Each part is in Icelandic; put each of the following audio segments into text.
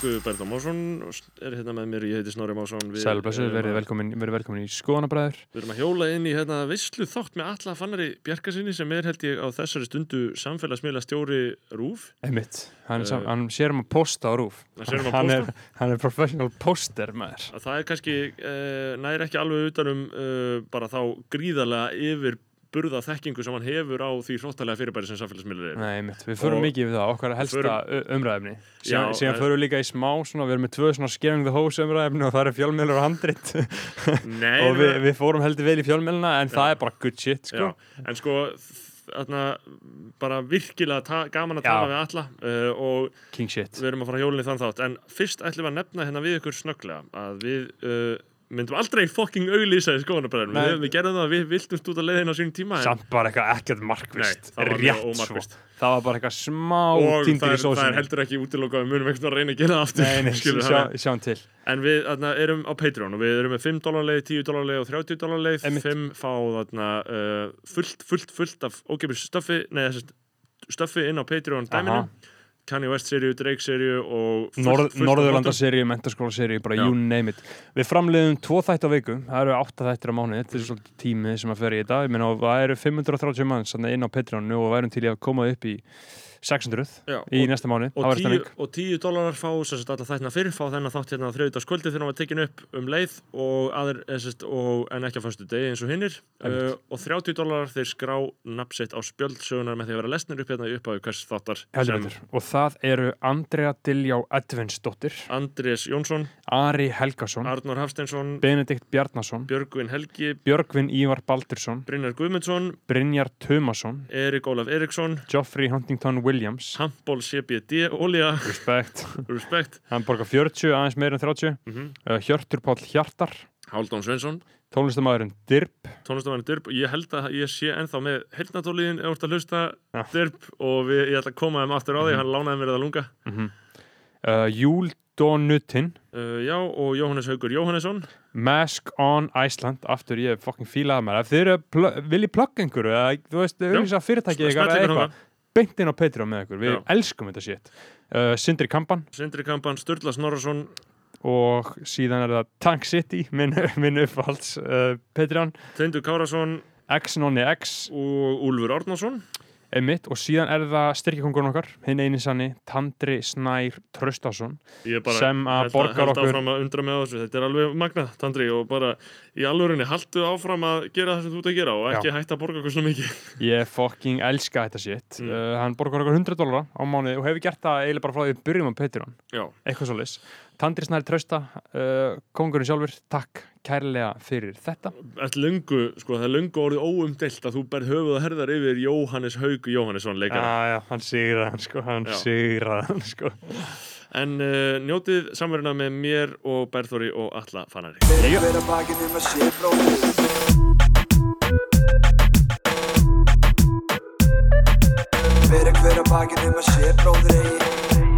upptöku Berða Másson er hérna með mér, ég heiti Snorri Másson Við Sælblessu, verið velkomin, velkomin í skoðanabræður. Við erum að hjóla inn í hérna veislu þátt með alla fannari Bjarkasinni sem er held ég á þessari stundu samfélagsmiðla stjóri Rúf Einmitt, hann, Eh, uh, hann sér um að posta á rúf Hann um hann, er, hann er professional poster maður. Að það er kannski uh, næri ekki alveg utanum uh, bara þá gríðarlega yfir burða þekkingu sem hann hefur á því hróttalega fyrirbæri sem samfélagsmiðlar eru. Nei, einmitt, við förum Og- mikið við það, okkar helsta förum- umræðefni Já, síðan, síðan en- förum við líka í smá svona, við erum með tvö svona scaring the hose umræðefni og það er fjölmiðlur og handrit. Nei, og við, við fórum heldur vel í fjölmiðluna en það Já. er bara good shit sko. Já, en sko þarna, bara virkilega gaman að tala við alla uh, og king shit. við erum að fara hjólinni þann þátt. En fyrst ætlum við að nefna hérna við ykkur snögglega að við uh, myndum aldrei fucking auglýsa í skoðanabræðinu Nei. við, við gerðum það, við viltumst út að leiðina á sínum tíma en, samt bara eitthvað ekkert Nei, markvist það var mjög rétt svo það var bara eitthvað smá og það er, það er heldur ekki útilokað við munum ekkert að reyna að gera aftur Nei, nei, skilur, sjá, sjáum til. En við þarna, erum á Patreon og við erum með 5 dólar leið, 10 dólar leið og 30 dólar leið. Einmitt. 5 fá þarna uh, fullt, fullt, fullt af nei, þessi stöffi inn á Patreon dæminu. Aha. Kanye West serju, Drake serju og Norð, Norðurlandaseríu, mentaskólaseríu, bara Já. you name it. Við framleiðum tvo þætti á viku, það eru átta þættir á mánuði. Þetta er svolítið tími sem að fer í þetta. Það eru 530 manns inn á Patreonu og værum til í að koma upp í 600 Já, í og, næsta mánu, og, var 10, stemming og 10 dólarar fá sagt alla þættina fyrir fá þennan þátt hérna á þriðutaskvöldi þegar hann var tekin upp um leið og aður, sest, og, en ekki á föstu degi eins og hinnir uh, Einmitt. og 30 dólarar þeir skrá nafnsitt á spjöldsögunar með því að vera lesnir upp hérna í upphafi hvers þáttar. Og það eru Andrea Diljá Edvinsdóttir, Andrés Jónsson, Ari Helgason, Arnór Hafsteinsson Benedikt Bjarnason, Björgvin Helgi, Björgvin Ívar Baldursson, Brynjar Guðmundsson Brynjar Tumason, Erik Ólaf Eriksson Geoffrey Huntington Williams, Handból CBD, Olja respect, Respekt, hann borgar 40, aðeins meira en 30, mm uh, Hjörtur Páll Hjartar, Haldón Svensson tónlistamæðurinn Dirb, tónlistamann Dirb ég held að ég sé ennþá með heyrnatóliðin ef þú ert að hlusta. Já. Dirb og við, ég ætla að koma þeim aftur á því. Mhm. hann lánaði mér það lunga. Uh, Júl Donutin, uh, já og Jóhannes Haugur Jóhannesson. Mask on Iceland, aftur ég er fucking fílaða mér, ef þið eru pl viljið plugga einhverju, eða þú veist, auðvitað fyrirtæki ykkar Smellt eða ykkur eitthvað, beint inn á Patreon með ykkur, við Já. elskum þetta shit. Uh, Sindri Kampan. Sindri Kampan, Sturla Snorarsson og síðan er það Tank City, minn, minn uppáhalds uh, Patreon, Teindur Kárasson X Nonni X, og Úlfur Árnason Emmitt og síðan er það styrkjakongurinn okkar, hinn eini sanni, Tandri Snær bara sem að borgar okkur að þetta er alveg magnað Tandri og bara í alvörinni haldu áfram að gera það sem þú ert að gera og ekki hætta að borga okkur svona mikið. Ég fucking elska þetta shit. Mm. uh, Hann borgar okkur 100 dólar á mánuði og hefur gert það eiginlega bara frá því við byrjum á Patreon. Já, eitthvað svo leys Tandri Snær Trausta, uh, kongurinn sjálfur takk kærlega fyrir þetta löngu, sko, það er löngu orðið óumdelt að þú berð höfuð að herðar yfir Jóhannes Haug Jóhannesson leikara. Já, já, hann sigraði hann sko hann Já. sigraði hann sko En uh, njótið samverðina með mér og Berþóri og Alla Fannari. Fyrir hver að bakinn um að sé bróðir Fyrir hver að bakinn um að sé bróðir eigi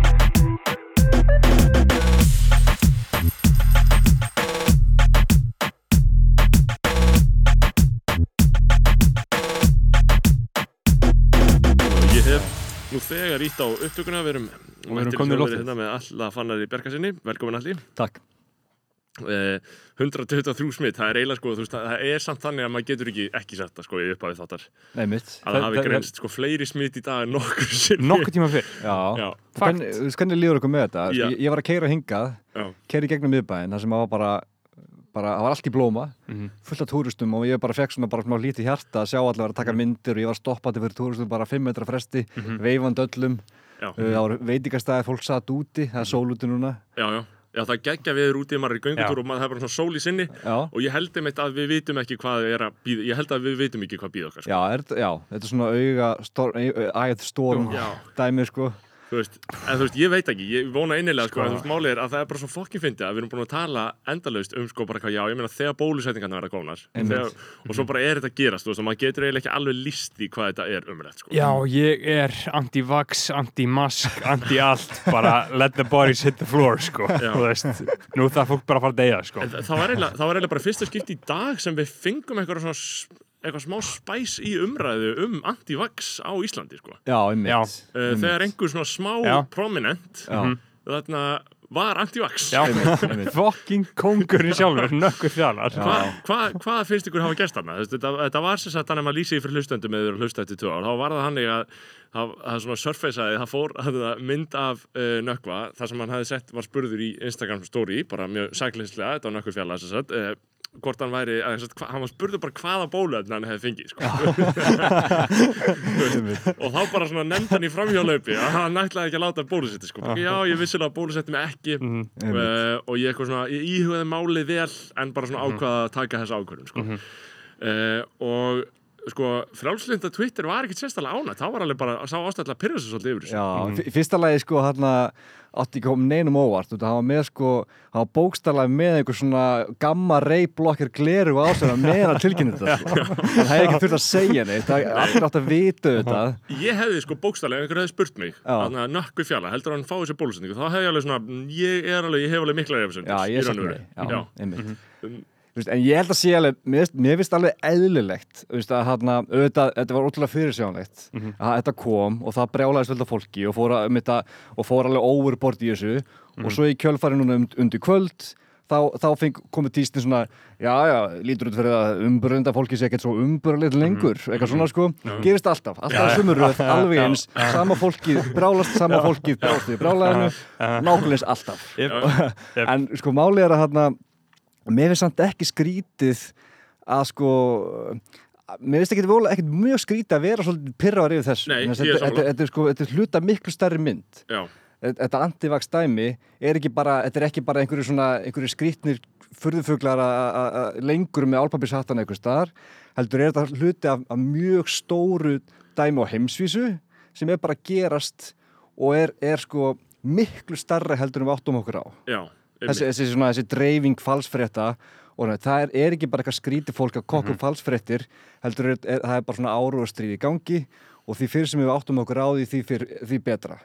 þegar ítt á upptökuna, við erum, erum komnir í loftið. hérna með Alla Fannari Bjarkasinni. Velkomin Alli. Takk. Uh, 123 smitt, það er eiginlega sko, veist, það er samt þannig að maður getur ekki ekki sett sko í upphafi þáttar. Nei. Að það hafi greinst sko fleiri smitt í dag en nokkur sinni. Nokkuð tíma fyrr hvernig líður okkur með þetta? Já. Ég, ég var að keira hingað, keira í gegnum miðbæinn, þar sem það var bara, bara, það var allt í blóma, Mhm. fullt af túristum og ég bara fekk svona bara smá lítið hjarta að sjá allir vera að taka myndir og ég var stoppandi fyrir túristum bara 5 metra fresti, Mhm. veifand öllum, uh, veitingastæði, fólk satt úti, það er sól úti núna. já, já. Já, það geggja við úti, maður er í göngutúr og maður bara svona sól í sinni Já, og ég held einmitt að við vitum ekki hvað er að býða, ég held að við vitum ekki hvað býða okkar sko. já, er, já, þetta er svona auga, stor, æð storm Já. dæmi, sko. Þú veist, en þú veist, ég veit ekki, ég vona innilega sko, Sko. en þú veist, málið er að það er bara svo fokkin fyndið að við erum búin að tala endalaust um sko bara hvað, já, ég meina þegar bólusetningarna verða góðnar þegar, og svo bara er þetta að gerast, þú veist, og maður getur eiginlega ekki alveg líst í hvað þetta er umrætt, sko Já, ég er anti-vax, anti-mask, anti-allt, bara let the bodies hit the floor, sko, Já. þú veist, nú það fólk bara að fara að deyja, sko. En þa- það var eiginlega, bara fyrsta skipt í dag sem við fengum eitthvað svona eitthvað smá spæs í umræðu um anti-vax á Íslandi, sko Já, einmitt. Já. uh, þegar einhver svona smá Já. prominent Já. þarna var anti-vax Já, fucking kongurinn sjálfur, nökkur fjallar. Hva, hva, hvað finnst ykkur hafa gerst þarna? Þetta, þetta var sem sagt hann ef maður lýsi fyrir hlustendum eða hlusta eftir tvö ár, þá var það hann að það það svona surfaceaði, það fór það mynd af uh, nökkva þar sem hann hefði sett, var spurður í Instagram story bara mjög sæklinslega, þetta var nökkvi fjalla sem sagt, uh, hvort hann væri, að, hann var spurður bara hvaða bóluefni hann hefði fengið sko. og þá bara svona nefndi hann í framhjálaupi að hann ætlaði ekki að láta bólusetti sko. Já, ég vissilega bólusetti mig ekki Einmitt. uh, og ég svona, ég íhugaði málið vel en bara svona ákvaða að taka þessa ákvörðun sko. uh, og sko, frjálslinda Twitter var ekkit sérstaklega ánætt, þá var alveg bara, sá ástæðlega að pyrra sig svolítið yfir þessu. Já, í fyrsta lagi sko hann átti ekki kom neinum óvart. Út að hann var með sko, hann var bókstaflega með einhver svona gamma reyblokkir gleru á sig að meðan að tilkynna þetta sko. hann hefði ekki þurft að segja neitt það er allir átt að vita þetta. Ég hefði sko bókstæðlega, ef einhver hefði spurt mig þannig að nökku fjalla, heldur hann fá þessi bólusetningu þá hefði ég alveg svona, mm, ég er alveg, ég hef alveg mikla En ég held að sé alveg, mér, finnst- alveg eðlilegt að hann, auðvitað, þetta var ótrúlega fyrirsjánlegt að þetta kom og það brjálaðist vel fólki og fór, að, um þetta, og fór alveg overbord í þessu. Og svo í kjölfæri núna um, undir kvöld þá, þá feng, komið tístin svona já, já, lítur út fyrir að umbrönda fólki sé ekkert svo umbröðleitt lengur eitthvað svona sko, gerist alltaf alltaf sumuröð, alveg eins, sama fólki brálast, sama fólki brálast í brálaðinu nákvæmlega alltaf. En sko málið er að hérna mér finnst samt ekki skrítið að sko mér finnst ekki mjög skrítið að vera svolítið pyrraður yfir Nei, Þess er þetta, þetta, sko, þetta er hluta miklu stærri mynd. Já, þetta antivax dæmi er ekki bara, þetta er ekki bara einhverju svona, einhverju skrítnir furðufuglar að- lengur með álpapishattan einhver staðar, heldur er þetta hluti af, af mjög stóru dæmi á heimsvísu sem er bara gerast og er, er sko miklu starra heldur en við áttum okkur á. Já, þessi, þessi, svona, þessi dreifing falsfrétta og það er, er ekki bara eitthvað skrítið fólk að kokka um falsfréttir heldur er, er, það er bara svona árugastrið í gangi og því fyrir sem við áttum okkur á því því, fyr, því betra.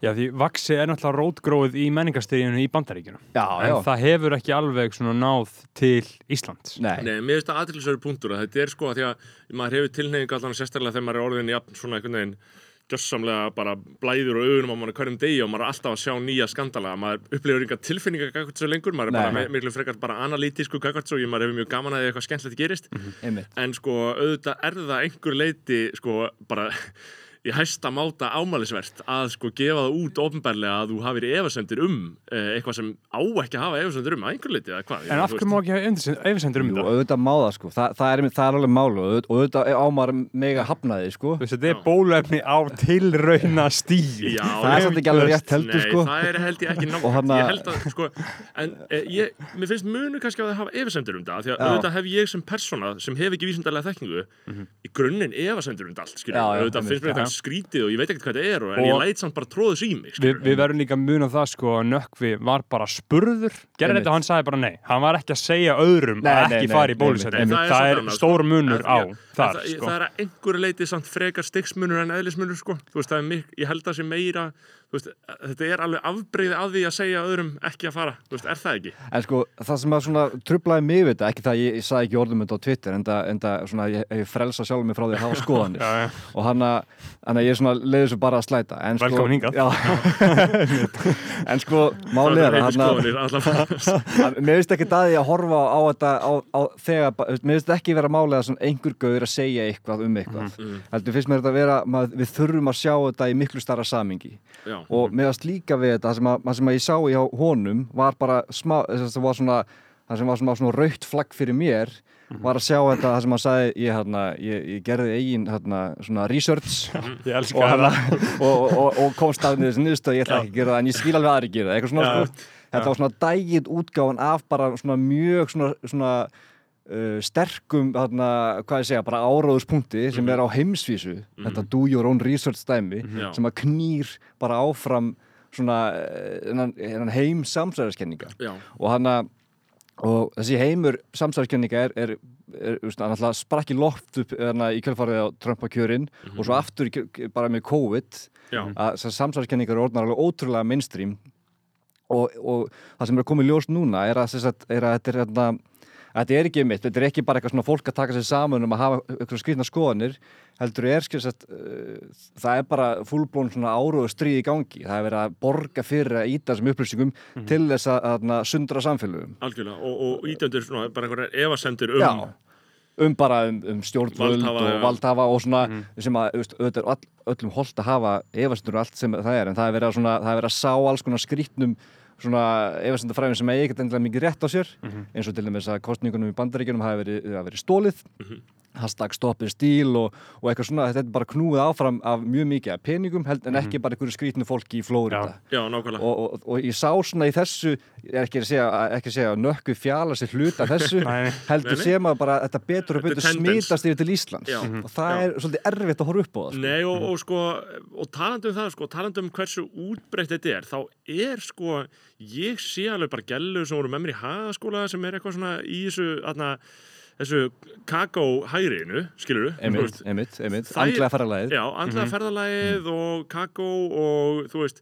Já, því vaxi er náttúrulega rótgróið í menningarstíðinu í bandaríkjunum. Já, En það hefur ekki alveg svona náð til Íslands. Nei, Nei, mér finnst það aðtilsverður punktur að þetta er sko að því að maður hefur tilneying allan sérstaklega þegar maður er orðin jafn svona einhvern veginn gjössamlega bara blæður og augunum á mann hverjum degi og maður er alltaf að sjá nýja skandala. Maður upplifur enga tilfinninga gagvart svo lengur maður er bara Nei. me- miklu frekar bara analítisku gagvart svo maður hefur mjög gaman að eitthvað skemmtilegt gerist. Einmitt. En sko auðvitað er það einhver leiti sko bara í hæsta máta ámælisvert að sko gefa það út ofnbærlega að þú hafir efasendir um eh, eitthvað sem á ekki að hafa efasendir um að einhver leiti eða hvað? En af hverju má ekki hafa efisendur um Jú, þetta? auðvitað má það sko, Þa, það, er, það er alveg málu og auðvitað- og auðvitað á maður mega hafnaði sko. Þú veist, þetta er bóluefni á tilrauna stíi. Já, Það er samt ekki alveg rétt heldur Nei, sko. það er held ég ekki hana- Ég held að, sko En eh, ég, mér finnst munu kannski að það hafa efasendur um það Því að auðvitað hef ég sem persóna sem hef ekki vísindarlega þekkingu Í grunninn efasendur um allt, já, Auðvitað finnst mér einmitt. Skrítið og ég veit ekkert hvað þetta er og, En ég læt samt bara tróðus í mig, Vi, við verðum líka að muna það sko að Nökkvi var bara spurður gerði þetta og hann sagði bara nei hann var ekki að segja öðrum Nei, að ekki nei, fara í bólusetning það, Það er stór sko. munur á þar það, sko. það er að einhverju leiti samt frekar stiksmunur en eðlismunur sko. Þú veist, það er ég held að það sé meira veist, þetta er alveg afbreyði að því að segja öðrum ekki að fara, veist, er það ekki? En sko, það sem að trublaði mig við þetta, ekki það ég, ég sagði ekki orðum þetta á Twitter, en það, það ég, ég frelsa sjálfur mig frá því að hafa skoðanir Já, já. og hann að, ég leiði svo bara að slæta. En sko, Velkomin hingað. En sko, er að mér finnst ekki að því að horfa á þetta á, á þegar, mér finnst ekki vera málið að svona einhver gauður að segja eitthvað um eitthvað. Mhm. Heldur finnst mér þetta að vera, maður, við þurfum að sjá þetta í miklu starra samingi Já. og mér varst líka við þetta það sem, að, sem að ég sá hjá honum var bara smá, það var svona það sem var svona, svona raukt flagg fyrir mér var að sjá þetta, það sem hann sagði ég, hérna, ég, ég gerði eigin hérna, svona research. Og, hana, og, og, og komst af þessu niðurstu ég ætla ekki að gera það en ég skil alveg aðri gera það eitthvað svona, Já. sko, þetta var svona dægið útgáfan af bara svona mjög svona, svona uh, sterkum, þarna, hvað ég segja, bara áráðuspunkti sem er á heimsvísu, þetta do your own research dæmi, Já. sem að knýr bara áfram svona þennan heim samsæðarskenninga og hann að og þessi heimur samsæðarskenninga er, er, er, er alltaf sprakki loft upp hana, í kjölfarið á Trumpa-kjörin og svo aftur í, bara með COVID. Að samsæðarskenningar eru orðnar alveg ótrúlega mainstream. Og, og það sem er komið ljós núna er að, sagt, er að þetta er hérna Þetta er ekki mitt, þetta er ekki bara eitthvað svona fólk að taka sér saman um að hafa eitthvað skrifna skoðanir heldur er skilst að uh, það er bara fullblón svona áróðu stríð í gangi. Það er verið að borga fyrir að íta þessum upplýsingum til þess að, að, sundra samfélögum. Algjörlega og, og ídöndur svona bara einhverjar efasendur um Já, um bara um, um stjórnvöld Valdhafa, og valdhafa og svona sem að all, öllum holdt að hafa efasendur og allt sem það er en það er verið að, svona, það er verið að sá alls konar skrýtnum svona efasendafræðum sem eigi ekkert endilega mikið rétt á sér eins og til dæmis að kostningunum í bandaríkjunum hafi verið, verið stólið hashtag stoppið stíl og, og eitthvað svona, þetta er bara knúið áfram af mjög mikið af peningum held, en ekki bara einhverju skrýtnu fólki í Flórida Já, nákvæmlega. Og, og, og ég sá svona í þessu er ekki að segja, ekki að segja nökku fjala sér hluta þessu heldur sem að bara þetta betur og betur smitast yfir til Íslands. Já. og það Já. er svolítið erfitt að horfa upp á það sko. Nei og, og sko, og talandi um það sko, talandi um hversu útbreytt þetta er þá er sko, ég sé alveg bara gælu sem voru með mér í hagaskóla sem er eitthvað svona í þessu aðna, þessu kakó hægriðinu skilur einmitt, Það er- andlega ferralæðið Já, andlega ferðalagið og kakó og þú veist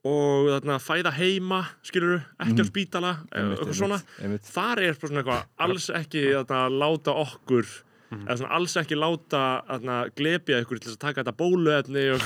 og þarna fæða heima skilur ekki á spítala Einmitt, eitthvað svona. einmitt, þar er svona eitthvað alls ekki þarna, láta okkur eða svona alls ekki láta þarna, glepja ykkur til að taka þetta bóluefni og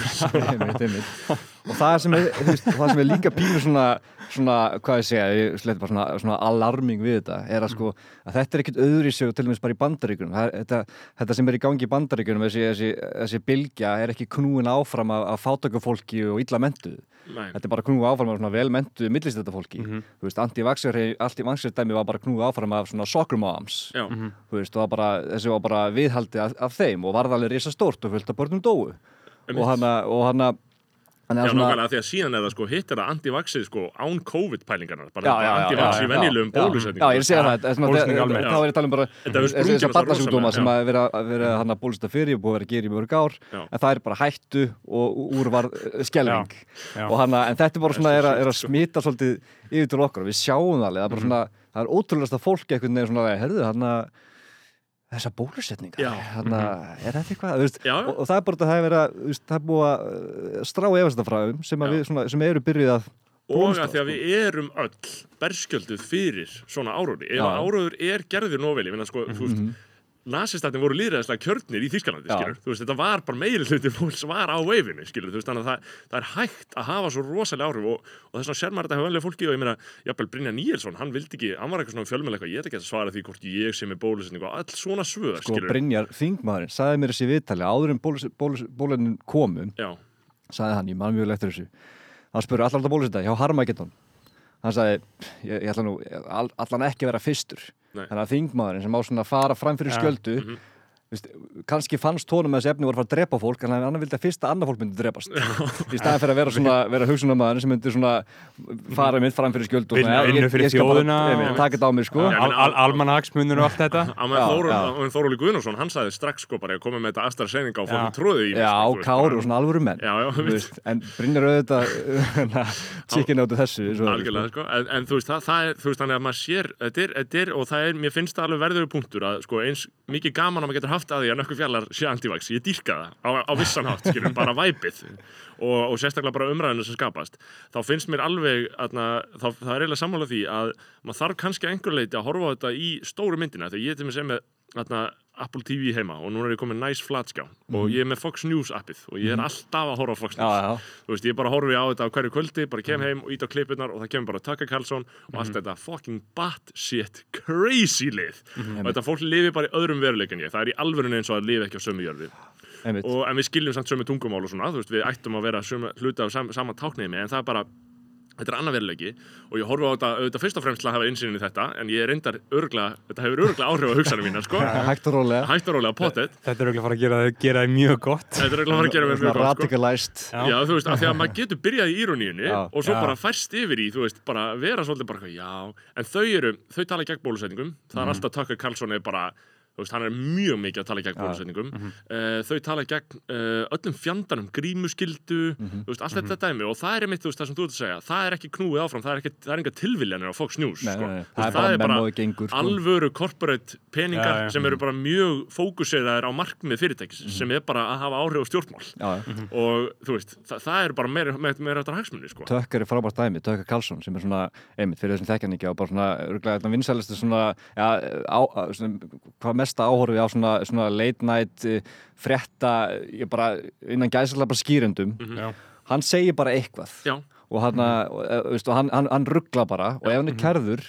og það sem er, veist, það sem er líka pínu svona, svona hvað ég segja, ég svona, svona alarming við þetta, er að sko að þetta er ekkit öðru í sig til dæmis bara í bandaríkunum þetta, þetta sem er í gangi í bandaríkunum þessi, þessi, þessi bylgja er ekki knúin áfram af, af fátökufólki og illa mentuð Nei. þetta er bara knúið áfram af svona vel mentuð millistætta fólki þú veist, anti-vaxxer dæmi var bara knúið áfram af svona soccer moms. Já, þú veist, og það bara, þessi var bara viðhaldi af, af þeim og varðalið risa stórt og fullt af börnum dóu. Og hana, og hann Já, er svona nákvæmlega, því að síðan er það sko, hitt er það anti-vaxið sko án COVID-pælingarnar, bara Já, já, já, anti-vax já, í já. venjulegum Já, bólusetningum. Já, ég að segja það, er þá er ég að tala um bara þessi- barnasjúkdóma sem að vera, að vera hann að bólusta fyrir og búið að vera að gera í mörg ár en það er bara hættu og úr var skelving Já. og hana, en þetta er bara svona er að, er að smita svolítið yfir til okkar við sjáum það það er bara svona það er ótrúlega fólk einhvern veginn svona herðu, hann að þessar bólusetningar Já. hann er þetta eitthvað veist, og, og það er bara þetta, það er verið að það er búið að uh, strá efastafræðum sem, að sem eru byrjuð að Og að því að sko. við erum öll berskjölduð fyrir svona áróður. Ef að áróður er gerður finna sko, þú veist, nasistatni voru líðræðislega kjörnir í Þýskalandi, veist, þetta var bara meiri hluti fólks var á veifinu, þannig að það, það er hægt að hafa svo rosalega áhrif og, og þess vegna sér maður þetta hefur venlega fólki og ég meina, jafnvel Brynja Níelsson, hann vildi ekki, hann var eitthvað svona fjölmjöl eitthvað, ég ætla ekki að svara því hvort ég sem er bólusetning og all svona svöð, sko. Brynjar Þingmaðurinn sagði mér þessi viðtali áður en bólus, bólus, bólunin komu Já, sagði hann, ég man mjög eftir þessu. Hann spurði all, Nei. þannig að Þingmaðurinn sem á svona að fara fram fyrir Ja. skjöldu Mhm. Vist, kannski fannst tónum að þessi efni voru að fara að drepa fólk en hann vildi að fyrsta annað fólk myndi drepast í staðan fyrir að vera svona vera hugsunamaður sem myndi svona fara mitt fram fyrir skjöldu og Vinna- fyrir ég ég og- taka þetta á mig sko Já. Al, al, almanahagsmunur og allt þetta að Já, Þóról, já. Þóróli Guðnarsson, hann sagði strax sko bara að koma með þetta AstraZeneca og Já. fórum tróðið í Já, Kári og svona alvöru menn en Brynjar auðvitað chicken áttu þessu sko. en, en þú veist, er, þannig að maður sér þetta þetta og það er, mér finnst það alveg verður punktur að, sko, eins mikið gaman að maður getur haft að því að nökkur fjallar sé antivax, ég dýrka það á, á vissan hátt, skiljum, bara væpið. Og, og sérstaklega bara umræðinu sem skapast. Þá finnst mér alveg, atna, þá, það er eiginlega sammála því að maður þarf kannski einhver leiti að horfa á þetta í stóru myndina, þegar ég til mig sem með atna, Apple TV heima og núna er ég komið næs flatskjá og ég er með Fox News appið og ég er alltaf að horfa á Fox Já, News. já, þú veist, ég bara horfi á þetta á hverju kvöldi bara kem heim og ít á klipunar og það kemur bara Tucker Carlson og allt þetta fucking batshit crazy lið. Og þetta fólk lifi bara í öðrum veruleik en ég. Það er í alvörunni eins og að lifi ekki á sömu einmitt. Og en við skiljum samt sömu tungumál og svona þú veist, við ættum að vera sömu, hluta á sam, sama tákniðmi en það er bara þetta er annað veruleiki og ég horfa á þetta auðvitað fyrst og fremst til að hafa einsýnin í þetta en ég reyndar örgla, þetta hefur örgla áhrif á hugsanum mína sko, hægt og rólega. Hægt og rólega pottet. Þetta er auðvitað að fara að gera, gera það mjög gott. Þetta er örgla að fara að gera svona mjög gott sko. radikalæst Já. Já, þú veist, af því að maður getur byrjað í íroníunni og svo Já. bara færst yfir í, þú veist, bara vera svolítið bara, já, en þau eru, þau tala gegn bólusetningum, það er alltaf Bara, veist, hann er mjög mikið að tala gegn bólusetningum, uh, þau tala gegn uh, öllum fjandanum, grímuskyldu, þú veist, allt þetta dæmi. Og það er mitt, veist, það sem þú ert að segja, það er ekki knúið áfram, það er, ekki, það er enga tilviljanir á Fox News, Nei, sko, nei, nei. Það veist, er bara memóið gengur sko. alvöru corporate peningar Já, já. sem eru bara mjög fókuseraðir á markmið fyrirtækis sem er bara að hafa áhrif á stjórnmál. Já, og þú veist, það, það er bara meira, þetta hagsmunni sko. Tökk er frábært dæmi, Tökk Karlsson sem er svona, einmitt fyrir þessum þekkjan ekki og bara svona, já, mesta áhorfi á svona, svona late night eh, frétta, ég bara innan gæslega bara skýrendum Já. hann segir bara eitthvað. Já, og, hana, og, eh, veistu, hann, hann, hann ruggla bara. Og ef hann er kærður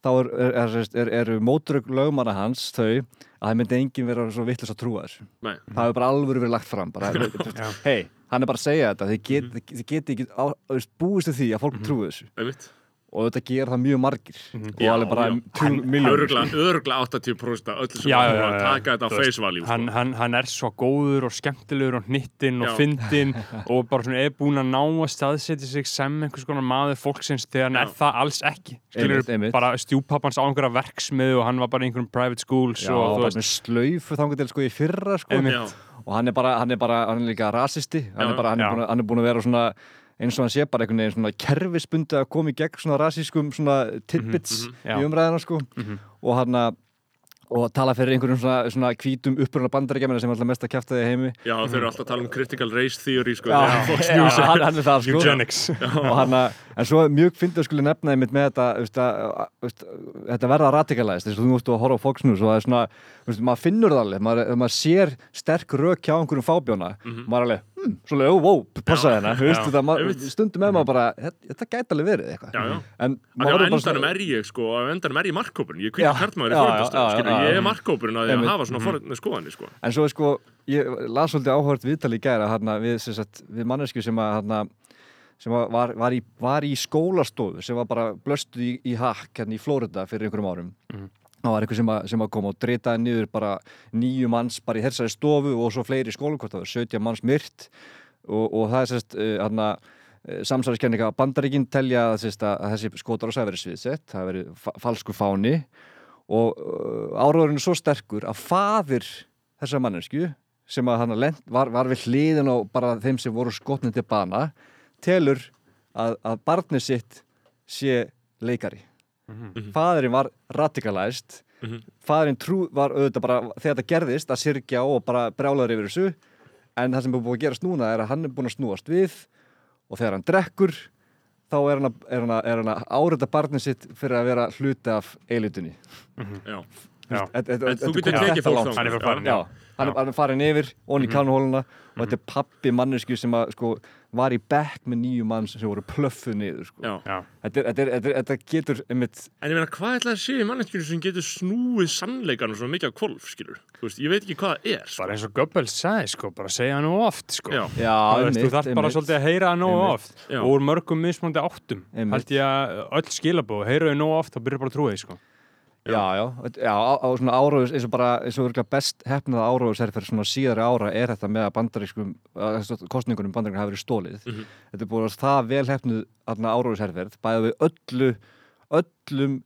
þá er, er, er, er, eru mótrugg lögmanna hans þau að það myndi enginn vera svo vitlis að trúa þessu. Nei, það hefur bara alvöru verið lagt fram bara, hei, hann er bara að segja þetta. Þið get, þið get ekki búist við því að fólk trúi þessu. Einmitt og þetta ger það mjög margir. Og Já, alveg bara já. tjú miljónir Örgla, örgla 80% af öllu sem Já, að já, taka þetta á face value hann, sko. hann, hann er svo góður og skemmtilegur og hnittinn og fyndinn og bara svona er búinn að ná að staðsetja sig sem einhvers konar maður fólksins þegar hann er það alls ekki. Einmitt, einmitt. bara stjúpappans á einhverja verksmiðu og hann var bara í einhverjum private schools Já, og bara veist. með slaufu þangar til sko í fyrra sko. Og hann er bara, hann er bara, hann er líka rasisti. Hann Já, er bara, hann er, búin, hann er búin að vera svona eins og hann sé bara einhvern veginn svona kerfisbundi að koma í gegn svona rasískum svona tidbits Já. í umræðina sko. Og hann að og tala fyrir einhverjum svona, svona hvítum uppruna bandaríkjamina sem alltaf mest að kæfta þig heimi. Já þau eru alltaf að tala um critical race theory sko, Já, já, hann, hann er það sko. Eugenics. Að, en svo mjög fyndið að skuli nefna einmitt með þetta veist, að, veist, þetta verða radikalæst þess að þú ert að horfa á Fox News og það er svona veist, maður finnur það alveg, maður, maður sér sterk rök hjá einhverjum fábjóna maður er alveg, hm, svona, ó, ó, passa hérna stundum með maður bara þetta, gæti alveg verið eitthvað. En bara endanum er ég sko, endanum er ég markkópurinn, ég Já, kvikið kartmaður í já, fórhundastöð, já, já, skilur, já, ég er markkópurinn að hafa svona forhundna skoðanir sko. En svo sko, ég las svolítið áhört viðtali í gæra við, mannesku sem, að, sem að var, var, í, var í skólastofu sem var bara blöstuð í, í hakk hérna í Flórida fyrir einhverjum árum. Það var eitthvað sem sem að koma og dritaði niður bara nýju manns bara í þessari stofu og svo fleiri skólum, hvort það var 17 manns myrt. Og, og það er sérst uh, hana, samsæðiskenninga að bandaríkinn telja að, sérst, að þessi skotar og sæði verið sviðsett, það verið fa falsku fáni. Og uh, áraðurinn er svo sterkur að faðir þessar mannesku sem að hann lent, var, var við hliðin og bara þeim sem voru skotnið til bana telur að, að barnið sitt sé leikari faðurinn var radikalæst faðurinn trú var auðvitað bara þegar þetta gerðist að sirkja og bara brjálaður yfir þessu. En það sem er búið að gerast núna er að hann er búin að snúast við og þegar hann drekkur þá er hann að, er hann að, er hann að árita barnið sitt fyrir að vera hluti af eilitunni Já. Já. Þú getur tekið fólk Hann er farin, hann hann yfir onni í kannuhóluna og þetta er pappi mannesku sem að, sko, var í bekk með nýju mann sem voru plöffuð niður sko. Þetta, þetta, þetta, þetta getur einmitt, En ég meina, hvað ætlaði að sé í manneskjur sem getur snúið sannleikarnu svo mikið á kvolf, skilur? Þú veist, ég veit ekki hvað það er, sko. bara eins og Goebbels sagði sko, bara segja það nú oft sko. Já. Þú þarf bara svolítið að heyra nógu Einmitt. oft Já. og úr mörgum mismöndi áttum held ég að öll skilabóð, heyra þau nógu oft þá byrjar bara að trúa því sko. Já, já, já, á, á svona áróðus eins og bara, eins og örgulega best hefnað áróðus er fyrir svona síðari ára er þetta með að bandarískum, kostningunum bandarískum hafi verið stólið. Mhm. Þetta er búin að það vel hefnuð áróðusherferð, bæðið við öllu, öllum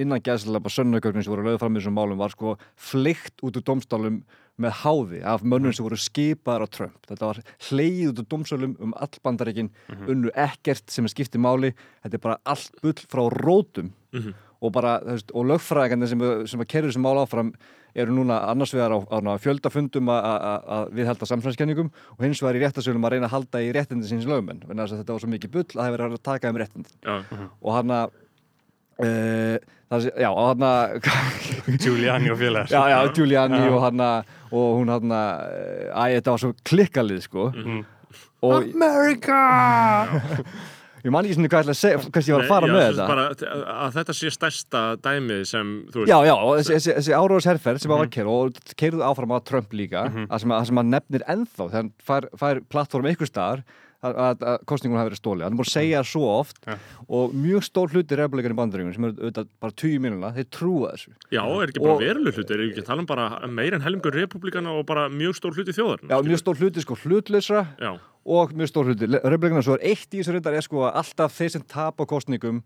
innan gæðslega bara sönnugögnin sem voru lögð fram í þessum málum var sko flykt út úr domstálum með háði af mönnum sem voru skipaðar á Trump. Þetta var hleyið út úr domstálum um all bandaríkin, unnu ekkert sem er skiptið máli. Þetta er bara allt bull frá rótum Mhm. Og bara, þú veist, og lögfræðingarnir sem, sem að kerur þessi mál áfram eru núna annars vegar á, á, fjöldafundum að- að að viðhalda samsvæðskenningum og hins vegar í réttasölum að reyna að halda í réttindi síns lögmenn, en þess að þetta var svo mikið bull að það hefur verið að taka um réttindi. Já. og hann að uh, já, og hann að Giuliani og félagar. Já, já, Giuliani og hann að og hún hann að, æ, þetta var svo klikkalið sko. Mhm. og America ég man ekki svona hvað, ég ætla að segja, hvað ég var að fara Nei, með já, þetta. bara, að, að þetta sé stærsta dæmið sem, þú veist, Já, já, þessi, þessi, áróðsherferð sem Mhm. að var keir og keirðu áfram að Trump líka að sem, að, sem að nefnir ennþá þegar hann fær, fær plattform ykkur staðar að, að, að kostningun hafi verið stólið hann er búin að segja það svo oft Ja. og mjög stór hluti republikan í bandaríkunum sem eru auðvitað bara 20 mínuna, þeir trúa þessu. Já, er ekki bara veruleg hluti, er ekki að tala um bara meir en helmingur republikana og bara mjög stór hluti þjóðar. Já, mjög stór hluti sko hlutlausra Já, og mjög stór hluti. Republikana svo er eitt í þessu reyndar er sko að alltaf þeir sem tapa kostningum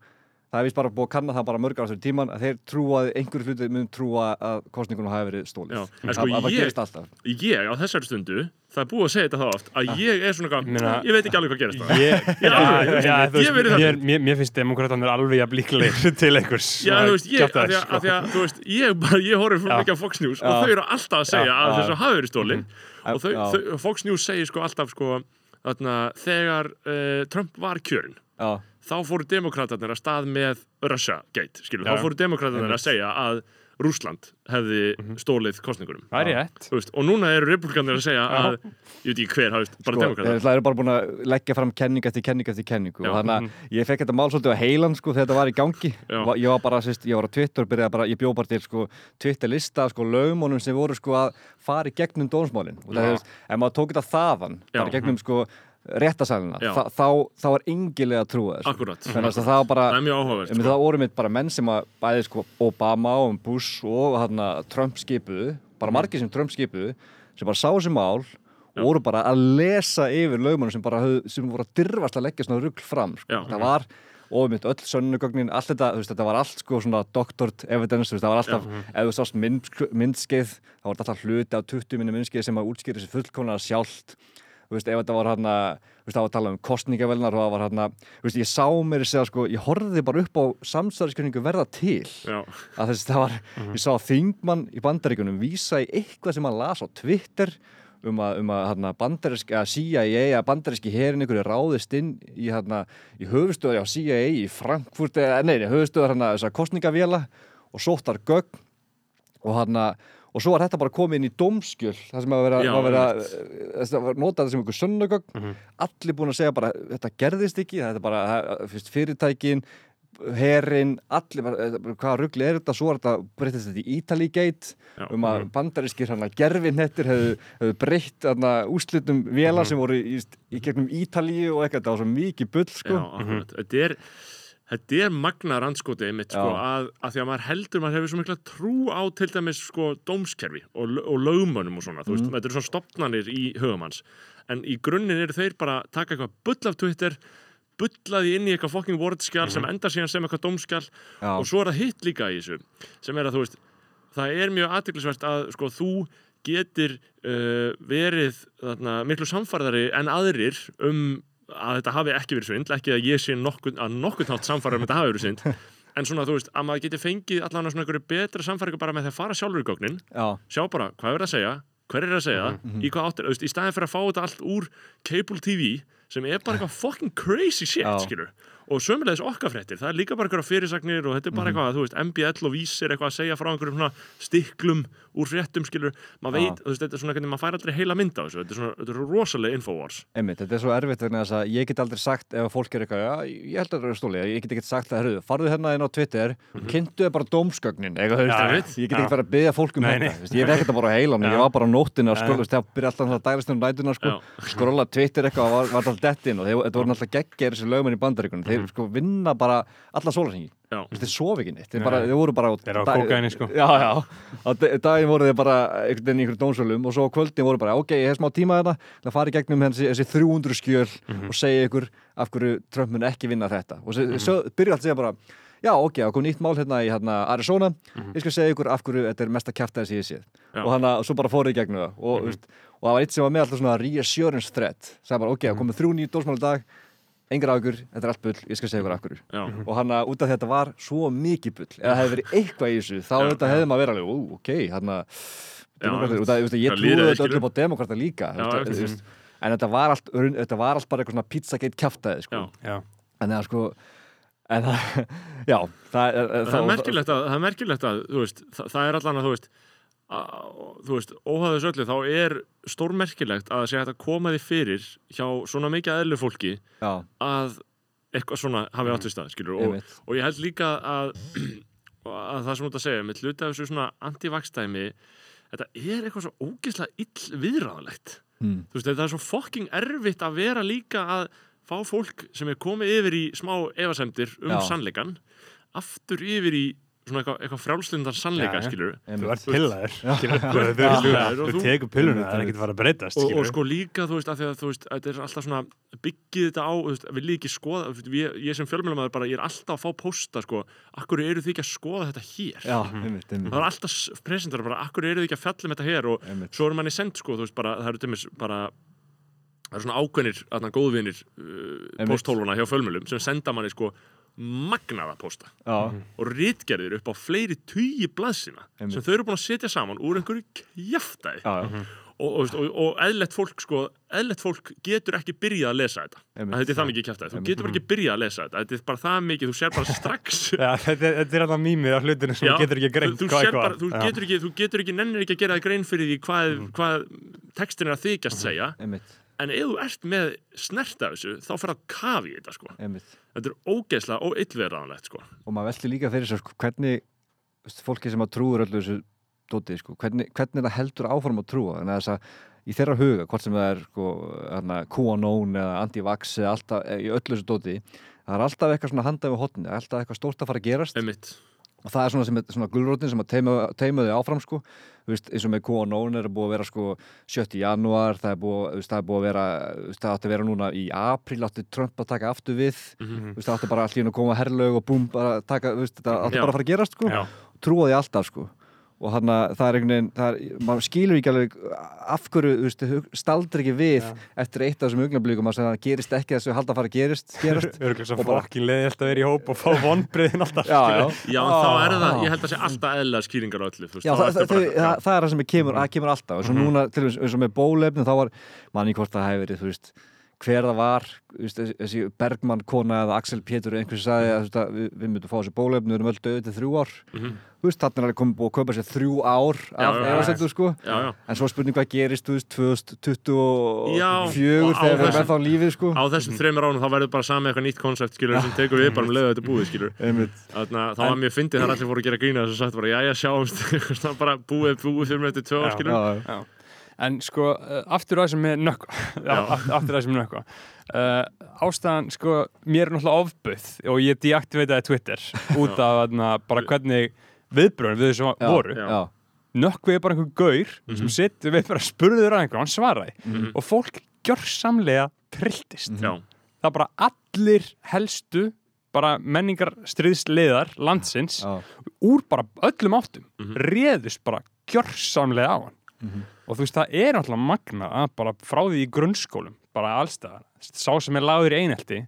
það er vist bara búið að kanna það bara mörg á þessu tíman að þeir trúa, einhverju hluti mun trúa að kostningunum hafi verið stólið Já, en að, sko að það ég- gerist alltaf. ég á þessari stundu, það er búið að segja þetta það oft, að ég er svona Meina- eitthvað, ég veit ekki alveg hvað gerist það. Ég, alveg, já, ég þú veist, verið mér, mér, mér finnst demokrátanir alveg að blíklegir til einhvers. Já, þú veist, ég, af kjaftaðis, því að, sko. að, þú veist, ég bara, ég horfði fyrir mikið á Fox News og þau eru alltaf að segja Já, að já. þessu hafi verið stólinn og þau, Já. þau, Fox News segir sko alltaf sko, þarna, þegar uh, Trump var kjörinn, Já, þá fóru demokratarnir að stað með Russia Gate, skilur, þá fóru demokratarnir að segja að Rússland hefði stólið kostningunum. Það er rétt. Veist, og núna eru republikanir að segja að, ég veit ekki hver, það veist, bara sko, demokratar. það eru bara búin að leggja fram kenning eftir kenning eftir kenningu Já. og þannig að ég fekk þetta mál svolítið á heilan sko þegar þetta var í gangi. Ég var bara, sérst, ég var á Twitter byrjaði bara, ég bjó bara til sko Twitter lista sko lögumónum sem voru sko að fara í gegnum dómsmálin. Og það er, ef maður tók þetta þaðan bara í gegnum sko réttasalina Já. þa þá, þá var yngilega þessu Akkurat. þannig að það var bara Það er mjög áhugavert, sko. það voru mitt bara menn sem að bæði sko Obama og Bush og hana, Trump skipuðu, bara Mhm. margir sem Trump skipuðu sem bara sá þessi mál og voru bara að lesa yfir lögmannum sem bara höf, sem voru að dirfast að leggja svona rugl fram sko. Já. það var og mitt öll sönnugögnin, allt þetta, þú veist, þetta var allt sko svona doctored evidence, þú veist, það var alltaf ef þú sást mynd, myndskeið þá var þetta alltaf hluti á 20 minni myndskeið sem að útskýra þessi fullkomlega sjálft þú veist, ef þetta var hann að þú veist, það var að tala um kostningavelnar og það var hann að þú veist, ég sá mér að segja, sko, ég horfði bara upp á samstæðarskjöningu verða til. Já, að þess, það var, ég sá þingmann í bandaríkunum vísa í eitthvað sem hann las á Twitter um að, um að hérna, bandarísk, að CIA að bandaríski herin ykkur er ráðist inn í, hérna, í höfustöður á CIA í Frankfurt, eða nei, höfustöður hérna, þessar kostningavéla og sóttar gögn og hérna og svo var þetta bara komið inn í dómskjöl það sem að vera, Já, var vera það var notað sem einhver sönnugögn allir búin að segja bara, þetta gerðist ekki þetta er bara, það- fyrst fyrirtækin herin, allir þetta- hvaða ruggli er þetta, svo er þetta breytist þetta í Já. um að bandarískir hann að gerfinettir hefðu, hefðu breytt úslitum vélar sem voru í, í gegnum Ítalíu og eitthvað, það var svo mikið bull sko. Já. Þetta er Þetta er magna randskoti einmitt sko, að, að því að maður heldur maður hefur svo mikla trú á til dæmis sko, dómskerfi og, og lögmönnum og svona, þú veist, þetta eru svona stopnarnir í hugamanns, en í grunninn eru þeir bara að taka eitthvað bull af Twitter bullaði inn í eitthvað fucking wordskjál sem endar síðan sem eitthvað dómskjál Já. og svo er það hitt líka í þessu sem er að þú veist, það er mjög aðtiklisvert að sko þú getur uh, verið þarna, miklu samfarðari en aðrir um að þetta hafi ekki verið svindl, ekki að ég sé nokkuð, að nokkuð nátt samfarðari um þetta hafi verið svindl en svona þú veist, að maður geti fengið allan svona einhverju betra samfæringu bara með því að fara sjálfur í gögnin Já, sjá bara hvað er að segja, hver er að segja Mhm, í hvað áttir, þú veist, í staðin fyrir að fá þetta allt úr cable TV sem er bara eitthvað fucking crazy shit, Já. skilur og sömulegis okkar fréttir, það er líka bara einhverja fyrirsagnir og þetta er bara Mhm. eitthvað, þú veist, MBL og vísir eitthvað að segja frá einhverjum svona stiklum úr fréttum, skilur, maður veit þú veist, þetta er svona hvernig maður fær aldrei heila mynd á þessu. Þetta er svona, þetta er rosalega infowars. Einmitt, þetta er svo erfitt vegna þess að ég get aldrei sagt ef fólk er eitthvað, já, ég held að það er stólið ég get ekki sagt það, herruðu, farðu hérna inn á Twitter Mhm. kynntu bara dómsgögnin. Eitthvað, Já, veist, ég get ekki farið að byggja fólk um Nei, þetta, nei. þú veist, ég fekk þetta bara Já. ég var bara á nóttina Já. skrolla, það byrja alltaf það um sko, eitthvað og var, var alltaf þeir, Mhm. sofi ekki neitt? Þeir, bara, þeir voru bara á á dag- sko. já, já, á da- daginn voru þeir bara einhvern veginn í einhverjum dómsölum og svo á kvöldin voru bara, ok, ég hef smá tíma þetta það fari gegnum þessi, þessi 300 skjöl Mhm. og segja ykkur af hverju Trump mun ekki vinna þetta. Og Mhm. mm byrja allt að segja bara já, ok, það kom nýtt mál hérna í hérna, Arizona. Mhm. ég skal segja ykkur af hverju þetta er mesta kjartaði sem ég séð. Og hann að svo bara fóruð í gegnum það. Og, mm veist, og það var eitt sem var með alltaf svona reassurance threat. Sagði bara, ok, það komið þrjú nýtt dómsmál í dag engar águr, þetta er allt bull, ég skal segja ykkur Já. og hann að út af þetta var svo mikið bull eða hefði verið eitthvað í þessu þá Já, þetta hefði maður verið alveg, ú, ok, hann að ég Það trúi lýðræði, þetta öllum á demokrater líka en þetta var allt raun- þetta var allt bara eitthvað svona pizzagate kjaftaði sko. Já. Já, en það sko en það, já það er, það er merkilegt að, það er er allan að þú veist þú veist, óhæðis öllu þá er stórmerkilegt að hægt að koma því fyrir hjá svona mikið eðlu fólki já, að eitthvað svona hafi átt við stað, skilur og, og ég held líka að, að það sem þú ert að segja, með hluti af þessu svona anti-vaxdæmi þetta er eitthvað svo ógeðslega ill viðráðalegt Mm. þú veist, þetta er svo fucking erfitt að vera líka að fá fólk sem er komið yfir í smá efasemdir um Já. sannleikan aftur yfir í svona eitthvað, eitthvað frjálslindan sannleika, skilur Þú ert pillaður Þú tekur pilluna, það er ekkert að fara að breytast og, og sko líka, þú veist, að því að þú veist, þetta er alltaf svona byggið þetta á, veist, vil ég ekki skoða ég, ég sem fjölmjölamæður bara, ég er alltaf að fá pósta, sko, akkur eru þið ekki að skoða þetta hér? Já, einmitt, einmitt. Það er alltaf presentar bara, akkur eru þið ekki að fjalla um þetta hér og Einmitt. svo er manni sendt, sko, þú veist, bara, það eru dæmis bara, það eru svona ákveðnir, góðvinir uh, Einmitt. pósthólfuna hjá fjölmjölum sem senda manni, sko, magnaða pósta. Já, og rítgerðir upp á fleiri tugi blaðsina sem þau eru búin að setja saman úr einhverju kjaftaði já, já. og, og, og, og eðlett fólk sko, eðlett fólk getur ekki byrjað að lesa þetta. Einmitt. þetta er það mikið kjæftæði, þú getur bara ekki byrjað að lesa þetta. Þetta er bara það mikið, þú sér bara strax. Já, þetta, er- þetta er alltaf mýmið af hlutinu sem Já, þú getur ekki greint þú, þú, er bara, þú, getur ekki, þú getur ekki, nennir ekki að gera það grein fyrir því hvað, hvað textin er að þykjast segja. Einmitt, en ef þú ert með snert af þessu þá fer að kafi í þetta sko. einmitt. þetta er ógeðslega og illverðanlegt sko. Og maður velti líka fyrir sér, sko, hvernig veist, fólki sem að trúur öllu þessu dóti, sko, hvernig, hvernig það heldur áfram að trúa, en þess að í þeirra huga, hvort sem það er sko, hana, QAnon eða anti-vax eða alltaf, í öllu þessu dóti það er alltaf eitthvað svona handað við hotni alltaf eitthvað stórt að fara að gerast Einmitt. Og það er svona, sem, svona gulrótin sem að teima, þau áfram sko veist, eins og með QAnon er búið að vera sko 7. janúar, það er búið, veist, það er búið að vera veist, það átti að vera núna í apríl átti Trump að taka aftur við þú veist, það átti bara allir að koma herrlög og búm bara taka, það átti Já. bara að fara að gerast sko Já. trúa því alltaf sko og hann að það er einhvern veginn, maður skilur ekki alveg af hverju, staldri ekki við eftir eitt af þessum augnablíkum að það gerist ekki þessu halda að fara að gerist, gerast. Örgulega svo Og bara- fokkin leiði alltaf verið í hóp og fá vonbriðin alltaf já, já, Já, þá er það, ég held að sé alltaf eðla skýringar á öllu Já, það, það, bara- það, það, það er það sem er kemur, það kemur alltaf. Eins og Mhm. núna, til dæmis eins og með bólefni þá var, manni hvort það hefði verið, þú veist hver það var, þú veist, þessi- Bergmann kona eða Axel Pétur einhvers sagði að, þú veist, að við, við myndum fá þessi bólefni við erum öll döðið til þrjú ár. Mhm. þú veist, þarna er alveg komið búið að kaupa sér þrjú ár af Já, já, já. efasendur, sko. Já, já. en svo er spurning hvað gerist, þú veist, 2024 Já, og á þegar við erum ennþá lífið, sko. á þessum þreymur ánum þá verður bara sami eitthvað nýtt koncept skilur sem tekur við bara um leiðu þetta er búið skilur. Þannig að það var mjög fyndið þar allir fóru að gera grína þess að sagt bara jæja sjáumst. Svona bara búið búið fyrir Já, Já, já. En sko, uh, aftur að þessum með nökkva aftur, að þessum með nökkva uh, Ástæðan, sko, mér er náttúrulega ofbuð og ég deaktiveitaði Twitter út af þarna, bara hvernig viðbröðin við þessu Já, voru já. Nökkvi er bara einhver gaur sem situr við bara spurður að einhver, hann svaraði Mhm. og fólk gjörsamlega trilltist Já, það er bara allir helstu bara menningar stríðsliðar landsins Já. úr bara öllum áttum Mhm. réðust bara gjörsamlega á hann Mhm. Og þú veist það er alltaf magna að bara frá því í grunnskólum bara allstaðar, sá sem er lagður í einhelti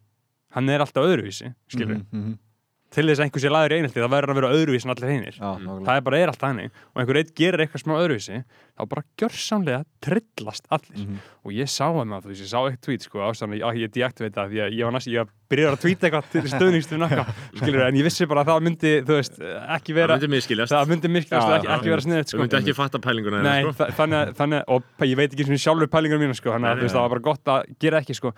hann er alltaf öðruvísi skilur, Mhm, mhm. Til þess að einhver sé lagður í einhelti það verður að vera öðruvísi en allir hinnir Já, nákvæmlega. það er bara er alltaf hannig og einhver eitt gerir eitthvað smá öðruvísi þá bara gjörsamlega trillast allir Mhm. og ég sá það með þú veist, ég sá eitt tweet sko ástæðan að ég deaktivita það því að ég var næst, ég byrjaði að tweeta eitthvað til skilur, en ég vissi bara að það myndi, þú veist, ekki það vera myndi miskiljast það myndi Já, ekki, ekki vera sniðið sko myndi ekki fatta pælinguna Nei, sko. þa- þannig, að- þannig, og ég veit ekki sem sjálfur pælingar mína sko, þannig að þú veist, nei. það var bara gott að gera ekki sko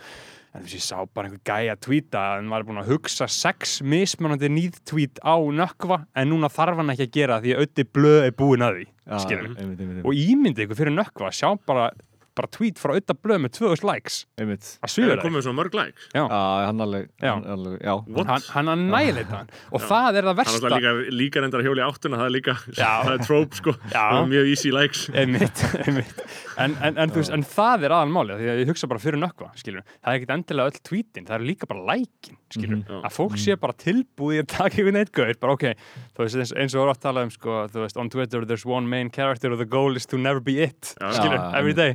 en þú veist, ég sá bara einhver gæja að tweeta að hann var búin að hugsa sex mismunandi nýðtweet á nökkva en núna þarf hann ekki að gera því að auði blöð er búin að því skilur einmitt, einmitt, einmitt. og ímyndi ykkur fyrir nökkva sjá bara, bara tweet frá auða blöð með 2000 likes einmitt. að Það er komið svona mörg læk Já. Já, hann alveg, Já. hann alveg, já. What? hann, hann að næleita hann og Já. það er það Hann er versta líka, líka reyndar að hjóli áttuna Það er líka, það er trope sko Já. Það er mjög easy likes einmitt, einmitt. En, en, en, þú veist, en það er aðalmáli því að ég hugsa bara fyrir nökkva skilur. það er ekkit endilega öll tweetin, það er líka bara lækin skilur, Mhm. að fólk sé bara tilbúið að taka yfir neitt gauð, bara ok þú veist, eins, eins og voru að tala um, sko, þú veist on Twitter there's one main character and the goal is to never be it Já, every day.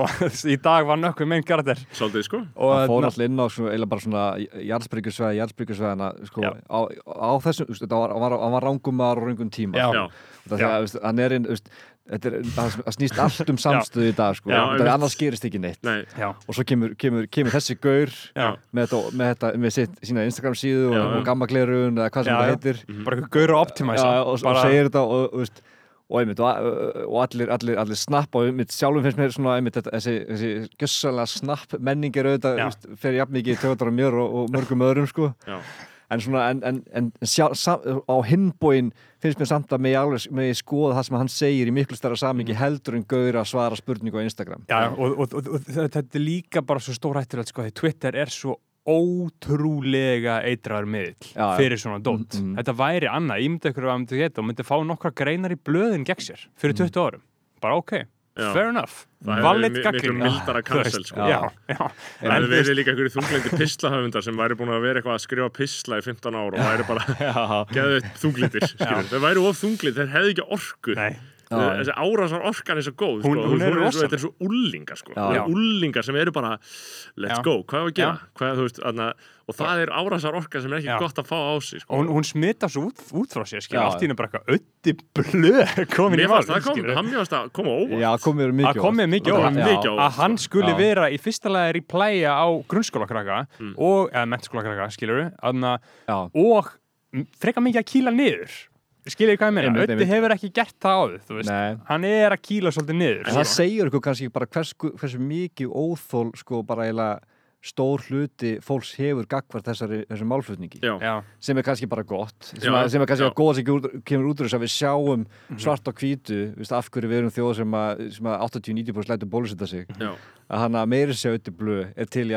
Og í dag var nökkvi main character Svolítið sko. Og hann fór na- alltaf inn á svona, eiginlega bara svona jarðspryggjusveða, jarðspryggjusveðana sko, Já. á, á þessum, þú veist, þetta var, var, hann var rángumar og rángum tíma Já. Já, það, hann er inn, þú veist, þetta er, það það snýst allt um samstöðu í dag sko, Já, það er annars gerist ekki neitt. Nei. Já, og svo kemur, kemur, kemur þessi gaur já, með þetta, með þetta, með sitt, sína Instagram síðu Já, og, já. og gamma glerun eða hvað sem Já, það já. heitir. Bara eitthvað gaur og optimæsa já, og, og segir þetta og, þú veist, og einmitt, og, og allir, allir, allir snapp og einmitt, sjálfum finnst mér svona einmitt, þetta, þessi, þessi gjössalega snapp menning er auðvitað, Já. fer jafn mikið í töðar á mér og, og mörgum öðrum sko Já. en svona, en, en, en sjá, sam, á hinbóin finnst mér samt að með alveg með skoða það sem hann segir í miklu stærra samingi heldur en gauður að svara spurningu á Instagram Já, og, og, og, og þetta er líka bara svo stór hættilegt sko, því Twitter er svo ótrúlega eitraður miðl Já, já. fyrir svona dót. Mm, mm. Þetta væri annað, ég myndi ykkur að myndi geta og myndi fá nokkra greinar í blöðin gegn sér fyrir 20 árum. Bara ok, Já. fair enough. Það verið mi- miklu gagnrýni. mildara cancel, sko. Já, já. Það hefði verið líka einhverju þunglendi pislahöfundar sem væri búin að vera eitthvað að skrifa pisla í 15 ára og væri bara geðið þunglindir, skilur. Þeir væri of þunglindir, þeir hefði ekki orku. Nei. Þessi árásar orkan er svo góð, Hún- sko. hún er rosaleg. Þetta er svo úlingar, sko. Já. Já. úlingar sem eru bara, let's Já. go, hvað er að gera? Já. Hvað, veist, þarna, og það er árásar orka sem er ekki Já. gott að fá á sig, sko. og hún, hún smita svo út, út frá sér, Já. allt í henni bara eitthvað ötti blöð komin í skilurðu. hann mér fannst það koma óvart. Já, komið mikið að komið mikið óvart að hann skuli Já. vera í fyrsta lagi replæja á grunnskólakrakka Mm. og, eða mennskólakrakka, skilur við Já, og frekar mikið að kýla niður skilir hvað ég meina, Ötti hefur ekki gert það áður þú veist, Nei. hann er að kýla svolítið niður En það segir ykkur kannski bara hvers, hversu mikið óþól sko bara eiginlega stór hluti fólks hefur gagvart þessari, þessari málflutningi Já. já, sem er kannski bara gott sem, Já, að, sem er kannski góða sem kemur, kemur út úr þess að við sjáum Mhm. svart á hvítu veist, af hverju við erum þjóð sem að, sem að 80-90% lætur bólusetta sig Já. að hann að meiri sér auðvitað blöð er til í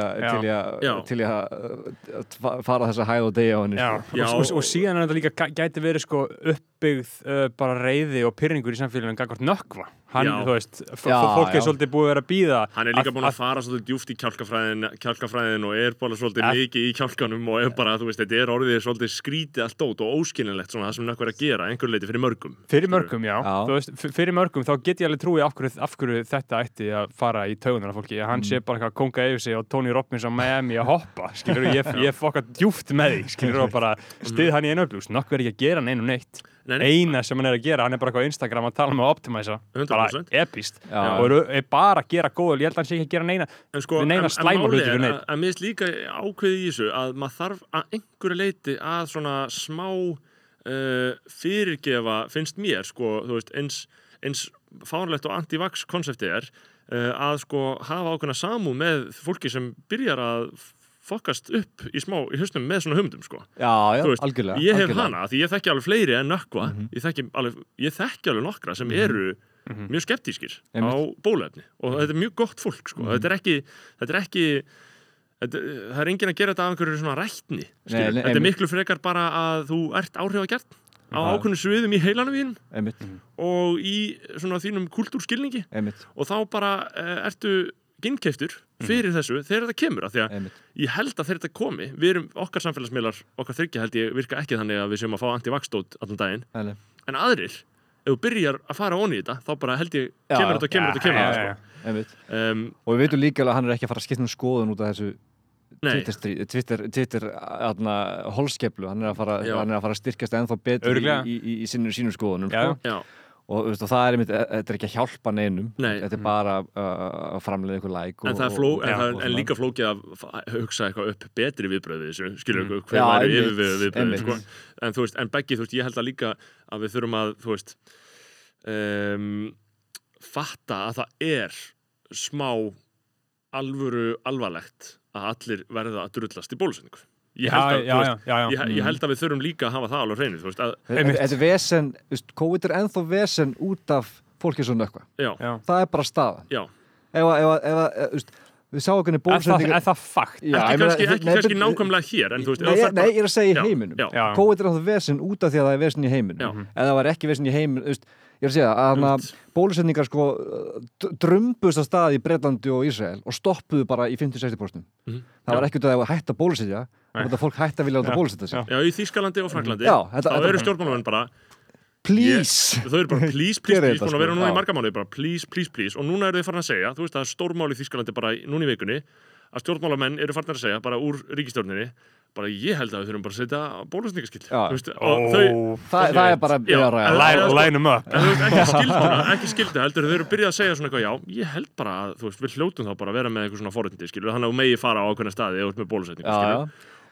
að- uh, fara þess að hæða og deyja á henni já. sko. Og, og, og síðan er þetta líka gæ- gæti verið sko uppbyggð uh, bara reyði og pyrringur í samfélaginu gangvart nökkva hann, Já. þú veist, fólk er svolítið búið að vera að býða Hann er líka búin að fara svolítið djúft í kjálkafræðin, kjálkafræðin og er bara svolítið mikið í kjálkanum og er bara, þú veist, þetta er orðið svolítið skrítið allt dót og óskilinlegt svona það sem nökkur að gera, einhver leiti fyrir mörgum. Fyrir mörgum, já. Já. Þú Veist, fyrir mörgum þá get ég alveg trúið af hverju, af hverju þetta ætti að fara í taugunar af fólki. Hann sé bara að konga yfir sig og Tony Robbins á Miami að hoppa, skilur ég, ég og er neitt. Eina sem hann er að gera, hann er bara eitthvað á Instagram að tala með að optimæsa. 100%. Bara epist. Já. Og er, er bara að gera góð, ég held að hann sé ekki að gera neina. En sko, neina slæma hluti er neinn. að, að mér finnst líka ákveðið í þessu að maður þarf að einhverju leiti að svona smá uh, fyrirgefa, finnst mér, sko, þú veist, eins, eins fárlegt og anti-vax konseptið er uh, að sko hafa ákveðna samú með fólki sem byrjar að fokast upp í smá, í hausnum með svona humdum, sko. já, já, veist, algjörlega ég hef algjörlega. hana, því ég þekki alveg fleiri en nökkva ég, þekki alveg, ég þekki alveg nokkra sem eru mjög skeptískir á Einmitt. bólefni og þetta er mjög gott fólk sko. þetta er ekki, þetta er ekki þetta, það er enginn að gera þetta af einhverju svona rættni skilur. þetta er miklu frekar bara að þú ert áhrifagjarn á Já. ákveðnum sviðum í heilanum þín einmitt, og í svona þínum kultúrskilningi einmitt, og þá bara uh, ertu ginnkeftur fyrir þessu þegar þetta kemur af því að einmitt. ég held að þegar þetta komi við erum okkar samfélagsmiðlar, okkar þryggja held ég virka ekki þannig að við séum að fá anti-vaxdót allan daginn, nei. en aðrir ef þú byrjar að fara onni í þetta þá bara held ég, Já, kemur þetta, kemur þetta, kemur Já, þetta já, sko. einmitt. um, og við veitum líka alveg að hann er ekki að fara að skipta um skoðun út af þessu Twitter, Twitter, Twitter atna, holskeplu, hann er að fara, er að fara að styrkjast ennþá betur í, í, í, í sínum, skoðunum Já. sko. Og, veist, og það er, einmitt, e- þetta er ekki að hjálpa neinum. Nei. þetta er bara uh, að framleiða ykkur læk en það fló, en, það er og en líka flókið að hugsa eitthvað upp betri viðbröði þessu, skilur ykkur, hver væri yfir viðbröði sko. en þú veist, en Beggi, þú veist, ég held að líka að við þurfum að, þú veist um, fatta að það er smá alvöru alvarlegt að allir verða að drullast í bólusendingu ég já, held að, já, veist, já, já. ég, ég held að við þurfum líka að hafa það alveg hreinu, þú veist, að, Einmitt. Þetta er vesen, COVID er ennþá vesen út af fólki svo nökkva já, Já. það er bara staðan já ef, að- ef, að- ef, að- þú veist, við sáum hvernig Er það, bólusendingar er það fakt? Já, ekki kannski, ekki nei, kannski but- nákvæmlega hér en þú veist, ef Nei, ég- er að segja í heiminum. COVID er ennþá vesen út af því að það er vesen í heiminum Já. ef það var ekki vesen í heiminum þú veist, ég er að segja að hana, Einmitt. bólusendingar sko d- drumbust að stað í Breitlandi og Ísrael og stoppuðu bara í 50-60% Mhm. það var ekki út af að hætta að bólusetja það var af að fólk hætta að vilja Já. bólusetja sig Já. í Þýskalandi og Fraklandi Já, þetta- þá eru stjórnmálamenn bara please þau eru bara please, please, please, búin að vera sko. núna í Já. marga mánuði bara please, please, please og núna eru þau farin að segja, þú veist það er stórmál í Þýskalandi bara núna í vikunni að stjórnmálamenn eru farin að segja bara úr ríkistjórninni bara ég held að við þurfum bara að setja bólusningaskild og þau það, það er bara að ræða. En- Line, line them up. En þú veist, ekki skildu, ekki skildu heldur, þau eru byrjað að segja svona eitthvað, já, ég held bara að, þú veist, við hljótum þá bara að vera með eitthvað svona skilur, þannig að þú megi fara á ákveðna staði eða út með bólusetningu,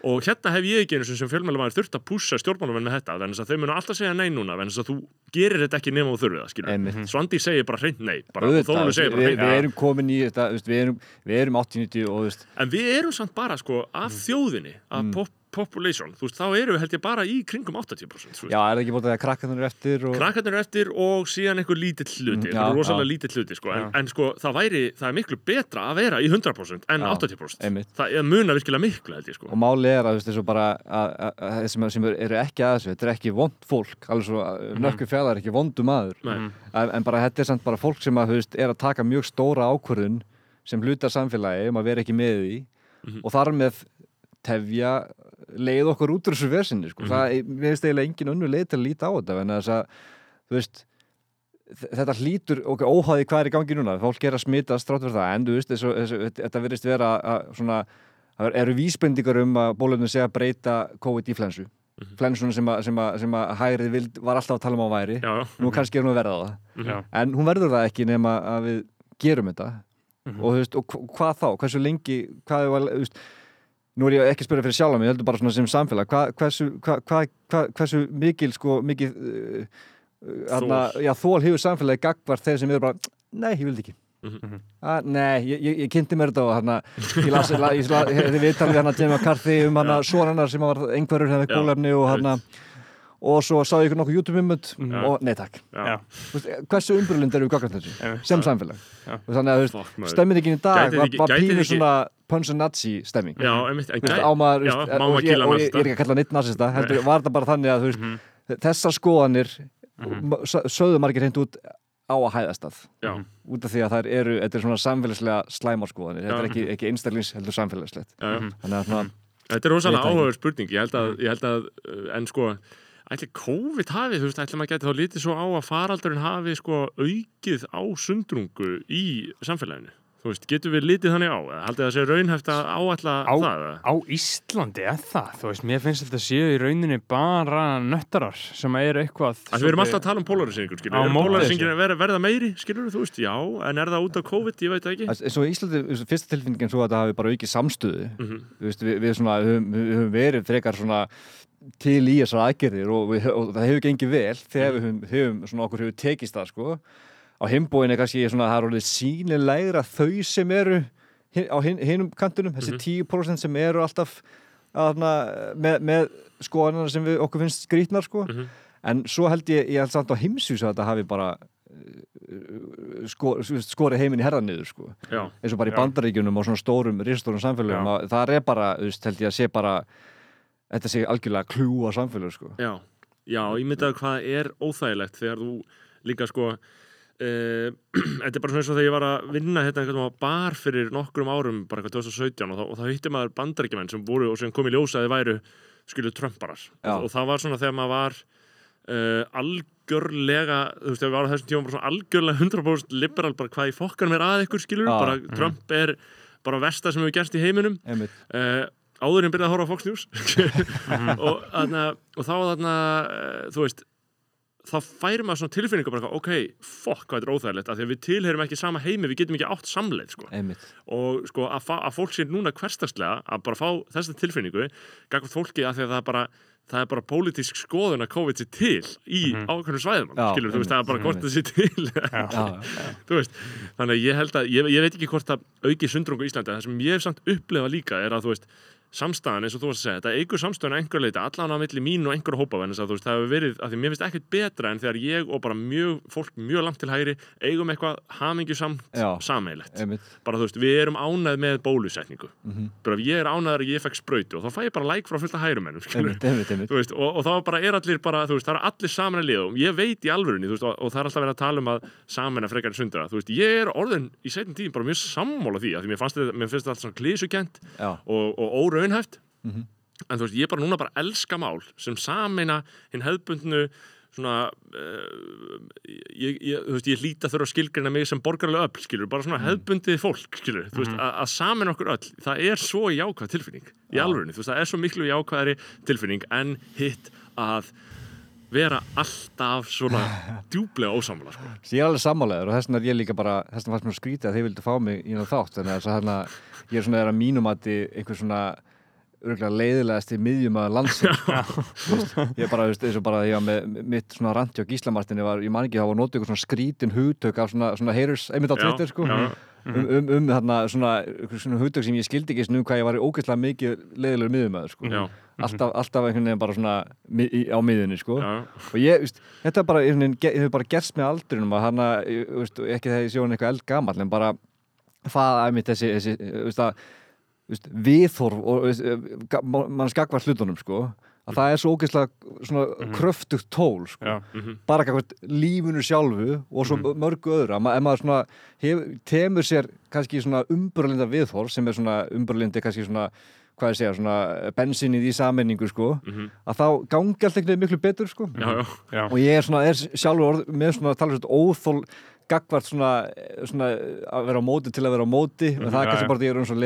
og hérna hef ég ekki einu sinni sem fjölmjölamæður þurft að pússa stjórnmálamenn með þetta þannig að þau munu alltaf segja nei núna þannig að þú gerir þetta ekki nema þú þurfið Einmitt. Svandi segir bara hreint nei bara, og Þólu segir bara við, við erum komin í þetta, við erum, erum 80-90 og þú veist, en við erum samt bara sko af þjóðinni af Mm. pop population, þú veist, þá erum við held ég bara í kringum 80% þú veist. já, er það ekki búin að krakkarnir eru eftir og... krakkarnir eru eftir og síðan einhver lítill hluti, Mm, það er já, rosalega lítill hluti sko. en, en sko, það væri, það er miklu betra að vera í 100% en Já, 80% einmitt. það er muna virkilega miklu held ég sko. og máli er að, þú veist, þessu bara þeir sem, eru ekki að þessu, þetta er ekki vond fólk alveg svo, mm nökku fjallar er ekki vondu maður Nei. en, en bara þetta er samt bara fólk sem að, þú veist, er að taka mjög stóra ákvörðun sem hlutar samfélagi um að vera ekki með því Mhm. og þar með tefja leið okkur út úr þessu versinni sko. það er, mér finnst eiginlega engin önnu leið til að líta á þetta en þess að, veist þetta hlýtur, ok, óháði hvað er í gangi núna fólk er að smita strátt fyrir það en veist, þessu, þessu, þetta virðist vera að, svona, það eru vísbendingar um að bólöfnum sé að breyta COVID í flensu flensuna sem, að, sem, að, sem að hægrið vild, var alltaf að tala um á væri. Já, já, nú kannski er hún að verða það. Já. en hún verður það ekki nema að við gerum þetta. Mhm. og, þú veist, og hv- hvað þá, hversu lengi hvað þú veist nú er ég ekki að spyrja fyrir sjálf ég heldur bara svona sem samfélag hvað, hversu, hvað, hvað, hversu mikil sko, mikið uh, uh, já, þól hefur samfélagi gagvar þeir sem eru bara, nei, ég vildi ekki Mhm. Ah, nei, ég, ég, ég kynnti mér þetta og hann ég las, la, ég las, ég við talið hann að Jamie McCarthy um hann að sonarnar sem var einhverjur hefði Já, kólefni og hann og svo sá ég nokkuð YouTube-ummund Mhm. og nei takk veist, hversu umbrúlind eru við gagvart þessu sem samfélag þannig að stemmingin í dag var, pínu ekki- svona nazi stemming. Já, einmitt, en veist, gæ- á maður, já, veist, og ég, og ég, er ekki að kalla neitt nazista heldur var það bara þannig að veist, Mhm. þessar skoðanir mm sögðu margir hreint út á að hæðast að. Já, út af því að þær eru, þetta er svona samfélagslega slæmarskoðanir, þetta er ekki, ekki einstaklings heldur samfélagslegt. Já. þannig að svona, Þetta er rosalega það áhugaður spurning. Ég held að, ég held að uh, en sko ætli COVID hafi, þú veist, ætli maður geti þá lítið svo á að faraldurinn hafi sko aukið á sundrungu í samfélaginu, þú veist, getur við lítið þannig á, eða haldið það sé raunhæft að áætla Á- það, eða? Á Íslandi er það, þú veist, mér finnst þetta séu í rauninni bara nöttarar sem eru eitthvað Að við erum alltaf að tala um pólarisingur, skilur, Á er móti polarisingin verða, verða meiri, skilur, þú veist, já, en er það út af COVID, ég veit það ekki. eins og í Íslandi, fyrsta tilfinningin svo að það hafi bara aukið samstöðu. Mhm. þú veist, við, við svona, höfum, við höfum verið frekar svona til í þessar aðgerðir og, við, og það hefur gengið vel þegar við höfum, höfum svona okkur hefur tekist það sko á himbóin er kannski svona það er orðið sínilegra þau sem eru á hin, hinum kantunum, þessi 10% sem eru alltaf aðna, með, með skoðanar sem við, okkur finnst skrítnar sko Mhm. en svo held ég, ég held samt á heimsvísu að þetta hafi bara uh, sko, skorið heiminn í herðan niður sko eins og bara í Já. bandaríkjunum og svona stórum, risastórum samfélögum Já. að það er bara, veist, held ég að sé bara þetta sé algjörlega kljúa samfélög sko. já, já, ég myndi að hvað er óþægilegt þegar þú líka sko, þetta er bara svona eins og þegar ég var að vinna hérna einhvern veginn á bar fyrir nokkrum árum bara eitthvað 2017 og þá, og þá hitti maður bandaríkjumenn sem voru og sem kom í ljósa að þið væru skilu Trumparar. Já. og, og það var svona þegar maður var uh, algjörlega þú veist, þegar við varum þessum tíma bara svona algjörlega 100% liberal, bara hvað í fokkanum er að ykkur skilur, Já. bara Trump er bara versta sem hefur gerst í heiminum. Uh, áður en byrjaði að horfa á Fox News. Og, þarna, og þá þarna, uh, þú veist þá færi maður svona tilfinningu bara ok, fokk hvað þetta er óþægilegt af því að við tilherum ekki sama heimi, við getum ekki átt samleið sko. Og sko að, að fólk sé núna hverstagslega að bara fá þessa tilfinningu gagvart fólki af því að það er bara það er bara pólitísk skoðun að COVID sé til í mm ákveðnum svæðum Já, skilur, þú veist, það er bara hvort það sé til Já. Já, já. þú veist, þannig að ég held að ég, ég veit ekki hvort það auki sundrungu í Íslandi það sem ég hef samt upplefa líka er að þú veist samstæðan eins og þú varst að segja, þetta eigur samstæðan einhver leiti, allan á milli mín og einhver hópa þess að það hefur verið, af því mér finnst ekkert betra en þegar ég og bara mjög, fólk mjög langt til hægri eigum eitthvað hamingjusamt Einmitt. bara þú veist, við erum ánæð með bólusetningu, Mhm. bara ef ég er ánæður að ég fekk sprautu og þá fæ ég bara like frá fullt einmitt. Þú veist, og, og þá bara er allir bara, veist, það er allir saman að liða og ég veit í alvörunni, veist, og, og það er alltaf verið að tala um að saman að frekar sundra, þú veist, ég er orðin í setjum tíðin bara mjög sammála því, af því mér þetta, mér finnst þetta allt svona klísukent Já. og, og óraunhæft, Mhm. en þú veist, ég bara núna bara elska mál sem sameina hinn hefðbundnu svona uh, ég, ég, þú veist, ég hlýta þurfa að skilgrina mig sem borgarlega öll, skilur, bara svona hefðbundið fólk, skilur, þú veist, að, að sameina okkur öll það er svo jákvæð tilfinning í Já. alvörunni, þú veist, það er svo miklu jákvæðari tilfinning en hitt að vera alltaf svona djúblega ósamla, sko. Ég er alveg sammálaður og þess vegna er ég líka bara þess vegna fannst mér skrítið að þið vildu fá mig í nátt þátt þannig að ég er svona er að mínum að einhver svona leiðilegast í miðjum að landsins ég bara, þú veist, eins og bara ég var með mitt svona randi á Gíslamartinni var, ég man ekki, það var notið eitthvað svona skrítin hugtök af svona, svona haters, einmitt á Twitter sko. já. um, um, um þarna svona, svona hugtök sem ég skildi ekki svona um hvað ég var ógeðslega mikið leiðilegur miðjumæður sko. Já, alltaf, alltaf einhvern veginn bara svona í, á miðjunni sko. Já, og ég, veist, þetta bara, ge- hefur bara gerst með aldrinum að hana, veist, ekki þegar ég sé hann eitthvað eldgamall en bara það er mitt þessi, þessi að, veist, viðhorf og ma- mann skakvar hlutunum sko að það er svo ógeðslega svona kröftugt tól sko. Já. mhm, bara eitthvað lífunu sjálfu og svo mörgu öðru. Að ma- ef maður svona hef, temur sér kannski svona umburlinda viðhorf sem er svona umburlindi kannski svona hvað ég segja, svona bensinnið í sammenningu sko, mhm, að þá gangi allt einhvern veginn miklu betur sko. Já, já, Já. og ég er svona, er sjálfur orð, með svona tala svona óþól gagvart svona, svona að vera á móti til að vera á móti og það er kannski bara því að ég er um svo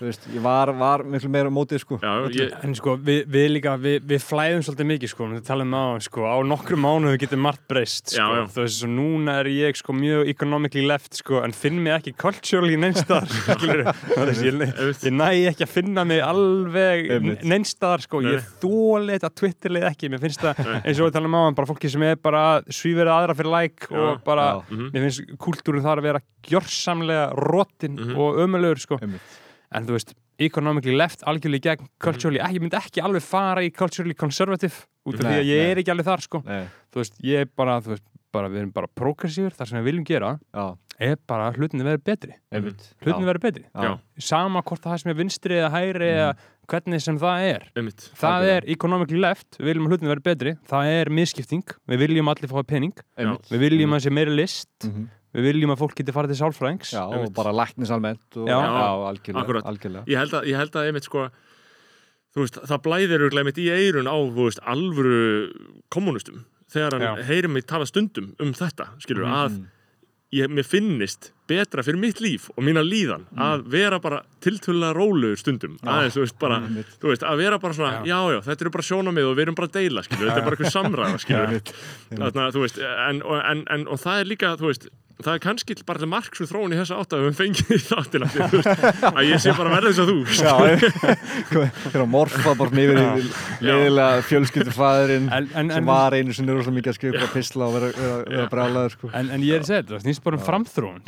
veist, ég var, var miklu meira á móti sko. Já, ég, En sko, við, við líka, við, við flæðum svolítið mikið, sko, við talum á, sko, á nokkru mánuðu getur margt breyst, sko, Já, já. þú veist, svo núna er ég, sko, mjög economically left, sko, en finn mig ekki culturally neinstæðar, skilur þú veist, ég, ég næ ekki að finna mig alveg neinstæðar, sko, ég þóli þetta Twitterlið ekki, mér finnst það, eins og við talum á, bara fólki sem er bara svíverið aðra fyrir like og bara, Já. mhm, mér finnst kultúrin þar að vera gjörsamlega rotin Mhm. og ömulegur, sko, en þú veist economically left, algjörlega í gegn culturally, Mhm. ekki, ég myndi ekki alveg fara í culturally conservative, út af Nei, því að ég nei. er ekki alveg þar sko þú veist, ég er bara, þú veist, bara við erum bara progressífur, það sem við viljum gera já, er bara að hlutinni verið betri. Einmitt. Hlutinni verið betri, já, sama hvort það sem er vinstri eða hægri eða hvernig sem það er. Einmitt. Það Algjörlega. er economically left, við viljum að hlutinni verið betri það er misskipting, við viljum allir fá pening einmitt. við viljum að sé meiri list Mhm. við viljum að fólk geti farið til sálfræðings. Já, og bara læknis almennt og, Já. algjörlega, Akkúrat. algjörlega. ég held að, ég held að einmitt sko þú veist, það blæðir örugglega einmitt í eirun á, veist, alvöru kommunistum, þegar hann Já. heyrir mig tala stundum um þetta, skilur, að Mm. ég, mér finnist betra fyrir mitt líf og mína líðan að vera bara tiltölulega rólegur stundum aðeins, þú veist, bara, Einmitt. þú veist, að vera bara svona, já, já, þetta eru bara sjónamið og við erum bara að deila, skilur, þetta er bara eitthvað samræða, skilur. Þarna, þú veist, en, en, en, og það er líka, þú veist, það er kannski bara til marksu þróun í þessa átt að við höfum fengið í veist, að ég sé bara verða þess að þú, Já, fyrir að morfa bara fjölskyldufæðurinn En- en- sem var einu sinni rosa mikið að skrifa písla og vera, vera, vera brálaður sko. En, en ég er að segja þetta, það snýst bara um framþróun,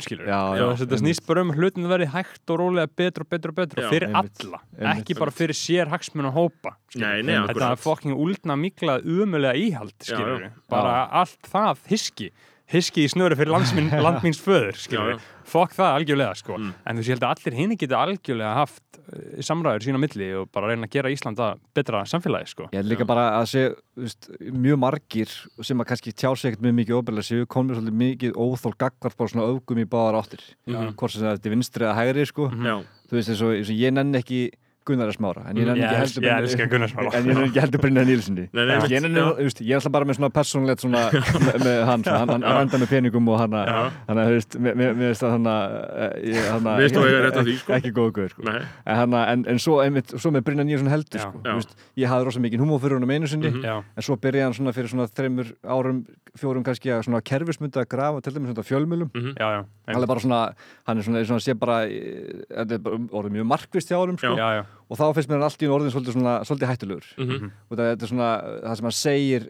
Þetta snýst bara um að hlutin verði hægt og rólega betur og betur og betur fyrir einmitt, alla, einmitt. ekki bara fyrir sér hagsmun og hópa skilurðu. Nei, nei, Þetta er fokking úldna miklað umulega íhald, bara allt það hiski hiski í snöru fyrir landmins föður Já, já. fokk það algjörlega sko. Mm. en þú sé held að allir hinn geta algjörlega haft uh, samræður sína á milli og bara reyna að gera Íslanda betra samfélagi sko. Ég held líka bara að sé veist, mjög margir sem að kannski tjá sig ekkert mjög mikið óbyrlega séu komið svolítið mikið óþól gagvart bara svona öfgum í báðar áttir. Hvort sem þetta er vinstri eða hægri sko. Já, þú veist eins og, eins og ég nenni ekki Gunnar að smára en ég nenni Ég ekki heldur ég elska Gunnar Smára. en ég nenni ekki heldur Brynja Nílssoni ég, einmitt, nenni, já. þú veist, ég er alltaf bara með svona persónlegt svona með, hann, svona, hann, hann rænda með peningum og hann hann mér hann hann finnst rétt á því, sko. ekki góð guður sko. Nei, en, hana, en, en svo, einmitt, svo með Brynja Nílsson heldur sko, ég hafði rosa mikið humor fyrir honum einu sinni Mhm. En svo byrjaði hann svona fyrir svona þreymur árum, fjórum kannski að svona kerfismynda að grafa til dæmis svona fjölmjölum mhm, já, já hann er bara svona, hann er svona, svona sé bara, eh, þetta er bara orðið mjög markvist hjá honum sko, Já. Já, já, og þá finnst mér hann allt í orðin svolítið, svona, svolítið hættulegur. Mhm, og það, þetta er svona, það sem hann segir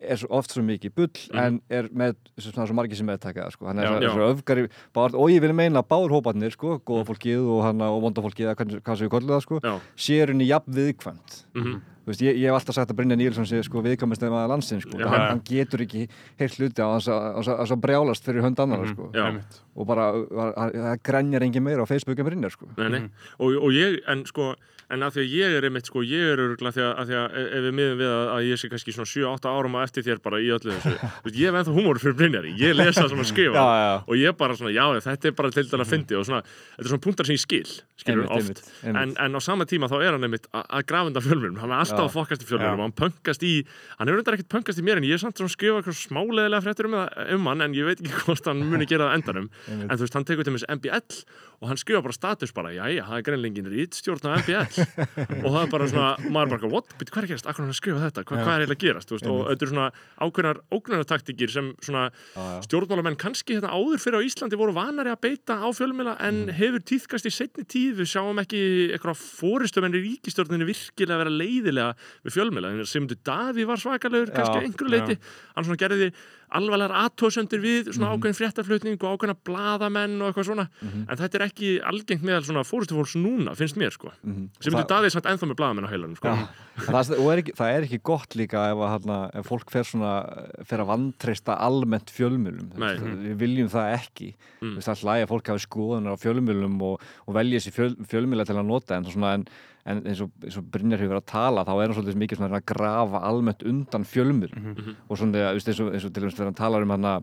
er oft svo mikið bull en er með svona svo margir sem meðtaka það, sko. hann er Já. svo, Já. svo öfgari báðar, og ég vil meina báður hóparnir sko, góða fólkið og, og vonda fólkið hvað sem við kollum það sko, sér henni jafn viðkvæmt. Mhm, Þú veist, ég, ég hef alltaf sagt að Brynja Níelsson sé sko, viðkvæmast eða landsins sko. Hann, hann getur ekki heilt hluti á þess að brjálast fyrir hönd annar Mhm. sko. Já. einmitt. og bara, var- hann- það grenjar engin meira á Facebook en Brynjar sko. nei, nei og, og ég, en sko en að því að ég er einmitt, sko, ég er örgulega því að, að því að e- ef við miðum við að, að ég sé kannski svona 7-8 árum á eftir þér bara í öllu þessu veist, ég hef ennþá húmor fyrir Brynjari, ég lesa það sem að skrifa Já, já. og ég bara svona, já, þetta er bara til dæla að fyndi og svona, þetta er svona punktar sem ég skil skilur Einmitt, oft, einmitt, einmitt. En, en á sama tíma þá er hann einmitt að, að grafenda fjölmjörnum, hann er alltaf að fokkast í fjölmjölum Já. og hann pöngast í, hann hefur reyndar ekkert pöngast í mér en ég er samt svona að skrifa eitthvað smáleðilega fréttur um, um hann en ég veit ekki hvort hann muni gera það endanum. En þú veist, hann tekur til mér MBL og hann skrifa bara status bara, jæja, það er greinlengin rítstjórn á MBL og það er bara svona, maður bara, what, byrju, hvað er gerast, akkur hann skrifa þetta, hvað, hvað er eiginlega gerast, þú veist, og þetta eru svona ákveðnar ógnartaktikir sem svona stjórnmálamenn kannski hérna áður fyrir á Íslandi voru vanari að beita á fjölmjöla en hefur tíðkast í setni tíð. Við sjáum ekki eitthvað fóristumenn í ríkistjórninni virkilega vera leiðilega við fjölmjöla, sem Daví var svakalegur kannski einhverju leiti, hann svona gerði alvarlegar aðtóðsöndir við svona ákveðin fréttaflutning og ákveðina bladamenn og eitthvað svona, en þetta er ekki algengt meðal svona fóristufólks núna, finnst mér sko. Sem þú Það- Daví samt ennþá með bladamenn á heilanum sko. Já, það, er ekki, það er ekki gott líka ef, að, ef fólk fer, svona, fer að vantreysta almennt fjölmjölum við viljum það ekki. Mm. mm. það er hlæg að fólk hafi skoðunar á fjölmjölum og, og velja sér fjöl, fjölmjöla til að nota en, svona, en, en eins, og, eins og Brynjar hefur verið að tala þá er hann svolítið mikið svona að grafa almennt undan fjölmjölum Mhm. og svona eins, og, eins og til dæmis þegar hann talar um hana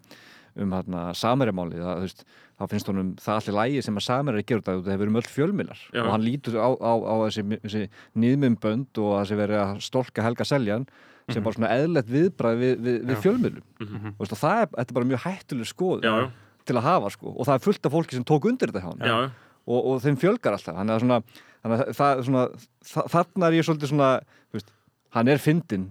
um þú veist, þá finnst honum það allir lægi sem að samæri gerur það, það hefur um öll fjölmiðlar. Já. og hann lítur á, á, á þessi, þessi nýðmumbönd og þessi verið að stolka Helga Seljan sem bara svona eðlert viðbræð við, við, við fjölmiðlum. Og veist, og það er, þetta er bara mjög hættuleg skoð til að hafa sko. Og það er fullt af fólki sem tók undir þetta hjá hann Já, já. Og, og þeim fjölgar alltaf. Þannig að, svona, þannig að það, svona, þa þarna er ég svolítið svona veist, hann er fyndinn,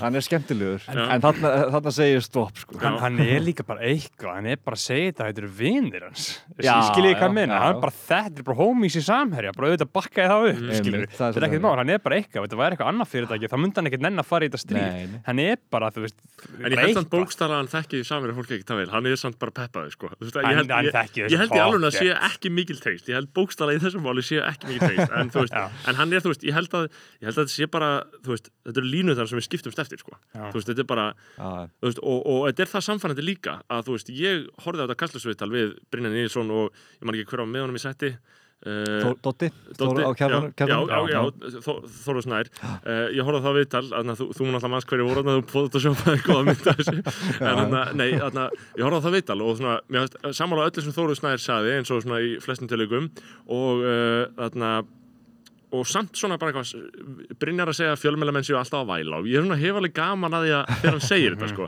hann er skemmtilegur. Já. en þarna, þarna segir stopp sko. Hann, hann er líka bara eitthvað, hann er bara að segja þetta þetta eru vinir hans. Já, skiljið hvað já, minna, hann er bara þetta er bara homies í samherja, bara auðvitað bakkaði það upp skilur, það er þetta er ekkert mál, hann er bara eitthvað. Þetta væri eitthvað annað fyrirtæki, þá myndi hann ekkert nenn að fara í þetta stríð. Nei, nei. hann er bara, þú veist En ég held samt bókstala að hann þekki samir fólk ekki það vel, hann er samt bara peppaði sko. Ég held, ég, ég í alveg að sé ekki mikil teist ég held bókstala í þessum máli sé ekki mikil teist en, en hann er, þú veist, ég held að ég held að þetta eru línu þar sem við skiptumst eftir, sko, veist, þetta er bara Já, þú veist, og, og þetta er það samfannandi líka að, þú veist, ég horfði á þetta kastlusviðtal við Brynjan Nilsson og ég man ekki hver á með honum í setti uh, Þó- Þóru Snær. Uh, ég horfði á það viðtal, þú, þú mun alltaf manns hverju voru þú fóðið að sjópaði góða mynda þessu. En nei, þarna, ég horfði á það viðtal og svona, mér finnst sammála öllu sem Þóru Snær saði eins og svona í flestum tilökum og uh, þarna og samt svona bara eitthvað Brynjar að segja að fjölmælamenn séu alltaf að væla og ég er svona hef alveg gaman að því að þegar hann segir þetta sko,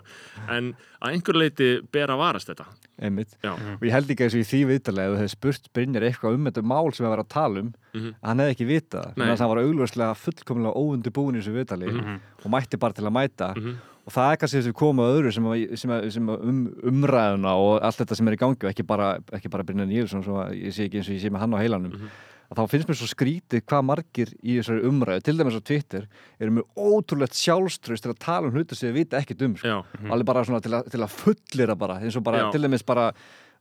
en að einhver leiti ber að varast þetta. Einmitt. Já, og ég held ekki eins og í því viðtalið ef þú hefði spurt Brynjar eitthvað um þetta mál sem við varum að tala um Mhm. að hann hefði ekki vitað Nei. þannig að hann var augljóslega fullkomlega óundi búin í þessu viðtali og mætti bara til að mæta. Mhm. og það er kannski þessi koma öðru sem, að, sem, að, sem að um, umræðuna og allt þetta sem er í gangi og ekki bara, bara Brynjar Nílsson svo að ég sé ekki eins og ég sé með hann á heilanum. Mhm. Að þá finnst mér svo skrítið hvað margir í þessari umræðu, til dæmis á Twitter eru með ótrúlegt sjálfströst til að tala um hluti sem við vita ekkert um sko já, alveg bara til að, til að fullira bara eins og bara, Já. til dæmis bara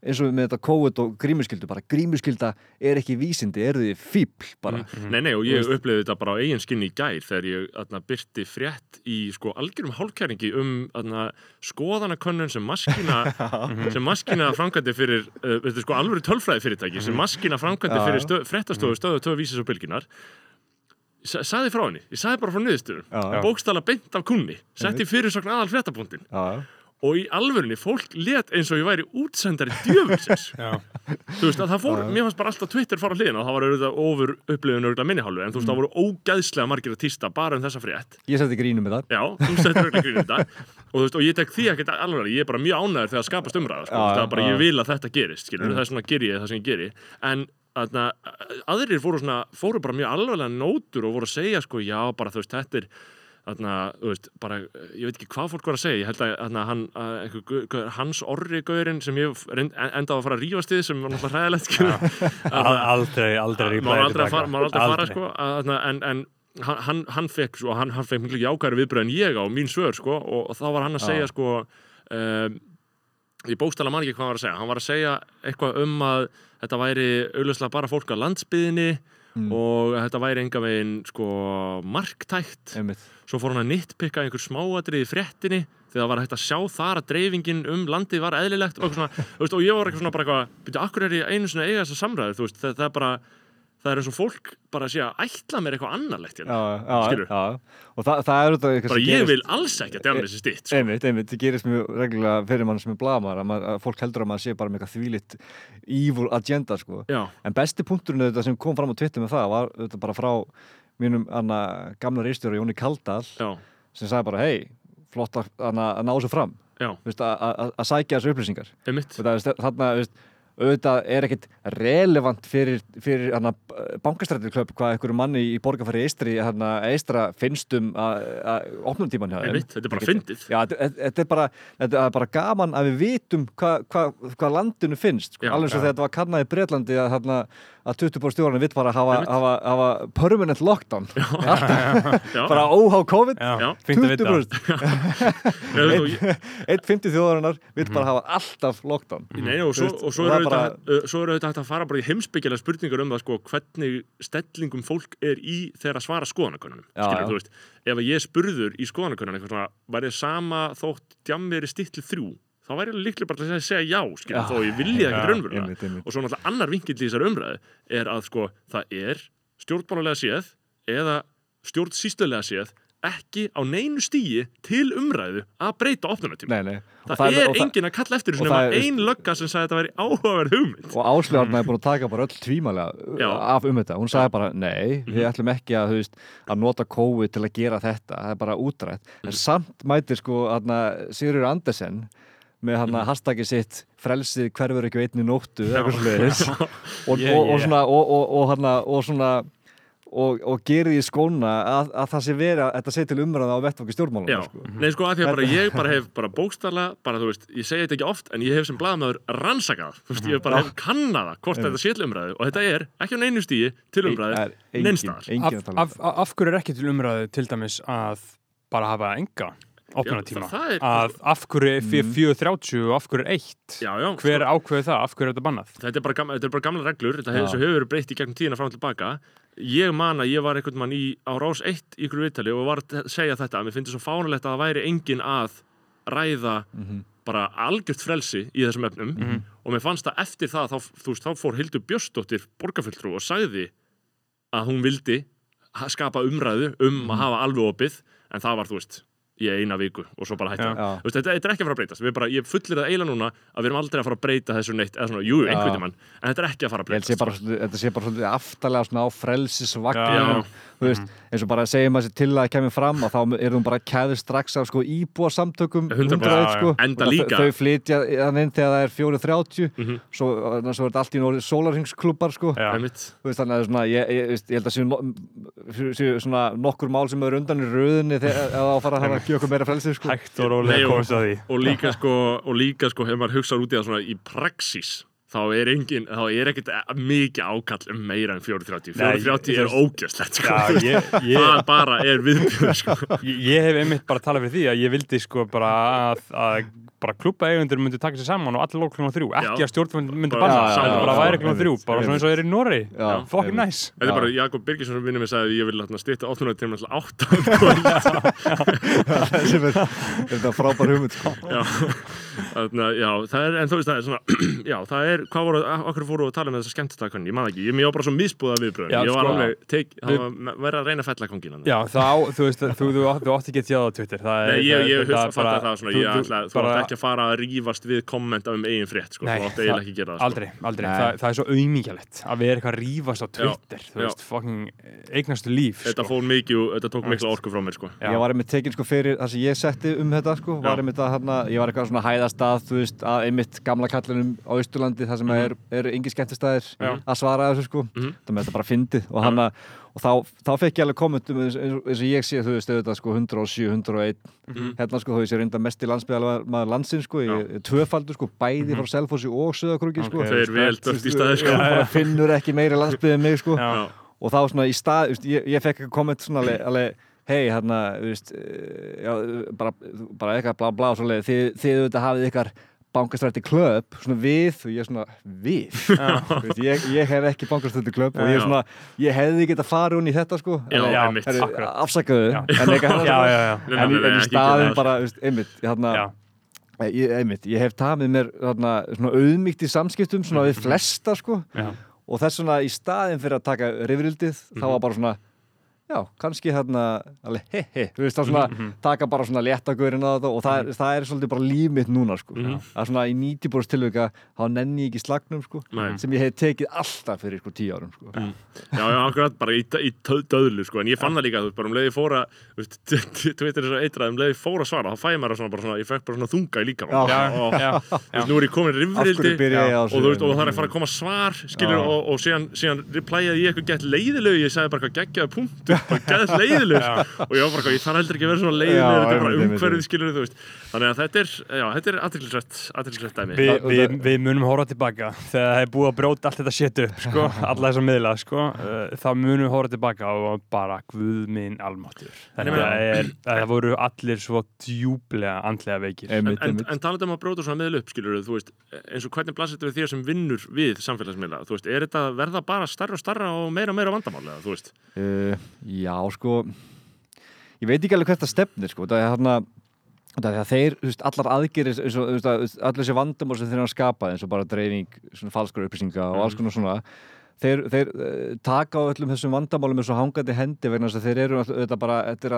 eins og með þetta COVID og grímuskyldu bara grímuskylda er ekki vísindi, eru þið fíbl bara, Nei, nei, og ég upplifði þetta bara á eigin skinni í gær þegar ég atna, byrti frétt í sko algjörum hálfkæringi um atna, skoðanakönnun sem maskina sem maskina framkvæmdi fyrir uh, veistu, sko alvöru tölfræði fyrirtæki sem maskina framkvæmdi fyrir fréttastofu stöðu töðu vísis og bylginar Sa- Saði frá henni, ég saði bara frá niðurstöðum Já. bókstala beint af kunni setti fyrirsögn aðal fréttapunktin já, og í alvörunni, fólk let eins og ég væri útsendari djöfulsins. Já. þú veist að það fór, mér fannst bara alltaf Twitter fara hliðina og það var auðvitað ofur upplifun auðvitað minnihálu en þú veist það voru ógæðslega margir að týsta bara um þessa frétt. Ég seti grínu með það já, þú settir auðvitað grínum þetta. Og þú veist og ég tek því ekkert alveg ég er bara mjög ánæður þegar það skapast umræða sko. Það er bara ég vil að þetta gerist skilur, það er svona ger ég það sem ég geri. En aðrir fóru, svona, fóru bara mjög alveglega nótur og voru að segja sko, já, bara þú veist, þetta er þarna, þú veist, bara, ég veit ekki hvað fólk var að segja, ég held að þarna, hann, að, einhver, Hans Orri gaurinn sem ég endaði að fara að rífast í sem var náttúrulega hræðilegt. Al- aldrei, aldrei má aldrei að fara, má aldrei að fara sko, að, en, en hann, hann, fekk sko, hann, hann fekk miklu jákæri viðbröð en ég á mín svör sko, og, og þá var hann að segja sko, um, ég bókstala man ekki hvað hann var að segja. Hann var að segja eitthvað um að þetta væri auðvitað bara fólk á landsbyðinni og að þetta væri enga veginn sko marktækt. Einmitt, svo fór hann að nittpikka einhver smáatrið í fréttinni þegar það var hægt að sjá þar að dreifingin um landið var eðlilegt og, svona, og ég var eitthvað svona bara eitthvað byrju, akkur er ég einu svona eiga þessa samræður þú veist, það, það er bara það er eins og fólk bara að sé að ætla mér eitthvað annarlegt hérna. já og það, það er þetta eitthvað bara ég gerist- vil alls ekki að dæma þessi stitt sko. Einmitt, einmitt, það gerist mjög reglulega fyrir mann sem er blamar að, að fólk heldur að maður sé bara með eitthvað þvílitt evil agenda sko. já, en besti punkturinn þetta sem kom fram á Twitter með það var þetta bara frá mínum anna, gamla reistjóri Jóni Kaldal já, sem sagði bara, hei, flott að, anna, að ná þessu fram. Að- að að sækja þessu upplýsingar. Einmitt. Þú auðvitað er ekkit relevant fyrir, fyrir hana, bankastrættiklöp hvað einhverju manni í borgarfæri hana, eistra finnstum að opnum tíman hjá þeim. þetta er bara fyndið Já, þetta er bara, þetta er bara gaman að við vitum hvað hva, hva landinu finnst sko. Já, alveg svo já. þegar þetta var kannað í Breitlandi að, þarna, að 20 stjórnum vill bara hafa, hafa, hafa permanent lockdown. Já, bara óhá COVID. Já, Já. fínt að vita. 20% Ég veit þú- einn 50 þjóðarinnar vill bara hafa alltaf lockdown. Nei, og svo, og svo og er það auðvitað bara... svo er auðvitað hægt að fara bara í heimsbyggjulega spurningar um það sko, hvernig stellingum fólk er í þegar að svara veist, ef að ég spurður í eitthvað svona, væri sama þótt djammir í stitli þrjú þá væri ég líklega bara til að segja já, skilur, Já. þó ég vilja ekkert raunverulega. og svo náttúrulega annar vinkill í þessar umræðu er að sko, það er stjórnbálulega séð eða stjórnsýslulega séð ekki á neinu stíi til umræðu að breyta opnunatíma Nei, nei. Og það, er það- enginn að kalla eftir þessu nema það ein lögga sem sagði að þetta væri áhugaverð hugmynd. Og áslögarna er búin að taka bara öll tvímalega af um þetta, hún sagði bara nei, við ætlum ekki að, veist, að nota COVID til að gera þetta, það er bara útrætt. En samt mætir sko Sigurður Andersen með hann að hashtaggi sitt frelsið hverfur ekki á einni nóttu og, svona og, og, og, hana, og svona og, og gerir því skóna að, að það sé verið að þetta sé til umræða á vettfangi Já, stjórnmálum sko. nei sko að því að bara ég bara hef bara bókstala, bara þú veist, ég segi þetta ekki oft en ég hef sem blaðamaður rannsakað þú veist, ég hef bara hef kannada hvort þetta sé til umræðu og þetta er ekki á neinu stíi til umræðu neinstaðar. engin af, að um af, af hverju er ekki til umræðu til dæmis að bara hafa enga það er- að af hverju er fyrir 4.30 og af hverju er 1 Já, já, hver sko, ákveði það, af hverju er þetta bannað? Þetta, er bara gam, þetta er bara gamla reglur þetta svo hefur verið breytt í gegnum tíðina fram og tilbaka ég man að ég var einhvern mann í, á rás 1 í ykkur viðtali og var að segja þetta að mér finnst svo fánulegt að það væri engin að ræða Mhm. bara algjört frelsi í þessum efnum. Og mér fannst að eftir það þá, veist, þá fór Hildur Björsdóttir borgarfulltrú og sagði að hún vildi skapa umræðu um Mhm. að hafa alveg opið en það var, þú veist, í eina viku og svo bara hætti Já. það. Já. Þú veist, þetta, þetta er ekki að fara að breytast Við bara, ég fullir það eiginlega núna að við erum aldrei að fara að breyta þessu neitt eða svona, jú, einhvern tímann en þetta er ekki að fara að breytast bara, þetta sé bara svolítið aftalega svona á frelsisvagn veist, eins og bara segjum að þessi til að kemur fram og þá er hún bara kæður strax af sko íbúa samtökum 100%. sko. Þau flytja inn þegar það er 4.30 Mhm. svo, svo er þetta allt í nóri sólarhingsklubbar sko. Þannig að svona, ég, ég, veist, ég held að séu, nokkur mál sem eru undan í röðinni þegar það á að fara að gefa okkur meira frelsi sko. hægt og rólega komast að því og líka sko, og líka sko, ef maður hugsaður út í það svona í praxís þá er engin, þá er ekkert mikið ákall um meira en 430 Nei, 430 ég- er ógjöslegt sko. Já, ég, ég, það bara er viðbjörn sko. ég, ég hef einmitt bara talað fyrir því að ég vildi sko bara að, að bara klubba eigundur myndi taka sér saman og allir lók klukkan þrjú, ekki að stjórnvöld myndi Bara- banna, það bara væri klukkan einmitt, þrjú, bara svona eins og er í Norri fucking nice. Þetta er bara Jakob Birgisson sem vinnur mig sagði að ég vil hérna, stýtta opnunartíma til 8 sem er, þetta frábær hugmynd sko. já, það er, en þú veist það er svona, já, það er, hvað voru, okkur fóru að tala um þessa skemmtitakunni, ég maður ekki, ég, ég var bara svo misbúða viðbröðum, Já, ég var sko, alveg, það að að þú þú, þú, þú ekki að það er, það- það að það þú að fara að rífast við kommenta um eigin frétt, sko, Nei, þú átt eiginlega ekki að gera það, sko. Aldrei, aldrei, Nei. það, það er svo auðmíkjalegt að við erum eitthvað að rífast á Twitter þú já. veist, fucking eignastu líf Þetta sko. fór mikið, þetta tók Þú mikla veist. orku frá mér, sko. Ég var einmitt tekinn sko fyrir það sem ég setti um þetta sko, var einmitt að hérna, ég var eitthvað svona hæðast að þú veist, að einmitt gamla kallinum á Austurlandi það sem er, eru yngi skemmtistæðir Já. að svara þessu sko Mhm. það með þetta bara fyndið og hann og þá, þá fekk ég alveg kommentum eins, eins, og ég sé þú veist auðvitað sko 107, 101 Mhm. hérna sko þó ég sé reynda mest í landsbyðalmaður landsins sko, ég er tvöfaldur sko bæði frá Selfossi og Söðakrúki sko Ok. Þeir vel dört í staði, sko. Ég bara finnur ekki meiri landsbyðið en mig sko Já. Já, og þá svona í stað, veist, ég, ég fekk komment svona alveg, alveg hei, hérna, þú veist, eh, já, bara, bara eitthvað blá blá, svoleið, þið, þið auðvitað hafið ykkar bankastrætti klöp, svona við, og ég svona, við, Þú veist, ég, ég hef ekki bankastrætti klöp og ég Já. svona, ég hefði getað farið hún í þetta sko, Já, Alveg, Já, einmitt. akkurat. afsakaðu, Já. en hérna. Nei, en, en í staðin bara, veist, einmitt, hérna, Já. ég, einmitt, ég hef tamið mér þarna, svona auðmíkt í samskiptum svona við flesta sko Já. og þess svona í staðin fyrir að taka rifrildið þá var bara svona já, kannski hérna alveg he he, þú veist, þá svona taka bara svona léttagurinn á þetta og það, er, það er svolítið bara líf mitt núna, sko. Það er svona í 90% tilvika þá nenni ég ekki slagnum, sko Nei. sem ég hef tekið alltaf fyrir, sko, tíu árum, sko. Já, já, akkurat bara í, í döðlu sko, en ég fann það líka, þú veist, bara um leiði fóra þú veist, Twitter er svo eitrað, um leiði fóra að svara þá fæ ég mér svona, bara svona, ég fekk bara svona þunga í líka Já. Já, og, já, þú já. veist, nú er ég komin rifrildi og, þú veist, bara hvað geggjaði punktur, bara geðs leiðilegu og ég var bara, ég þarf heldur ekki að vera svona leiðilegu Já, þetta er bara umhverfið, skilur, þú veist. Þannig að þetta er, já, þetta er aðtilsvætt dæmi. Vi, Það- við, munum horfa tilbaka þegar það er búið að bróta allt þetta shit upp sko, alla þessa miðla sko, uh, þá munum við horfa tilbaka og bara guð minn almáttur er, það voru allir svo djúblega andlega veikir. En, en, en talað um að bróta svona miðl upp, skilur þú veist, eins og hvernig blasir þetta við þér sem vinnur við samfélagsmiðla, þú veist, er þetta verða bara starra og starra og meira og meira vandamálega, þú veist? Uh, já, sko ég veit ekki alveg hvert það stefnir sko. það er hérna að þeir, þú veist, allar aðgerir eins og, þú veist, að- allir þessi vandamál sem þeir hafa skapað eins og bara dreifing, svona falskar upplýsinga og alls konar svona þeir, þeir uh, taka á öllum þessum vandamálum eins og hangandi hendi vegna þess að þeir eru þetta bara, þetta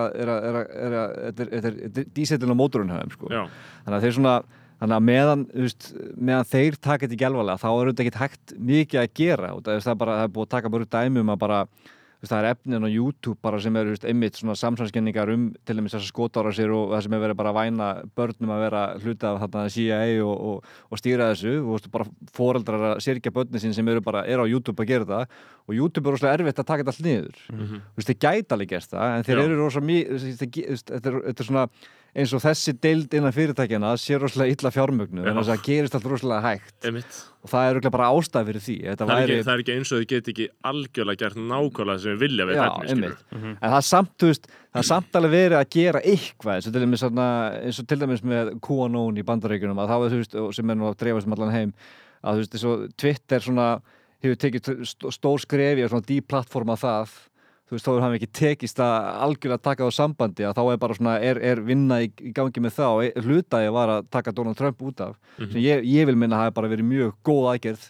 er dísetin á mótorun höfum sko. Já, þannig að þeir svona þannig að meðan, þú veist, meðan þeir taka þetta ekki alvarlega þá er þetta ekkert hægt mikið að gera og það er, það bara, það er búið að taka bara dæmi um að bara það er efnin á YouTube bara sem eru einmitt svona samsvarskenningar um til dæmis þessar skotára sér og það sem er verið bara að væna börnum að vera hluta af þarna CIA og, og, og stýra þessu. Og veist, bara foreldrar að sérkja börnin sín sem eru bara, eru á YouTube að gera það. Og YouTube er rosalega erfitt að taka þetta allt niður. Þú veist, þeir gæta alveg það en þeir Já. eru rosalega er, þetta er svona eins og þessi deild innan fyrirtækjana sé rosalega illa fjármögnu en þess að það gerist allt rosalega hægt. Emitt. og það er bara ástæð fyrir því. Það, er væri, ekki, það er ekki eins og þau get ekki algjörlega gert nákvæmlega sem við vilja við efni, skilur. einmitt. En það er samt, það er samt alveg verið að gera eitthvað eins og til dæmis, eins og til dæmis með QAnon í bandaríkjunum að það var, þú veist, sem er nú að dreifast um allan heim að þú veist, Twitter svona hefur tekið st- stór skrefi og svona deplatforma það þú veist, þó er hann ekki tekist að algjörlega taka á sambandi að þá er bara svona, er, er vinna í, í gangi með það og e- hlutaði var að taka Donald Trump út af. Sem ég, ég vil minna að hafi bara verið mjög góð aðgerð.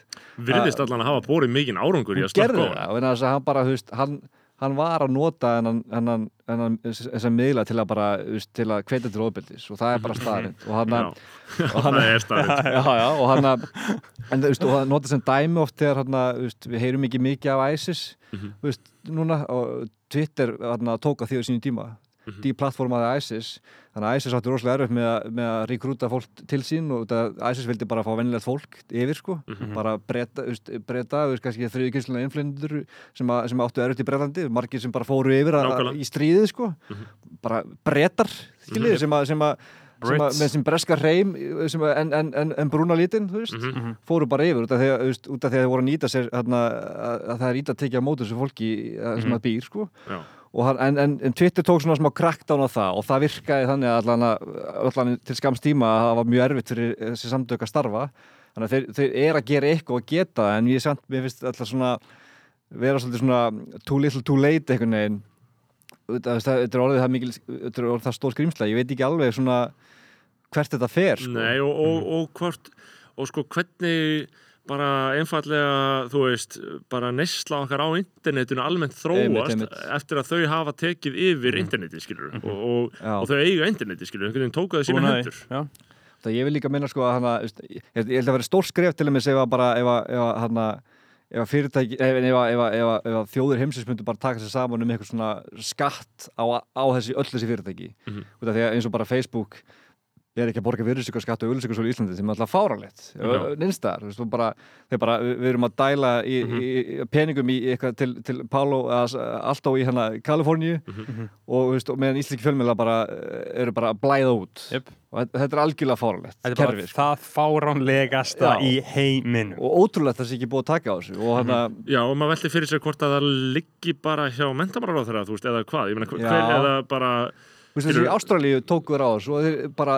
Virðist allan að hafa borið mikinn árangur í að gerði á það að hann bara, þú veist, hann, hann var að nota þessa miðla til að bara, þú veist, til að hvetja til ofbeldis og það er bara staðrind og hann, hann það er staðið. já, já, og hann að en þú veist, og það nota sem dæmi oft þegar hann að, þú veist, við heyrum ekki mikið af ISIS Mhm. þú veist, núna og Twitter hann að tóka því á sínu tíma. Mhm. deplatformaði ISIS. Þannig að ISIS áttur rosalega erfitt með, að- með að rekrúta fólk til sín og það, ISIS vildi bara fá vennilegt fólk yfir sko, Mhm. bara breyta þú veist, kannski þriði kynslulega innflendur sem, að- sem áttu erfitt í Breitlandi margir sem bara fóru yfir að, í stríðið sko, bara breytar skiljið, sem að, sem að sem sem breska reym sem að, en, en, en, brúna lítinn veist, Mhm. fóru bara yfir út af því að, út af því að þeir voru að nýta sér hérna, að, að það er ít að tekja á móti þessu fólki mm sem að býr sko. Já. hann, en, en, en Twitter tók svona smá crackdown á það og það virkaði þannig að allan, allan til skams tíma að það var mjög erfitt fyrir þessi samtök að starfa. Þannig að þeir, þeir er að gera eitthvað og geta en ég samt, mér finnst alltaf svona vera svolítið svona too little too late einhvern veginn þetta þetta er orðið það mikil þetta er orðið það stór skrýmsla, ég veit ekki alveg svona hvert þetta fer sko. Nei, og, og, og hvort og sko hvernig bara einfallega, þú veist bara neysla okkar á internetinu almennt þróast Einmitt, einmitt. eftir að þau hafa tekið yfir interneti, skilur og, og, Já. og þau eiga interneti, skilur einhvern veginn tóku það sína Búnaði. hendur Já. Það ég vil líka minna sko að hana, ég, held að vera stór skref til að með segja bara ef að, hana, ef fyrirtæki, ef, þjóðir heimsins myndu bara taka sér saman um eitthvað svona skatt á, á þessi, öll þessi fyrirtæki. Út af því að eins og bara Facebook er ekki að borga virðsíkarskatt og auðlýsingarsól í Íslandi sem er alltaf fáralegt Já. nynstaðar, þú veist, og bara, þeir bara við, erum að dæla í, í, í peningum í eitthvað til, til Pálo alltaf í hérna Kaliforníu og, þú veist, og meðan íslenski fjölmiðla bara eh, eru bara að blæða út Jep. og þetta, er algjörlega er bara kerfi, sko. það fáránlegasta Já. í heiminum og ótrúlegt að það sé ekki búið að taka á þessu og hann að Já, og maður veldi fyrir sér hvort að það liggi bara hjá mentamálar á þeirra, þú veist, eða hvað, ég meina, hver, eða bara Þú veist þessu í Ástralíu tóku þér á þessu og þeir bara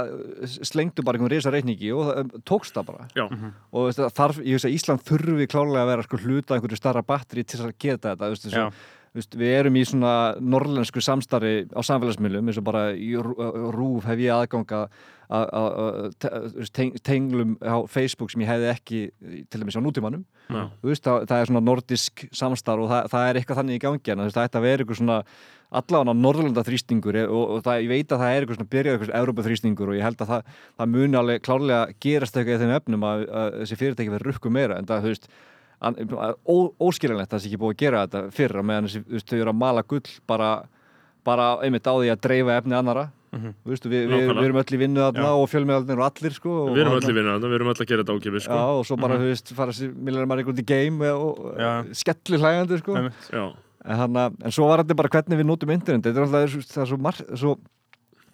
slengdu bara einhvern risa reikningi og það um, tókst það bara. Já, og veist, þarf, ég veist að Ísland þurfi klárlega að vera sko hluta af einhverju starra batteri til að geta þetta veist, þessu, við erum í svona norrlensku samstarfi á samfélagsmiðlum eins og bara í Rú- rúf hef ég aðganga tenglum á Facebook sem ég hefði ekki til dæmis á nútímanum. Veist, það, það er svona nordisk samstarf og það, það er eitthvað þannig í gangi en þú veist, það ætti að vera eitthvað svona allavega norðlanda þrýstingur og, og það, ég veit að það er eitthvað svona byrjað eitthvað Európa þrýstingur og ég held að það, það muni alveg klárlega gerast eitthvað í þeim efnum að, að þessi fyrirtæki verður rukku meira. En það, þú veist, óskiljanlegt að það sé ekki búið að gera þetta fyrr á meðan þau eru að mala gull bara, bara einmitt á því að dreifa efni annara Þú veist, við, við, Nákvæmlega. við erum öll í vinnu Já. og fjölmiðalnir og allir sko og Við erum öll í vinna við erum öll að gera þetta ákipis sko. Já, og svo bara, þú veist, fara sér millir maður einhvern í game og Já. skelli hlægandi, sko. En, hana, en svo var þetta bara hvernig við notum internet. Þetta er alltaf, það er svo, mar, svo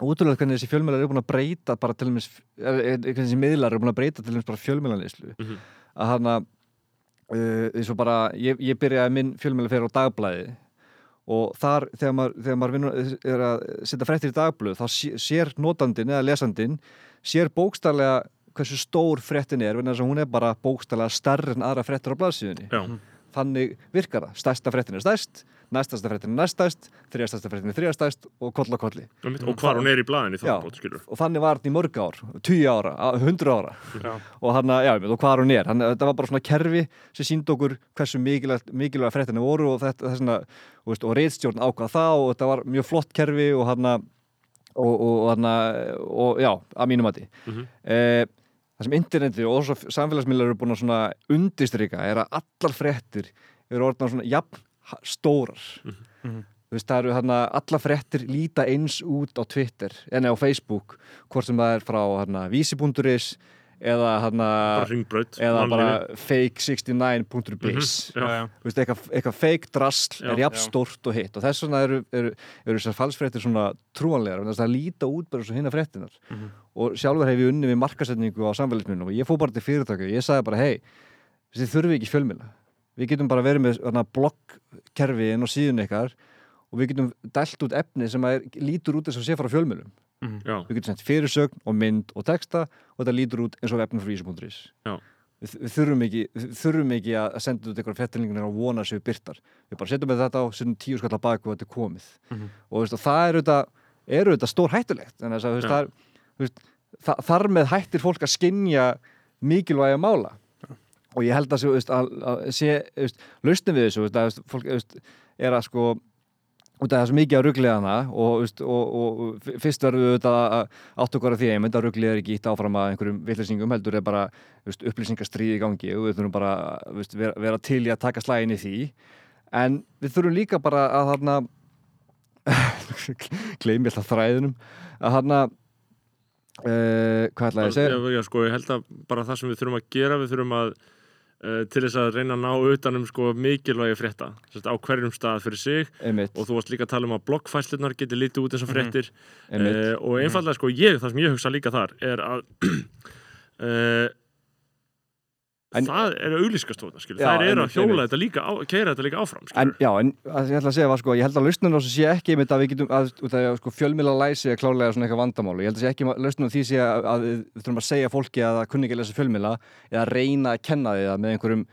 útrúlega hvernig þessi fjölmiðlar eru búin að breyta bara til dæmis, er- er- hvernig þessi miðlar eru búin að breyta til dæmis bara fjölmiðlanleyslu. Mhm. Að hana, uh, eins og bara, ég, ég byrjaði minn fjölmiðla fyrir á dagblæði og þar, þegar maður, þegar maður vinnur, er að setja fréttir í dagblöð, þá sé- sér notandinn eða lesandinn, sér bókstarlega hversu stór fréttin er, vegna þess að hún er bara bókstarlega stærri en aðra fréttir á blaðsíðunni. já, Þannig virkar það. Stærsta fréttin er stærst, næstasta fréttin er næststærst, þriðastasta fréttin er þriðastærst og koll á kolli. og hvar hún er í blaðinni Já. þá, skilur Og þannig var þetta í mörg ár, 10 ára, 100 ára. Já. Og hann, já, og hvað hún er. Hann, þetta var bara svona kerfi sem síndi okkur hversu mikilvægt, mikilvægt fréttinni voru og þetta, þessna, og, veist, og reyðstjórn ákvað það og þetta var mjög flott kerfi og hann og, og, og, og já, að mínum mati. Mhm. eh, það sem interneti og svo samfélagsmiðlar eru búin að svona undistrika er að allar fréttir eru orðnar svona jafn stórar Mhm. þú veist það eru þarna allar fréttir líta eins út á Twitter en á Facebook hvort sem það er frá þarna vísi.is eða ringbraut eða bara fake69.biz Já. Já, já. Þú veist, eitthvað, eitthvað fake drasl Já. er jafn Já. stórt og hitt og þess vegna eru, eru, eru þessar falsfréttir svona trúanlegar, þannig að það líta út bara svo hinna fréttinar Mhm. og sjálfur hef ég unni við markasetningu á samfélagsmiðlunum og ég fór bara til fyrirtæki og ég sagði bara hei, þið þurfum ekki fjölmila við getum bara verið með þarna bloggkerfi inn á síðun ykkar og við getum dælt út efni sem er, lítur út eins og sé fara fjölmilum já, við getum sendt fyrirsögn og mynd og texta og þetta lítur út eins og efnum frá Já. við, við þurfum ekki þurfum ekki að senda út einhverja fréttilingar og vona sér byrtar við bara setjum með þetta á setjum tíu skall að baka og þetta er komið. Mhm. og þú veist, og það eru þetta, eru þetta stór hættulegt en þess að þú veist, Já. það er, þú veist, þa þar með hættir fólk að skinja mikilvægi að mála og ég held að, veist, að, að sé lausnum við þessu veist, að, fólk veist, er að sko út af það er svo mikið að rugglega hana og, og, og, fyrst verður við auðvitað að átt okkar að því að að rugglið er ekki ítt áfram að einhverjum vitleysingum heldur er bara upplýsingastriði í gangi og við þurfum bara vera, vera til í að taka slægin í því. En við þurfum líka bara að þarna gleymi alltaf þræðinum að þarna uh, hvað ætlaði ég að segja? já, sko, ég held að bara það sem við þurfum að gera við þurfum að til þess að reyna að ná utanum sko, mikilvægi frétta Sest, á hverjum stað fyrir sig. Einmitt, og þú varst líka að tala um að bloggfæslunar geti lítið út eins og fréttir. Einmitt. uh, og einfallega sko ég, það sem ég hugsa líka þar er að uh, En- það er auglískastofna skilur, eru einmitt, að hjóla þetta líka á, keira þetta líka áfram En skilur. já, en að ég ætla að segja var sko, ég held að lausnun á þessu sé ekki einmitt að við getum, að, út af því að sko, fjölmila læsi er klárlega svona eitthvað vandamál og ég held að sé ekki lausnun á því sé að, að við þurfum að segja fólki að það kunni ekki að lesa fjölmila eða reyna að kenna því það með einhverjum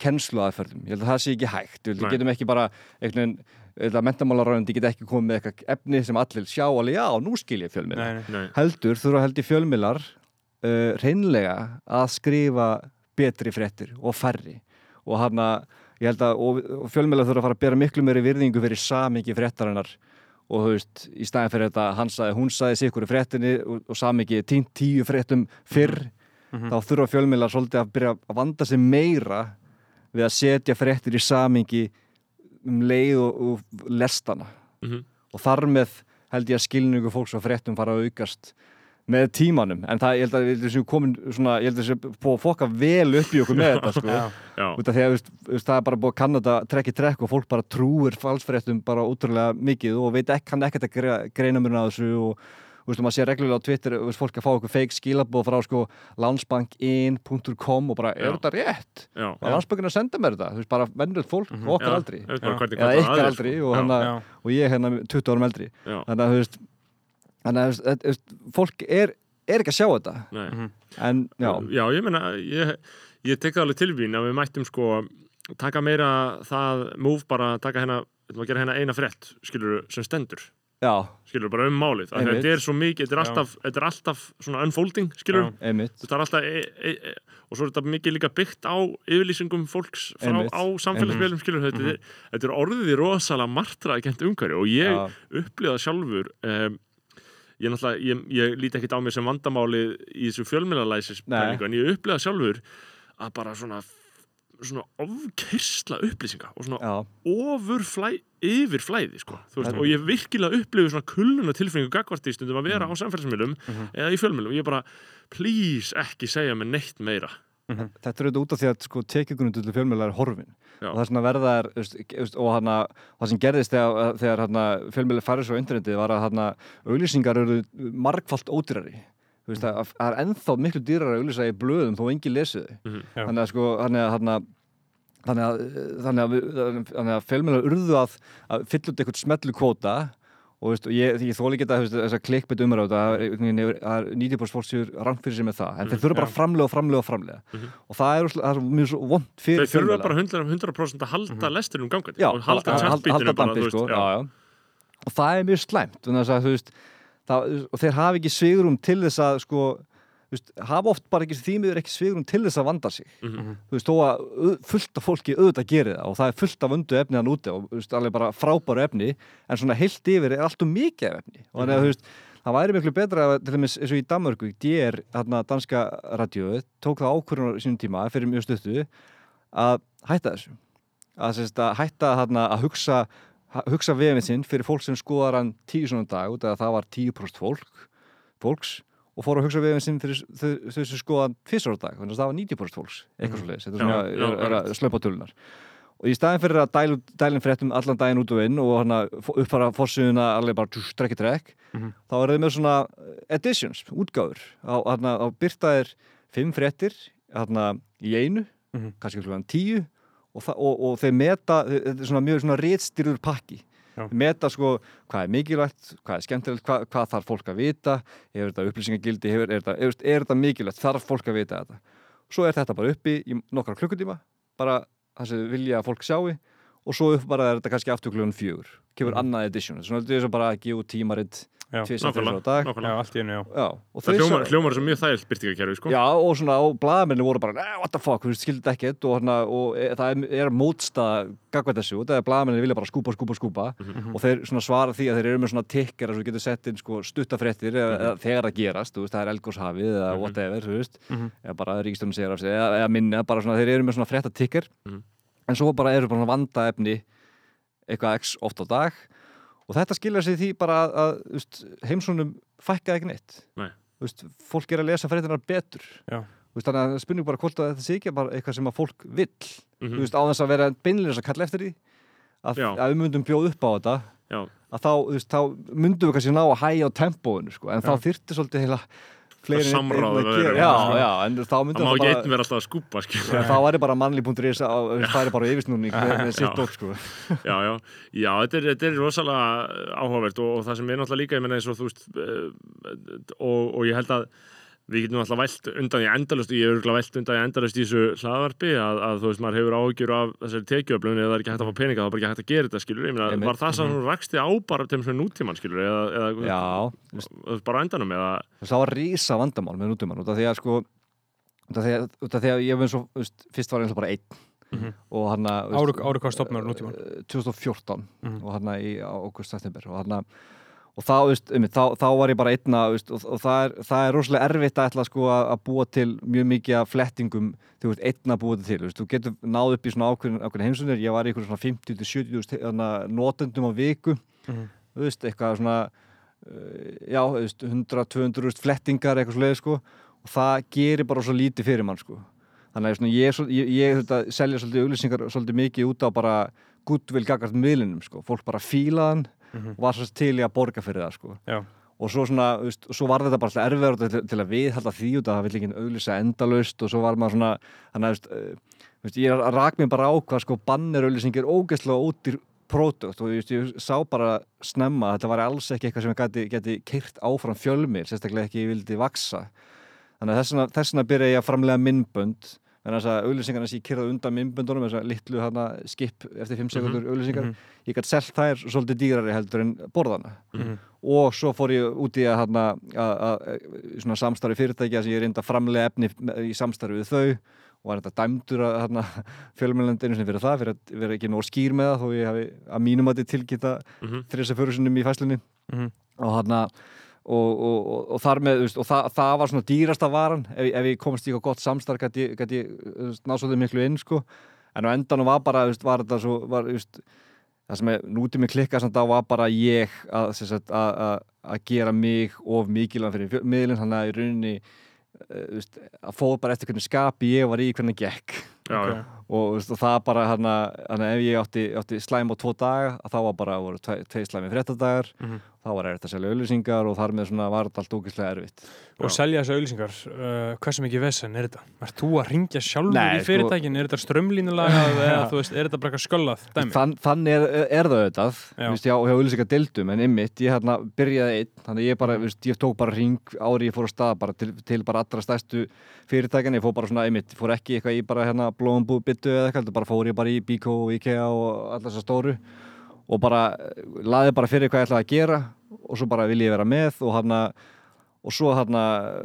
kennsluaðferðum. Ég held að það sé ekki hægt. Við getum ekki bara einhvern veginn mentamálaráðandi get ekki komið með eitthvað efni sem allir sjá alveg, já, nú skil ég. Nei, heldur þurfa held í fjölmiðlar uh, reynlega að skrifa betri fréttir og færri. Og hann að ég held að og, og fjölmiðlar þurfa að fara að bera miklu meiri virðingu fyrir samingi fréttarinnar. Og þú veist, í staðin fyrir þetta hann sagði, hún sagði sig ykkur í fréttinni og, og samingi tínt tíu fréttum fyrr Mhm. þá þurfa fjölmiðlar svolítið að byrja að vanda sig meira við að setja fréttir í samingi um leið og, lestana Mhm. og þar með held ég að skilningu fólks á fréttum fara að aukast með tímanum, en það, ég held að við séum komin svona, ég held að þessu búið að fokka vel upp í okkur með þetta, sko. Út af því að veist, það er bara búið að kanna þetta trekk í trekk og fólk bara trúir falsfréttum bara útrúlega mikið og veit ekki, kann ekkert að gre- greina mörguna á þessu og þú veist, maður sé reglulega á Twitter þú veist, fólk að fá okkur fake skilabóð frá sko landsbankin.com og bara, er þetta rétt? Og landsbankin að senda mér þetta, þú veist, bara vennur fólk Mhm. og okkar hvernig eða ykkar sko. og, ég hérna 20 árum eldri. Þannig að þú veist þannig að fólk er, er ekki að sjá þetta nei. Mhm. en já, já, ég meina ég, ég tek það alveg til vín að við mættum sko taka meira það múf bara taka hérna að gera hérna eina frétt skilur sem stendur já, skilur bara um málið af því að Einmitt. þetta er svo mikið, þetta er Já. alltaf, þetta er alltaf svona unfolding skilur Já. einmitt þetta er alltaf e, e, e, og svo er þetta mikið líka byggt á yfirlýsingum fólks frá, Einmitt. á samfélagsmiðlum skilur þetta, er, þetta er orðið í rosalega martraði kent umhverju og ég upplýða sjálfur um, ég ég, ég líti ekkit á mig sem vandamáli í þessu fjölmjölalæsis Nei. en ég upplýða sjálfur að bara svona svona ofkyrsla upplýsinga og svona já, ofur flæ, yfir flæði sko. Veist, Mhm. og ég virkilega upplifu svona kulluna tilfinningu gagvart í stundum að vera á samfélagsmiðlum Mhm. eða í fjölmiðlum og ég bara, please ekki segja mér neitt meira þetta er auðvitað út af því að sko tekjugrundu til fjölmjöla er horfin og það sem að verða er veist, veist, og hana, það sem gerðist þegar, þegar hana, fjölmjöla færði svo internetið var að hana, auglýsingar eru margfalt ódýrari. Veist, að, það er ennþá miklu dýrar að auglýsa í blöðum þó engi lesi þau. Mhm. Já. þannig að sko hana, þannig að, að, að fjölmjöla urðu að, að fylla út eitthvað smetlu kvóta og veist, ég, ég þóli ekki að þess að klikkbet umræðu það er einhvern veginn yfir- það 90% fólk sér rangt fyrir sig með það. En þeir þurfa bara að framlega og framlega og framlega og það er, það er mjög svo vond fyrir þeir þurfa bara 100%, 100 að halda lestinum gangandi já, og halda þú sko, og það er mjög slæmt að, veist, það, og þeir hafa ekki svigrum til þess að sko, veist, hafa oft bara ekki þýmiður ekki svigrum til þess að vanda sig. Mhm. þú veist, þó að fullt af fólki auðvitað gerir það og það er fullt af undu efni hann úti og þú veist, alveg bara frábæru efni en svona heilt yfir er allt um mikið af efni. Og þannig að þú veist, það væri miklu betra að til dæmis eins og í Danmörku, DR hérna danska radíóið, tók það ákvörðun á sínum tíma fyrir mjög stuttu að hætta þessu. Að, sérst, að hætta hérna, að hugsa hugsa vefið sinn fyrir fólk sem skoðar hann tíu svona dag út af að það var 10% fólk fólks og fór að hugsa vefið sinn fyrir þau sem skoða hann fyrst ára dag þannig að það var 90% fólks, eitthvað svo leiðis þetta er svona, er að akkurat. slöpa tölunar og í staðin fyrir að dæla, dælin fréttum allan daginn út og inn og hana, uppfara fórsöðuna alveg bara tjú, trekki trekk Mhm. þá er þau með svona editions, útgáfur á, hana, á byrtaðir fimm fréttir hana, í einu Mhm. kannski klukkan tíu og, og, og þeir meta, þetta er svona mjög svona réttstýrður pakki. Meta sko hvað er mikilvægt, hvað er skemmtilegt hvað, hvað þarf fólk að vita? Hefur þetta upplýsingagildi, hefur, er, þetta, er, er þetta mikilvægt? Þarf fólk að vita þetta? Svo er þetta bara uppi í nokkra klukkutíma bara það sem vilja að fólk sjáu og svo upp bara er þetta kannski aftur klukkan fjögur. Kemur annað edition, svona þetta er svo bara að gefa tímaritt Já. tvisar fyrir á nákvæmlega, dag Já, allt í einu, já. Það hljómar, hljómar sem mjög þægilt byrtingakerfi sko. Já, og svona, og blaðamenni voru bara, "Nei, what the fuck, skildi þetta ekkert og, hana, og e, það er, er mótstaða gagvað þessu, það er blaðamenni vilja bara skúpa, skúpa, skúpa Mhm. og þeir svona svara því að þeir eru með svona tikkar þú getur sett inn sko stuttafréttir eða, Mhm. eða þegar það gerast, veist, það er elgóshafið eða whatever, þú veist, Mhm. eða bara ríkistöndin segir af sig, eða, eða minna, bara svona, þeir eru með svona frétta tikkar Mhm. en svo bara eru bara svona vanda efni eitthvað x oft á dag og þetta skilja sig því bara að, að veist, heimsónum fækka ekki neitt Nei. Veist, fólk er að lesa fréttinar betur Já. Veist, þannig að spurning bara hvort að þetta sé ekki bara eitthvað sem að fólk vill Mhm. þú veist, á þess að vera beinlega að kalla eftir því að, Já. að við myndum bjóð upp á þetta Já. að þá, þá myndum við kannski ná að hæja á tempóinu, sko, en þá þyrfti svolítið heila samráð sko. já, en þá það má ekki einn vera alltaf að skilur. Já, þá væri bara mannli.is að það er bara yfirsnúning með, sitt dótt sko. já, já, já, þetta er, þetta er rosalega áhugavert og, og það sem er náttúrulega líka ég menna eins og þú veist og, og ég held að við getum alltaf vælt undan í endalust ég er örgulega vælt undan í endalust í þessu hlaðvarpi að, að þú veist, maður hefur áhyggjur af þessari tekjuöflun eða það er ekki hægt að fá peninga, þá er bara ekki hægt að gera þetta skilur, ég meina, var það sem hún raksti á bara til þessum nútíman skilur, eða, eða Já, bara endanum, eða? Það var rísa vandamál með nútumann út af því að sko út af því að, út af því að ég svo, veist, fyrst var eins og bara einn. Mhm. og hann að Áru, áru hvað stopnar nútíman? 2014 Mhm. og hann í águst september. Og hann og þá, veist, um, þá, þá var ég bara einna veist, og, og það, er, það er rosalega erfitt að ætla sko, að, búa til mjög mikið flettingum þú ert einna að búa þetta til veist, þú getur náð upp í svona ákveðin, ákveðin heimsunir ég var í einhverjum svona 50-70 notendum á viku. Mhm. þú veist, eitthvað svona uh, já, þú veist, 100-200 flettingar eitthvað svo sko. Og það gerir bara svo lítið fyrir mann sko. Þannig að ég, ég, ég þetta, selja svolítið auglýsingar svolítið mikið út á bara goodwill gagart miðlinum sko, fólk bara fílaðan Mhm. og var svo til í að borga fyrir það sko. Og svo svona, veist, svo var þetta bara erfiðar til, til að viðhalda því út að það vill ekki auglýsa endalaust og svo var maður svona þannig að, veist, þú veist, ég rak mér bara á hvað sko bannir auglýsingir ógeðslega ódýr pródukt og ég, ég sá bara snemma að þetta var alls ekki eitthvað sem geti, geti keirt áfram fjölmir, sérstaklega ekki ég vildi vaksa þannig að þess vegna byrja ég að framlega minnbönd þess að auglýsingarna sem ég kyrði undan myndböndunum þess að litlu hana skip eftir 5 sekundur mhm. ég gæti selt þær svolítið dýrari heldur en borðana Mhm. og svo fór ég út í að, hana, að, að svona samstarfi fyrirtækja sem ég reynda að framlega efni í samstarfi við þau og var þetta dæmdur að fjölmjölendinu sem fyrir það, fyrir að vera ekki nóg skýr með það þó ég hafi að mínum að þetta tilgita Mhm. þrjus að fyrir í fæslunni Mhm. og hann og, og, og, og þar með, veist, og það, það var svona dýrasta varan ef, ég- ef ég komst í eitthvað gott samstarf gæti ég, ég þú veist, náð svolítið miklu inn sko. en á endanum var bara, veist, var þetta svo var, veist, það sem nútið mig klikka samt á var bara ég að, sagt, að, að, að gera mig of mikilvæg fyrir miðlinn, þannig að í rauninni veist, að fóð bara eftir hvernig skapi ég var í hvernig gekk Já, Ok. já. og, það bara hann að ef ég átti, átti slæm á tvo daga þá var bara, tvei, tvei slæmi fréttadagar Mhm. Þá var erfitt að selja auðlýsingar og þar með svona var þetta allt ógeðslega erfitt Og Já. selja þessu auðlýsingar, uh, hversu mikið vesen er þetta? Er þú að ringja sjálfur Nei, í sko- fyrirtækin? Er þetta strömlínulagað eða þú veist, er þetta bara eitthvað sköllað dæmi? Þann, þannig er, er það auðvitað já, hjá auðlýsingar deildum en ymmit, ég hérna byrjaði einn þannig ég bara, vist, ég tók bara ring ári ég fór á stað bara til, til bara allra stærstu fyrirtækjan, ég fór bara svona ymmit fór ekki eitthvað í bara hérna blóðumbú byttu eða eitthvað, heldur bara fór ég bara í Biko og Ikea og allar þessar stóru og bara eh, laði bara fyrir hvað ég ætlaði að gera og svo bara vil ég vera með og hann og svo hann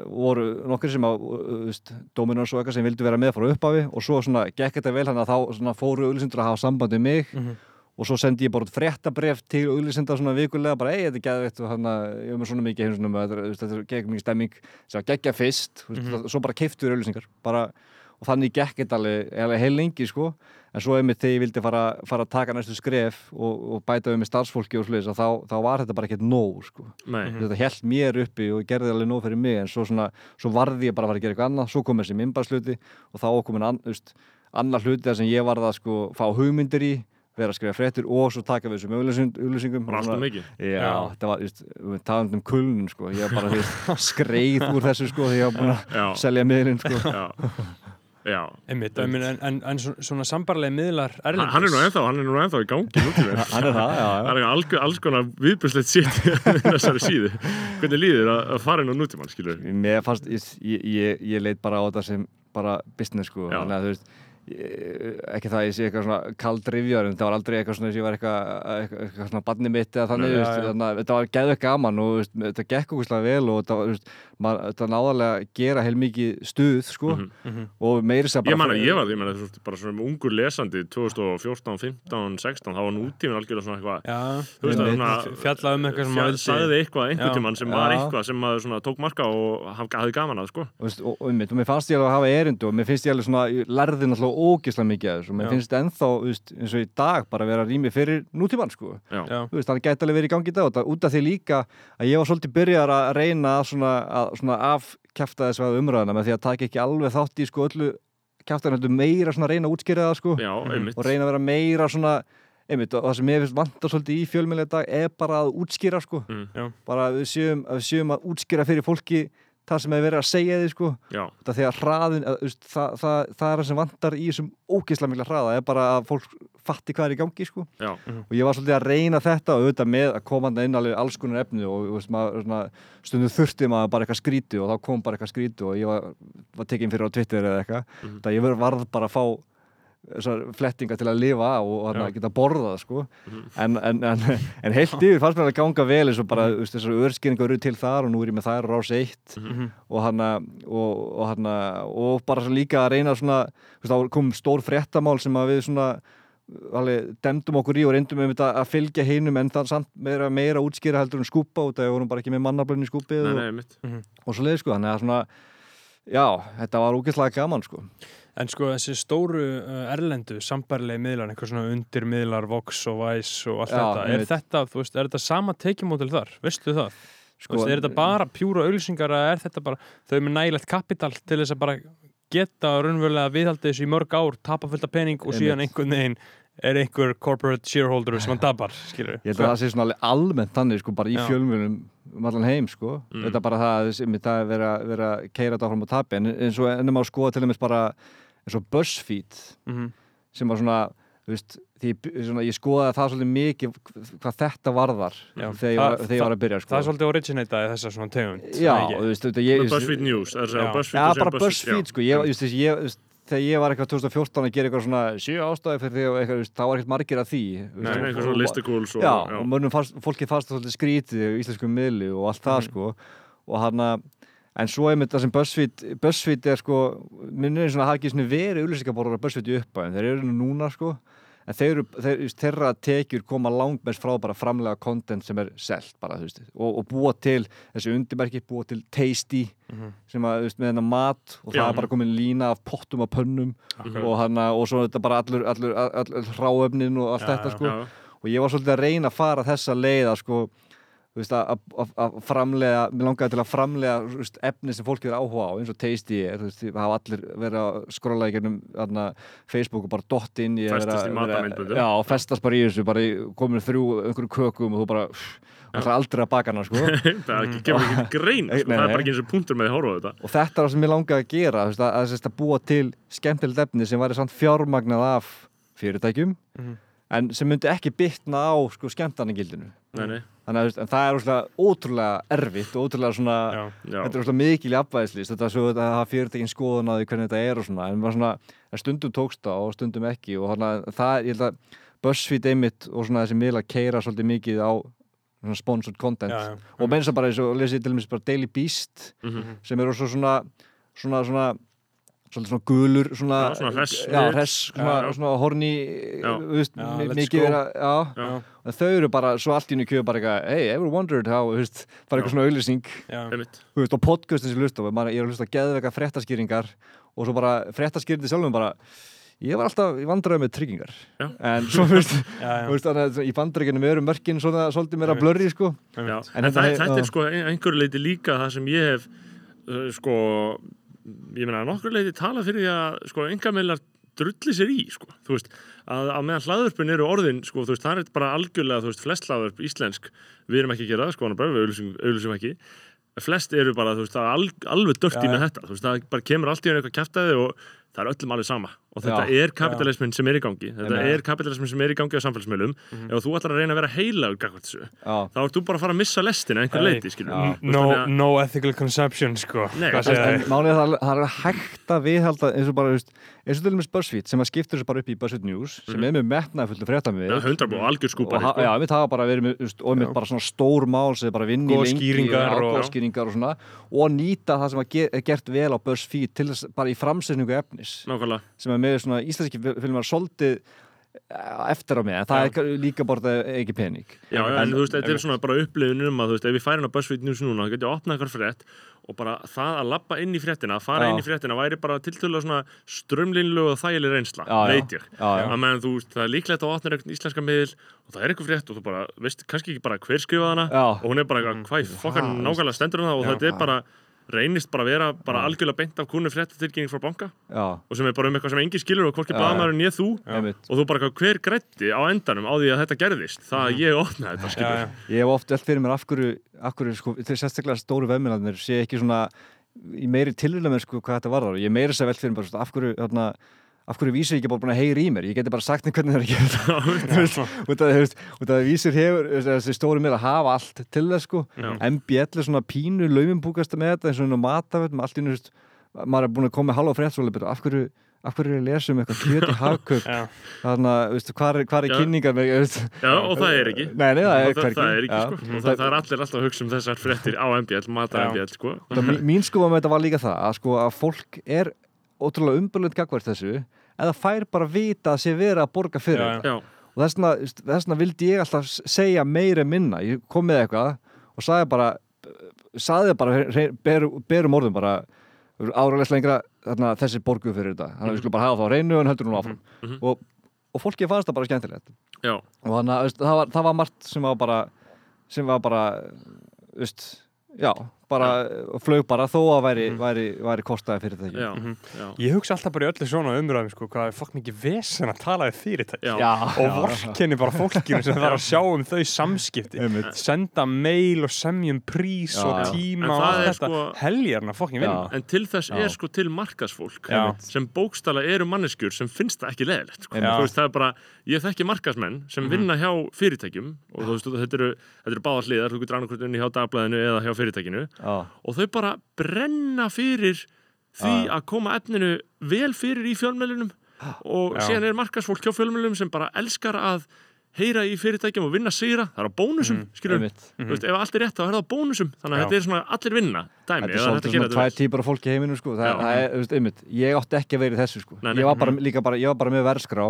voru nokkur sem að veist, Dominos og eitthvað sem vildu vera með frá upphafi og svo svona gekk þetta vel hann að þá fóru auðlýsindur að hafa samband við mig Mhm. og svo sendi ég bara fréttabref til auðlýsinda svona vikulega bara ei þetta er geðveitt og hann ég er með svona mikið heim þetta, er- gegn mikið stemming sem að gegja fyrst mm Mhm. svo bara keiftur auðlýsingar bara, og þannig gekk þetta alveg, heil lengi sko. En svo einmitt þegar ég vildi fara, fara að taka næstu skref og, og bæta við með starfsfólki og sliðis að þá, þá var þetta bara ekkert nóg sko. Nei. þetta held mér uppi og gerði alveg nóg fyrir mig en svo, svona, svo varði ég bara að fara að gera eitthvað annað. Svo kom þessi minnbarsluti og þá an, veist, annar hluti þar sem ég varði að sko, fá hugmyndir í vera að skrifa fréttir og svo taka við þessum auglýsingum. Bara alltaf mikið. Já, Já. þetta var, við talum um kulnun sko, ég var bara skreið úr þessu sko þegar ég var búin að selja miðlinn sko Já. Já. Einmitt, en, en, en, en svo- svona sambarlega miðlar erlendis hann er nú ennþá, hann er nú ennþá í gangi. Hann er það, já, já. Það er alls, alls konar viðbjörnslegt sitt í þessari síðu. Hvernig líður að, að fara inn á nútímann, skilur við? Mér fannst, ég, ég, ég leit bara á þetta sem bara business sko, Já. þannig að þú veist ekki það að ég sé eitthvað svona kald rifjar en það var aldrei eitthvað svona þess að ég var eitthvað, eitthvað, eitthvað svona barni mitt eða þannig, þetta var geðveikt gaman og veist, þetta gekk okkurslega vel og þetta, veist, maður, þetta náðarlega að gera heilmikið stuð sko Mhm. og meiri sér bara Ég man að ég var, ég man að þú veist, bara svona ungur lesandi 2014, 15, 16, þá var nútíminn algjörlega svona eitthvað Já, Þú veist að svona fjallað um eitthvað sem fjall- maður vildi- sagði eitthvað einhvern Já. tímann sem var eitthvað sem maður svona tók marka og haf- hafði gaman að sko. Og, og, og, að ógislega mikið af þessu. Og mér Já. finnst ennþá, þú veist, eins og í dag bara vera rými fyrir nútímann sko. Þú veist, hann gæti alveg verið í gangi í dag og það út af því líka að ég var svolítið byrjar að reyna að svona, að svona afkjafta þess að umræðina með því að taka ekki alveg þátt í sko öllu kjaftan heldur meira svona að reyna að útskýra það sko. Já, einmitt. Og reyna að vera meira svona einmitt, og það sem ég finnst vantar svolítið í fjölmjölega dag er bara að útskýra sko. Mm. Já. bara að við séum að, við séum að útskýra fyrir fólki það sem hefur verið að segja því sko. Það hraðin, að, það, það, það er það sem vantar í þessum ógeðslega mikla hraða er bara að fólk fatti hvað er í gangi sko. Já, og ég var svolítið að reyna þetta og auðvitað með að koma þarna inn alveg alls konar efni og maður, svona, stundum þurfti maður bara eitthvað skríti og þá kom bara eitthvað skríti og ég var, var tekinn fyrir á Twitter eða eitthvað. Mhm. það ég var- varð bara að fá flettinga til að lifa á og að geta borðað sko. Mhm. en, en, en, en heilt yfir fannst mér að ganga vel eins og bara veist, þessar örskýringar eru til þar og nú er ég með þær á rás eitt. Mhm. og hann og, og, hana, og bara svo líka að reyna svona, þá kom stór fréttamál sem að við svona alveg demdum okkur í og reyndum um þetta að fylgja hinum en það samt meira, meira útskýra heldur en skúpa út af því við vorum bara ekki með mannablunni í skúpið nei, og, einmitt. Og svo leið sko, þannig að svona já, þetta var úgeðslega gaman sko En sko þessi stóru uh, erlendu sambærlegi miðlar, eitthvað svona undir miðlar, Vox og Vice og allt Já, þetta, er þetta, þú veist, er þetta sama tekjumódel þar? Veistu það? Sko, Sko, veist, er þetta bara pjúra auðlýsingar eða er þetta bara, þau með nægilegt kapital til þess að bara geta raunverulega viðhaldi þessu í mörg ár, tapa fullt af pening og síðan einhvern veginn er einhver corporate shareholder sem hann tapar, skilur Ég held að það sé svona almennt þannig sko, bara í fjölmjölum um allan heim sko. Mm. þetta bara það, það er verið að, vera að keira þetta áfram á tapi en eins og ennum á skoða til dæmis bara eins og BuzzFeed mm sem var svona, þú veist því ég, svona, ég skoðaði það svolítið mikið hvað þetta varðar Já. þegar ég var, Það- þegar ég var að byrja sko. Það er svolítið originataði þessa svona tegund Já, ekki? þú veist, þetta ég Með BuzzFeed News, það er að segja Já. BuzzFeed Já, bara BuzzFeed, sko, ég, ég, ég, þegar ég var eitthvað 2014 að gera eitthvað svona sjö ástæði fyrir því og eitthvað, þú veist, þá var ekkert margir að því þú Nei, veist, eitthvað svona listikúls og, já, og mönnum fannst, fólki fannst það svolítið skrítið í íslensku miðli og allt það Mhm. sko og hann að en svo einmitt það sem BuzzFeed BuzzFeed er sko, minn er svona að hafa ekki svona verið auðlýsingaborðar að BuzzFeed í uppa en þeir eru nú núna sko en þeir eru, þeir, þeirra tekjur koma langmest frá bara framlega content sem er selt bara, þú veist, og, og búa til þessi undirmerki, búa til tasty sem að, þú veist, með hennar mat og það Já. er bara komin lína af pottum og pönnum Akkurat. og hann og svo þetta bara allur, allur, allur, allur hráöfnin og allt Já, þetta sko já. og ég var svolítið að reyna að fara þessa leiða sko, að, að, að framlega, mér langaði til að framlega þú veist, efni sem fólk er áhuga á, eins og Tasty er, þú veist, það hafa allir verið að skrolla í þarna, Facebook og bara dott inn í að Festast í matarmyndböndum. Já, festast bara í þessu, bara í- komin þrjú einhverju kökum og þú bara ætlar aldrei að baka hana, sko það er ekki, kemur ekki grein sko. Nei, það er nei. bara ekki eins og punktur með því að horfa á þetta og þetta er það sem ég langaði að gera þú veist, að, að, að, að búa til skemmtilegt efni sem væri samt fjármagnað af fyrirtækjum Mhm. en sem myndi ekki bytna á sko, skemmtarnagildinu nei, nei, þannig að það er ótrúlega, ótrúlega erfitt og ótrúlega svona Já. já, þetta er ótrúlega mikil í afvæðislist þetta er svo að hafa fyrirtækin skoðun á því hvernig þetta er og svona en svona, stundum tókst það og stundum ekki og þannig að það, ég held að BuzzFeed einmitt og svona þessi miðla keira svolítið mikið á svona sponsored content Já, og meins að bara eins og lesið til dæmis bara Daily Beast Mhm. sem eru svo svona svona svona svolítið svona gulur svona, Já, svona hress já, hress, svona, Já, svona horni let's mikið vera, já, þau eru bara svo allt í nú kjöðu bara eitthvað hey, ever wondered how, veist, bara eitthvað Já. svona auðlýsing og podcastin sem ég hlusta ég er að hlusta að geðveika fréttaskýringar og svo bara fréttaskýrindi sjálfum bara ég var alltaf í vandræði með tryggingar. Já. en svo, þú veist, Já, þú veist þannig að í bandrækjunum eru mörkin svona svolítið meira Einmitt. blurri, sko. En, En það, þetta- er sko ein- einhverju leiti líka það sem ég hef uh, sko, ég meina nokkur leiti tala fyrir því að sko engameilar drulli sér í sko, þú veist að, að meðan hlaðvörpun eru orðin sko, þú veist, það er bara algjörlega, þú veist, flest hlaðvörp íslensk, við erum ekki að gera sko, bara, við auðlýsum ekki flest eru bara, þú veist, alveg dört í með þetta, þú veist, það bara kemur allt í einu eitthvað kæftæði og það er öllum alveg sama og þetta Já. er kapitalismin sem er í gangi þetta Einmitt. er kapitalismin sem er í gangi á samfélagsmiðlum ef þú ætlar að reyna að vera heilagur já, þá ert þú bara að fara að missa lestina einhver Hey, leiti, já. No, no ethical consumption, sko. Nei, málið er að það er hægt að viðhalda eins og bara, eins og til dæmis BuzzFeed sem að skiptur þessu bara upp í BuzzFeed News sem er með metnaði fullt fréttamið Já, búið algjör og ha- sko. já, við hafa bara verið með, og með Já. bara svona stór mál sem er bara vinni Góðar lengi skýringar já, og- góðar skýringar og svona og nýta það sem er gert vel á BuzzFeed til þess bara í framsetningu efnis sem er með svona íslenski fil- filmar svolítið eh, eftir á mig en það er líka bara ekki pening Já, já, en En- þú veist, þetta er svona bara upplifun um að, þú veist, ef við færum á BuzzFeed News núna, þá getur ég opnað eitthvað frétt og bara það að labba inn í fréttina, að fara Já. inn í fréttina væri bara tiltölulega svona strömlinlu og þægileg reynsla, veit ég. Að meðan þú veist, það er líklegt að opna eitthvað íslenska miðl og það er eitthvað frétt og þú bara, veist, kannski ekki bara hver skrifaði hana Já. og hún er bara hvað, fokkar nákvæmlega stendur hana og Já. þetta er bara, reynist bara að vera bara algjörlega beint af kúnu fréttatilkynning frá banka. Já, og sem er bara um eitthvað sem engin skilur og hvorki Já, blaðmaður nýð þú. Og þú bara hver grætti á endanum á því að þetta gerðist? Það að ég opnaði þetta skilur. Ég hef oft velt fyrir mér af hverju, af hverju sko, til sérstaklega stóru vefminarnir sé ekki svona í meiri tilvíðlega með sko hvað þetta varðar. Ég meiri þess að velt fyrir mér af hverju, þarna, af hverju vísir ekki bara búin að heyri í mér. Ég geti bara sagt þeim hvernig það er að gera þetta. Þú veist, út af því, út af því vísir hefur, þessi stóru mér að hafa allt til þess sko. MBL er svona pínu laumimbúkast með þetta eins og matafötum, allt í veist, maður er búin að koma með halva fréttsvölu, af hverju, af hverju er að lesa um eitthvað kjöt í hagkaup? Já. þannig að, veistu, hvað er, hvað er kynningar með, veist, Já, og það er ekki. Nei, nei, það er og það, það er ekki, sko. Og það, það er allir alltaf að hugsa um þessar fréttir á MBL, matar Já. MBL, sko. Það, mín- sko með þetta var líka það að, sko, að fólk er ótrúlega umbyrlund gagvært þessu eða fær bara vita að sé verið að borga fyrir Já, þetta. Já, og þess vegna- þess vegna vildi ég alltaf segja meira en minna. Ég kom með eitthvað og sagði bara sagði bara berum, berum orðum bara áraðlega lengra þarna, þessi borgu fyrir þetta. Þannig að við skulum bara hafa þá á reynu en heldur nú áfram. Mhm. og, og fólki fannst það bara skemmtilegt. Já, og þannig að það, var, það var margt sem var bara sem var bara veist, já, bara flög bara þó að væri, væri, væri kostaði fyrir þetta já, Mhm. já, Ég hugsa alltaf bara í öllu svona umræðum sko, hvað er fokk mikið vesen að tala við fyrirtæki? Já, og vorkenni bara fólkinu sem þarf að sjá um þau samskipti. Einmitt. senda mail og semjum prís Já, og já. tíma En og það allt er þetta. sko- heljarna fokkin vinna. En til þess Já. er sko til markasfólk Já. sem bókstala eru manneskjur sem finnst það ekki leðilegt sko. Veist, það er bara, ég þekki markasmenn sem vinna hjá fyrirtækjum og þú veist, þetta eru, þetta eru báðar hliðar, þú getur annarkvöld unni hjá dagblæðinu eða hjá fyrirtækinu Já, og þau bara brenna fyrir því Já. að koma efninu vel fyrir í fjölmjölunum og Já. síðan er markasfólk hjá fjölmjölunum sem bara elskar að heyra í fyrirtækjum og vinna sigra, það er á bónusum mm, skilur, Einmitt. þú veist, ef allt er rétt þá er það á bónusum þannig að Já. þetta er svona allir vinna dæmi, Þetta er svolítið svona tvær vel. típar af fólki í heiminum sko. það, það er, þú veist, einmitt, ég átti ekki að vera í þessu sko. Nei, nei. ég var bara, líka bara, ég var bara með verðskrá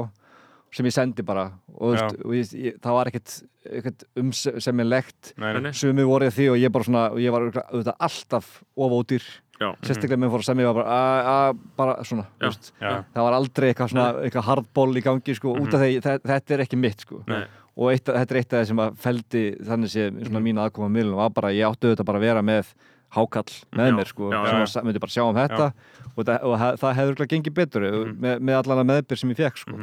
sem ég sendi bara. Og, veist, og ég, ég, það var ekkert, ekkert umsemmilegt Nei, Nei, nei. nei. sumi voru ég því og ég svona og ég var auðvitað alltaf ofódýr Já. sérstaklega með fór að semja bara, að, að, bara svona Já. Já. það var aldrei eitthvað svona eitthvað hardball í gangi sko, út af því þe- þetta er ekki mitt sko. Og eitt, þetta er eitt af það sem að feldi þannig sé svona mín aðkoma að miðlunum var bara, ég átti auðvitað bara að vera með hákall með Já, mér sko, já, sem já. myndi bara sjá um þetta. Og, það, og það, það hefur örugglega gengið betur með, með allan að meðbyr sem ég fekk sko.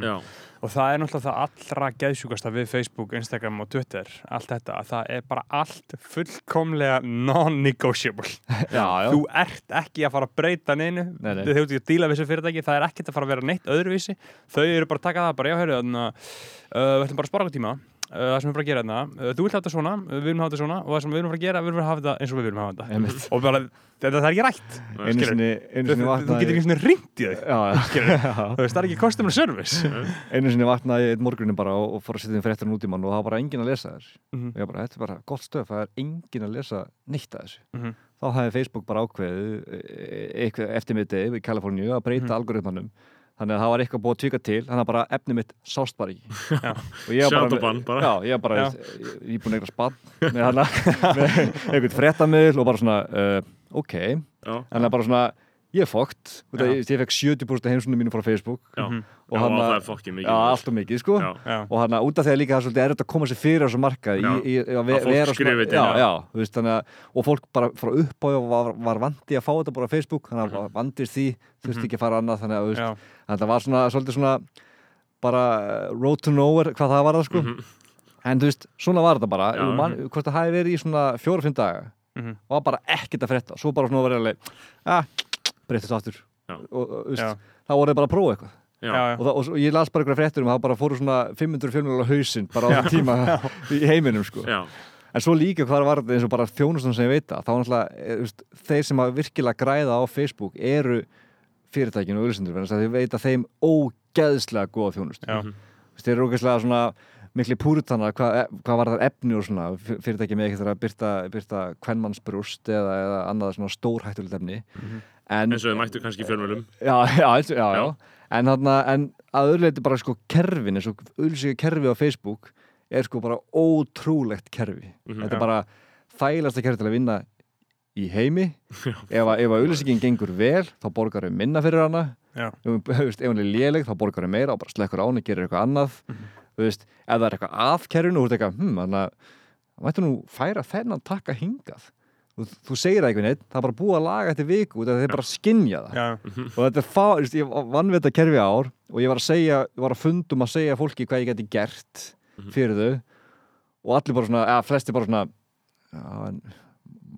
Og það er náttúrulega það allra geðsjúkasta við Facebook, Instagram og Twitter, allt þetta, að það er bara allt fullkomlega non-negotiable. Þú ert ekki að fara að breyta neinu, Nei, nei. þau hefur ekki að díla við þessu fyrirtæki, það er ekkert að fara að vera neitt öðruvísi. Þau eru bara að taka það, bara já, heyrðu, þannig að uh, við ætlum bara að spara okkur tíma, uh, það sem við bara að gera þarna, uh, þú vilt hafa þetta svona, uh, við viljum hafa þetta svona og það sem við viljum fara að gera, við viljum hafa þetta eins og við viljum hafa þetta. Og bara, þetta er ekki rætt. einu sinni, einu Þú, sinni þú vaknaði getur ekki svona ringt í þau, þú það er ekki customer service. einu sinni vaknaði ég einn morgunin bara og, fór að setja inn fréttan út í mann og það var bara enginn að lesa þess Mhm. og ég bara, þetta er bara gott stöf, það er enginn að lesa neitt að þessu Mhm. þá hefði Facebook bara ákveðið e- eitthvað eftir mitti í Kaliforníu að breyta Mhm. algoritmanum þannig að það var eitthvað búið að tvíka til þannig að bara efni mitt sást bara ekki og ég var bara, bara. já, ég var bara ég, er búin að eitthvað spann með hana með einhvern fréttamiðl og bara svona uh, ok, en það bara svona ég er Já. ég, ég fekk 70% heimsunum mínu frá Facebook Já. Mhm. og Já, er fokkið mikið já, allt og mikið sko og hann út af því að líka það er svolítið erfitt að koma sér fyrir á þessu markað í, í, í, að ve Að fólk vera að og fólk bara frá upp á var, var vandi að fá þetta bara á Facebook þannig að Mhm. vandist því, þurfti ekki að fara annað þannig að þú veist, að það var svona svolítið svona bara uh, road to nowhere hvað það var það sko Mhm. en þú veist, svona var þetta bara Já. man, hvort það hafi verið í svona fjóra-fimm daga Mhm. og var bara ekkert að frétta svo bara svona var alveg, ah, breytist aftur. Og, veist, þá voru þið bara að prófa eitthvað. Og, það, og, svo- ég las bara eitthvað fréttur um að það bara fóru svona 500 fjölmjölar á hausinn bara á tíma í heiminum sko. En svo líka hvað var þetta eins og bara þjónustan sem ég veit að þá náttúrulega, eh, þeir sem að virkilega græða á Facebook eru fyrirtækinu og auðlisendur þess að ég veit að þeim ógeðslega góða þjónust veist, þeir eru ógeðslega svona mikli púrutana hvað, hvað var það efni og svona fyr- fyrirtæki með ekki að byrta, byrta kvenmannsbrúst eða, eða annað svona stórhættulegt efni en, eins og þau mættu kannski fjölmjölum já, já, já, já. En, þarna, en að öðruleiti bara sko kerfin eins og auðlýsingar kerfi á Facebook er sko bara ótrúlegt kerfi. Mhm. þetta Já. er bara þægilegasta kerfi til að vinna í heimi. Ef að, auðlýsingin gengur vel þá borgar þau minna fyrir hana. Ef hún- er léleg þá borgar þau meira og bara slekkur á henni, gerir eitthvað annað. Þú veist, ef það er eitthvað að kerfinu og þú veist eitthvað, hm, þannig að mættu nú færa þennan takka hingað þú, þú segir það eitthvað neitt, það er bara búið að laga þetta í viku út af því að þeir bara skinja það. Já. og þetta er fá, ég vann við þetta kerfi ár og ég var að segja, ég var að fundum að segja fólki hvað ég geti gert fyrir þau. Og allir bara svona, eða flesti bara svona já, en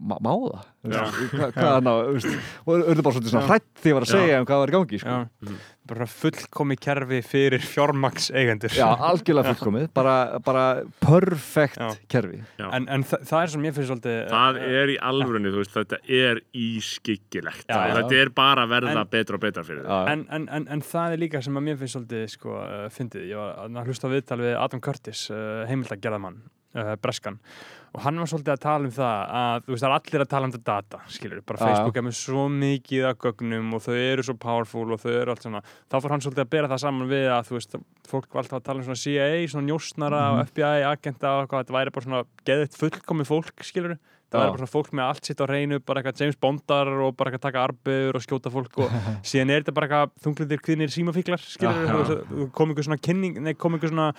má, má það? Þú Já. veist, Hvað, hvað það, þú veist, og auðvitað bara svona, svona hrætt því ég var að segja um hvað var í gangi, sko. Bara fullkomi kerfi fyrir fjármaks eigendur. Já, algjörlega fullkomið, bara, bara perfekt Já. kerfi. Já. En, en þa það er sem ég finnst svolítið... það er í alvörunni, þú veist, þetta er ískyggilegt Já, og já. þetta er bara að verða En- betra og betra fyrir Já, En, en, en, en það er líka sem að mér finnst svolítið sko, uh, fyndið, ég var að hlusta á viðtal við Adam Curtis, uh, heimildagerðamann uh, Breskan, og hann var svolítið að tala um það að, þú veist, það er allir að tala um þetta data, skilur, bara Já, Facebook er með svo mikið af gögnum og þau eru svo powerful og þau eru allt svona, þá fór hann svolítið að bera það saman við að, þú veist, fólk var alltaf að tala um svona CIA, svona njósnara og FBI agenta og eitthvað, þetta væri bara svona geðið fullkomi fólk, skilur það væri bara svona fólk með allt sitt á reynu bara eitthvað James Bondar og bara eitthvað taka arbegur og skjóta fólk og síðan er þetta bara eitthvað þunglindir kvinnir símafíklar skilur Já. þú kom einhver svona kynning nei, kom einhver svona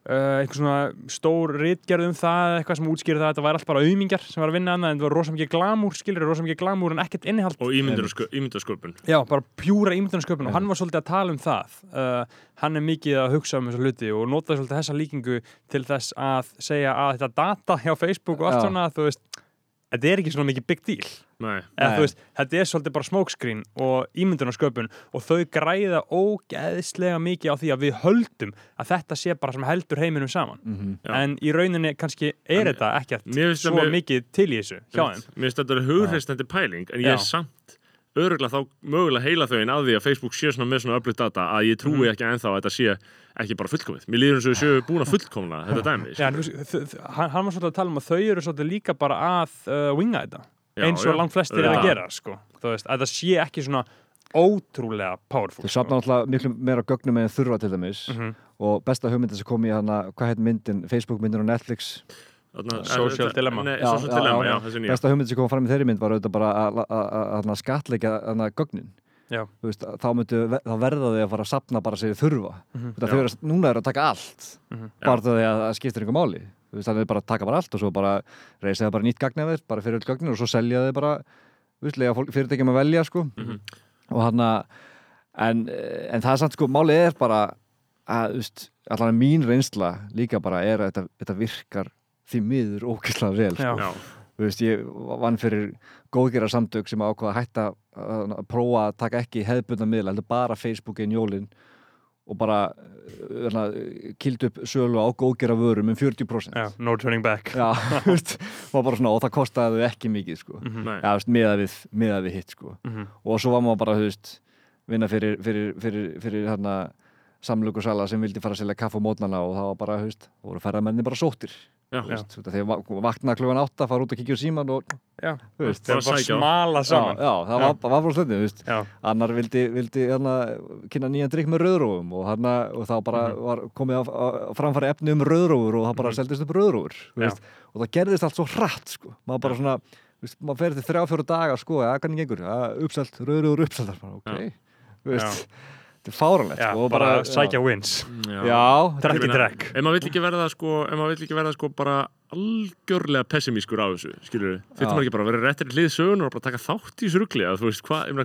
Uh, einhver svona stór ritgerð um það eitthvað sem útskýrði það að þetta væri allt bara auðmingjar sem var að vinna annað en það var rosa mikið glamúr skilur, rosa mikið glamúr en ekkert innihald. Og ímyndarsköpun Já, bara pjúra ímyndunarsköpun og hann var svolítið að tala um það. Uh, hann er mikið að hugsa um þessa hluti og notaði svolítið þessa líkingu til þess að segja að þetta data hjá Facebook og allt Já. svona, þú veist þetta er ekki svona mikið big deal Nei, eða Nei. þú veist, þetta er svolítið bara smokescreen og ímyndunarsköpun og þau græða ógeðslega mikið á því að við höldum að þetta sé bara sem heldur heiminum saman Mhm. Já. en í rauninni kannski er En þetta ekkert svo það mér- mikið til í þessu hjá þeim mér finnst þetta hugreistandi pæling en ég Já. er samt öruglega þá mögulega heila þau inn að því að Facebook sé svona með svona öflut data að ég trúi Mhm. ekki ennþá að þetta sé ekki bara fullkomið. Mér líður eins og við séu búin að fullkomna þetta dæmi. Já, þ- hann, hann var svolítið að tala um að þau eru svolítið líka bara að uh, winga þetta Já, eins og já. langt flestir er að gera sko. þú veist, að það sé ekki svona ótrúlega powerful Þau safna alltaf miklu meira gögnum en þurfa til dæmis Mhm. og besta hugmyndin sem kom í hana, hvað heit myndin, Facebook myndin og Netflix Social Dilemma. Nei, Já, Social já, Dilemma, já, já, þessi nýja. besta hugmyndin sem kom fram í þeirri mynd var auðvitað bara að- að- að að skatleika gögnin Já. Þú veist, þá, myndu, þá verða þau að fara að sapna bara sér þurfa. Þetta Já. þau eru, að- núna eru að taka allt Mhm. bara það að það skiptir einhver máli Þú veist, þannig er bara að taka bara allt og svo bara reysa það bara nýtt gagnafið, bara fyrir öll gögnin og svo selja þau bara, fyrirtækjum að velja sko Mhm. og hann að en, en það er samt sko, málið er bara að, veist, allan mín reynsla líka bara er að þetta, þetta virkar því miður ókvæslega vel sko. Já. Já, þú veist, ég vann fyrir góðgera samtök sem ákvaða að hætta að, prófa að taka ekki hefðbundna miðla, heldur bara Facebookin jólin og bara uh, kild upp sölu á góðgera vörum um 40% Já, no turning back Já, þú veist, og bara svona og það kostaði þau ekki mikið sko. Já, þú veist, miðað við, við hitt sko. Mhm. og svo var maður bara, veist vinna fyrir, fyrir, fyrir, fyrir hérna samlugursala sem vildi fara að selja kaffe á mótnana og það var bara, þú veist, voru ferðamenni bara sóttir þegar va- vakna klugan átta, fara út og kíkja á síman og, veist, þeir Bara bara smala já, saman. já, það var, það var frá Já, annar vildi, vildi hérna, kynna nýjan drikk með rauðrófum og, hana, og þá bara Mhm. var komið á, á framfæri efni um rauðrófur og það bara Mhm. seldist upp veist, og það gerðist allt svo hratt sko. maður bara Já. svona, þú veist, maður fer til þrjá fjóru daga sko, ja, hvernig gengur, ja, uppselt, rauðrófur uppselt bara, ok, veist þetta er fáranlegt sko, bara já. sækja wins Já. já, Drekk Ég ekki drekk Ef maður vill ekki verða sko, ef maður vill ekki verða sko bara algjörlega pessimískur á þessu, skilur við. Þetta maður ekki bara að vera réttir í hlið sögun og bara taka þátt í þessu rugli að þú veist hvað, ég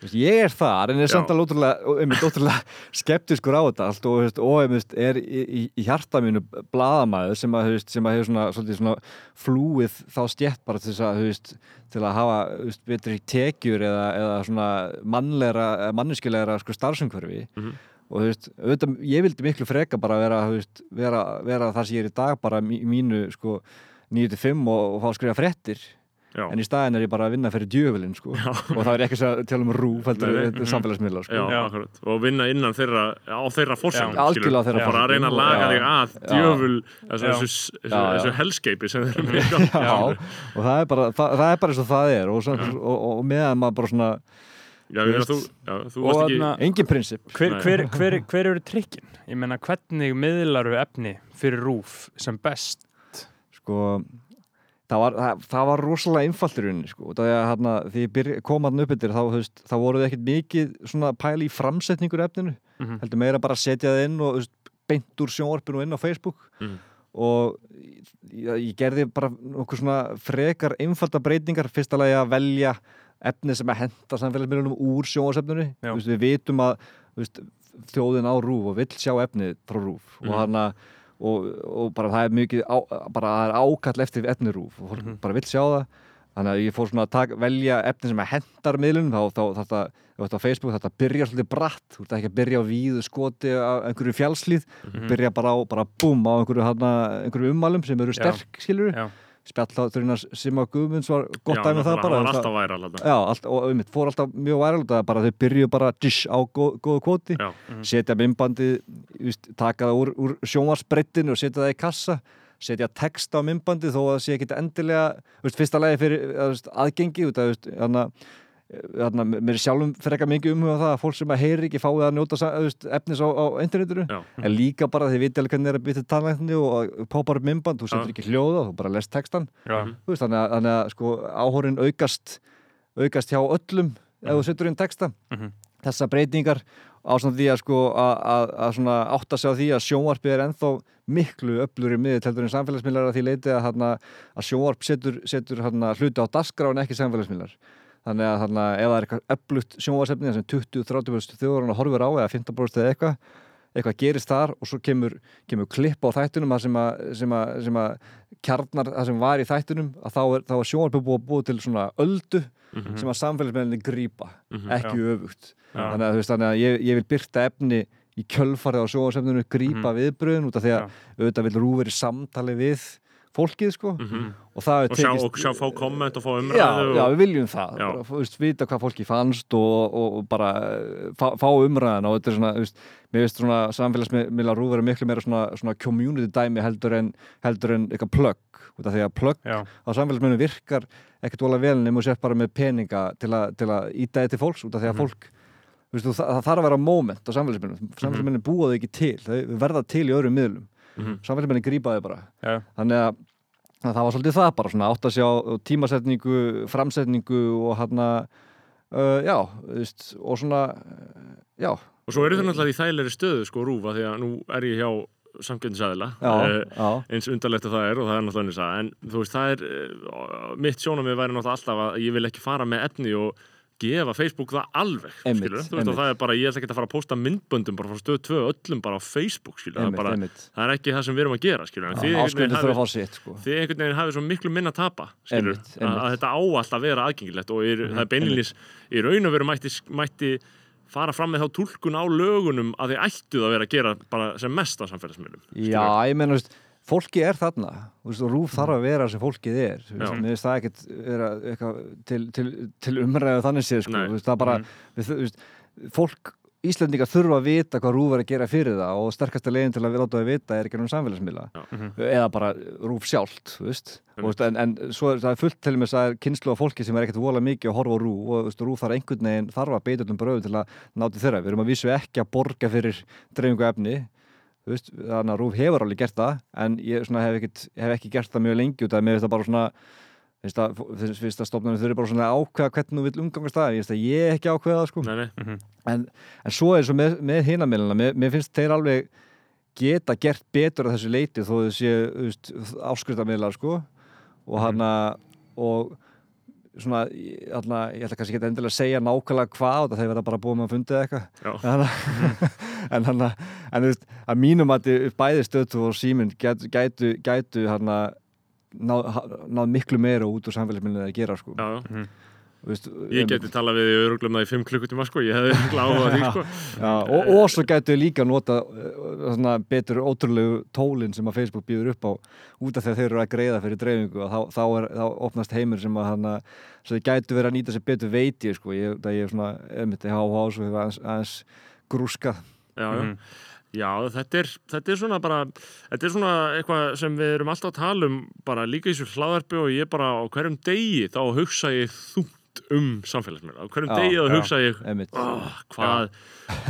Þú veist, ég er þar en er Já. samt alveg ótrúlega, ótrúlega skeptiskur á þetta allt og, einmitt, er í, í, í hjarta mínu blaðamaður sem að, veist, sem að hefur svona, svona flúið þá stjætt bara til að, veist, til að hafa veist, betri tekjur eða, eða svona mannlegra, manneskulegra sko, starfsumhverfi Mhm. Og þú veist, auðvitað, ég vildi miklu freka bara vera, þú veist, vera, vera það sem ég er í dag bara í mínu sko 9-5 og, og fá að skrifa frettir Já, en í staðin er ég bara að vinna fyrir djöfulinn sko. Og það er ekki að tala um er mhm. samfélagsmiðla sko. já, og vinna innan þeirra, á þeirra þeirra og bara að reyna að laga þig að Já. djöful þessu, þessu, helskeipi sem þeir eru og það er bara það, það er bara eins og það er. Og, og, og, og meðan maður bara svona Já, þú, já, þú varst ekki engin prinsip hver, hver, hver, hver eru trikkin? Ég meina, hvernig miðlaru efni fyrir rúf sem best? sko það var, það, það var rosalega einfalt í rauninni sko, það er hérna því ég kom hann upp yfir þá, þú veist, þá voruð ekkert mikið svona pæli í framsetningur efninu Mhm. heldur meira bara að setja það inn og þú veist, beint úr sjónvarpinu og inn á Facebook Mhm. og ég, ég gerði bara nokkuð svona frekar einfalda breytingar fyrsta lagi að velja efni sem að henda samfélagsmiðlunum úr veist, við vitum að veist, þjóðin á rúf og vill sjá efni frá rúf Mhm. og hana og, og bara það er mikið á, bara það er ákall eftir efni rúf og Mhm. bara vill sjá það. Þannig að ég fór svona að taka, velja efni sem að hendar miðlunum þá, þá ef þetta á Facebook þetta byrjar svolítið bratt. Þú ert ekki að byrja á víðu skoti á einhverju fjálslíð, Mhm. byrja bara á bara búm á einhverju, hana, einhverju ummælum sem eru sterk, skilur Já, spjallháturinn sem að Guðmunds var gott Já, dæmi um það bara hann var alltaf væral þarna. Já, allt, og um, fór alltaf mjög væral það bara þau byrju bara dish á góð, góðu kvoti Já. Mhm. setja mymbandi just, taka það úr, úr sjónvarsbreyttinu og setja það í kassa setja text á mymbandi þó að það sé ekki endilega veist, fyrsta lagi fyrir veist, aðgengi út að þannig Þarna, mér er sjálfum frekar mikið umhuga það að fólk sem að heyri ekki fáið að njóta veist, efnis á, á internetinu. Já. en líka bara þið viti alveg hvernig er að bytta tannlækni og poppar upp mymband, þú setur ekki hljóða þú bara lest textan Mhm. Veist, þannig, að, þannig að sko, áhórin aukast aukast hjá öllum ef þú setur inn texta. Mhm. þessar breytingar ásamt því að, sko, að, að, átta sig á því að sjónvarpið er ennþá miklu öflur í miðið heldur en samfélagsmiðlar að því leiti að, sjónvarp setur, setur hluti á daskra en ekki samfélagsmiðlar þannig að hana, ef það er eitthvað öflugt sjónvarsefni sem 20-30% þjóðurinn horfir á eða 15% eða eitthvað eitthvað gerist þar og svo kemur, kemur klipp á þættunum sem að, sem að, sem að kjarnar það sem var í þættunum að þá er, er sjónvarpið búið að búið til svona öldu Mhm. sem að samfélagsmiðlinni grípa Mhm. ekki öfugt Já. þannig að, veist, þannig að ég, ég vil byrta efni í kjölfarið á sjónvarsefninu grípa Mhm. viðbröðin út af því að Já. auðvitað vil rú verið samtali við fólkið sko. Mhm. og það og, er sjá, og sjá fá komment og fá Já, umræðu já, og, við viljum það, Já. bara, þú veist, vita hvað fólki fannst og, og, og bara eh, fá, fá umræðan og þetta er svona, þú veist, mér veist svona samfélagsmiðla rúf vera miklu meira svona, svona community dæmi heldur en, heldur en eitthvað plugg, út af því að plugg Já, á samfélagsmiðlum virkar ekkert vola vel nema og sér bara með peninga til, a, til að íta þetta til fólks út af því að Mhm. fólk þú veist, það, það þarf að vera moment á samfélagsmiðlum. Samfélagsmiðlum búa þau ekki til, þau verða til í öðrum miðlum Mhm. samfélagsmiðlum grípa þau bara. Já, þannig að, að það var svolítið það bara svona átt að sjá tímasetningu, framsetningu og hann að uh, já, þú veist, og svona uh, já, og svo eru þau náttúrulega í þægilegri stöðu sko rúfa því að nú er ég hjá samgjöndisæðila já, já. eins undarlegt að það er og það er náttúrulega en þú veist það er uh, mitt sjónamið væri náttúrulega alltaf að ég vil ekki fara með efni og gefa Facebook það alveg þú veist það er bara, ég ætla ekki að fara að posta myndböndum bara frá stöð 2 öllum bara á Facebook skilur, það, er bara, það er ekki það sem við erum að gera þið einhvern veginn að hafið- sko. þið einhvern veginn hafið svo miklu minna að tapa að, að þetta á alltaf að vera aðgengilegt og er, það er beinilins í raun og veru mætti, mætti fara fram með þá túlkun á lögunum að þið ættuð að vera að gera sem mest á samfélagsmiðlum Já, ég þú veist, fólki er þarna. Þú veist, og rúf þarf að vera sem fólkið er. Þú veist, mér finnst það ekkert vera eitthvað til, til, til umræðu þannig séð sko. Það er bara, við, þú veist, fólk Íslendingar þurfa að vita hvað rúf er að gera fyrir það og sterkasta leginn til að láta það vita er ekki um samfélagsmiðla. Já. eða bara rúf sjálft og, þú veist en, en svo er það er fullt til með þess að kynslu af fólki sem er ekkert vola mikið að horfa á rúf og þú veist, rúf þarf einhvern veginn þarf að beita öllum bröðum til að náti þeirra. Við erum að vísu ekki að borga fyrir dreifingu efni veist, þannig að Rúf hefur alveg gert það en ég svona, hef, ekkit, hef ekki gert það mjög lengi út af að mér finnst það bara svona finnst að, finnst, finnst að stofnarnir þurfi bara svona að ákveða hvernig þú vil umgangast það. Ég finnst að ég ekki ákveða það sko. Nei, nei, en, en svo er svo með, með hinamilina mér, mér finnst þeir alveg geta gert betur að þessu leiti þó þau séu áskriftamillar sko. Og hann og svona, hana, ég ætla kannski ekki endilega að segja nákvæmlega hvað það þeir verða bara búið með að fundið eitthvað. Já. En hann en þú veist, að mínum að bæði stöðtu og síminn gætu, gætu, gætu hann náð ná miklu meira út úr samfélagsmiðlunni að gera sko. Já, já. Þú veist, Ég geti talað við þið örugglega um það í 5 klukkutíma sko, ég hefði gláðað því sko. Já, og, og svo gætu líka nota svona, betur ótrúlegu tólinn sem að Facebook býður upp á út af því að þeir eru að greiða fyrir dreifingu. Og þá, þá, er, þá opnast heimur sem að hana, svo þið gætu verið að nýta sér betur veit ég sko, ég, það ég er svona emitt í HH svo hefur aðeins, aðeins grúskað Já, já. Mhm. Já, þetta er, þetta er svona bara, þetta er svona eitthvað sem við erum alltaf að tala um bara líka í þessu hlaðarpi og ég bara á hverjum degi þá hugsa ég þungt um samfélagsmiðla. Á hverjum degi þá hugsa ég, oh, hvað,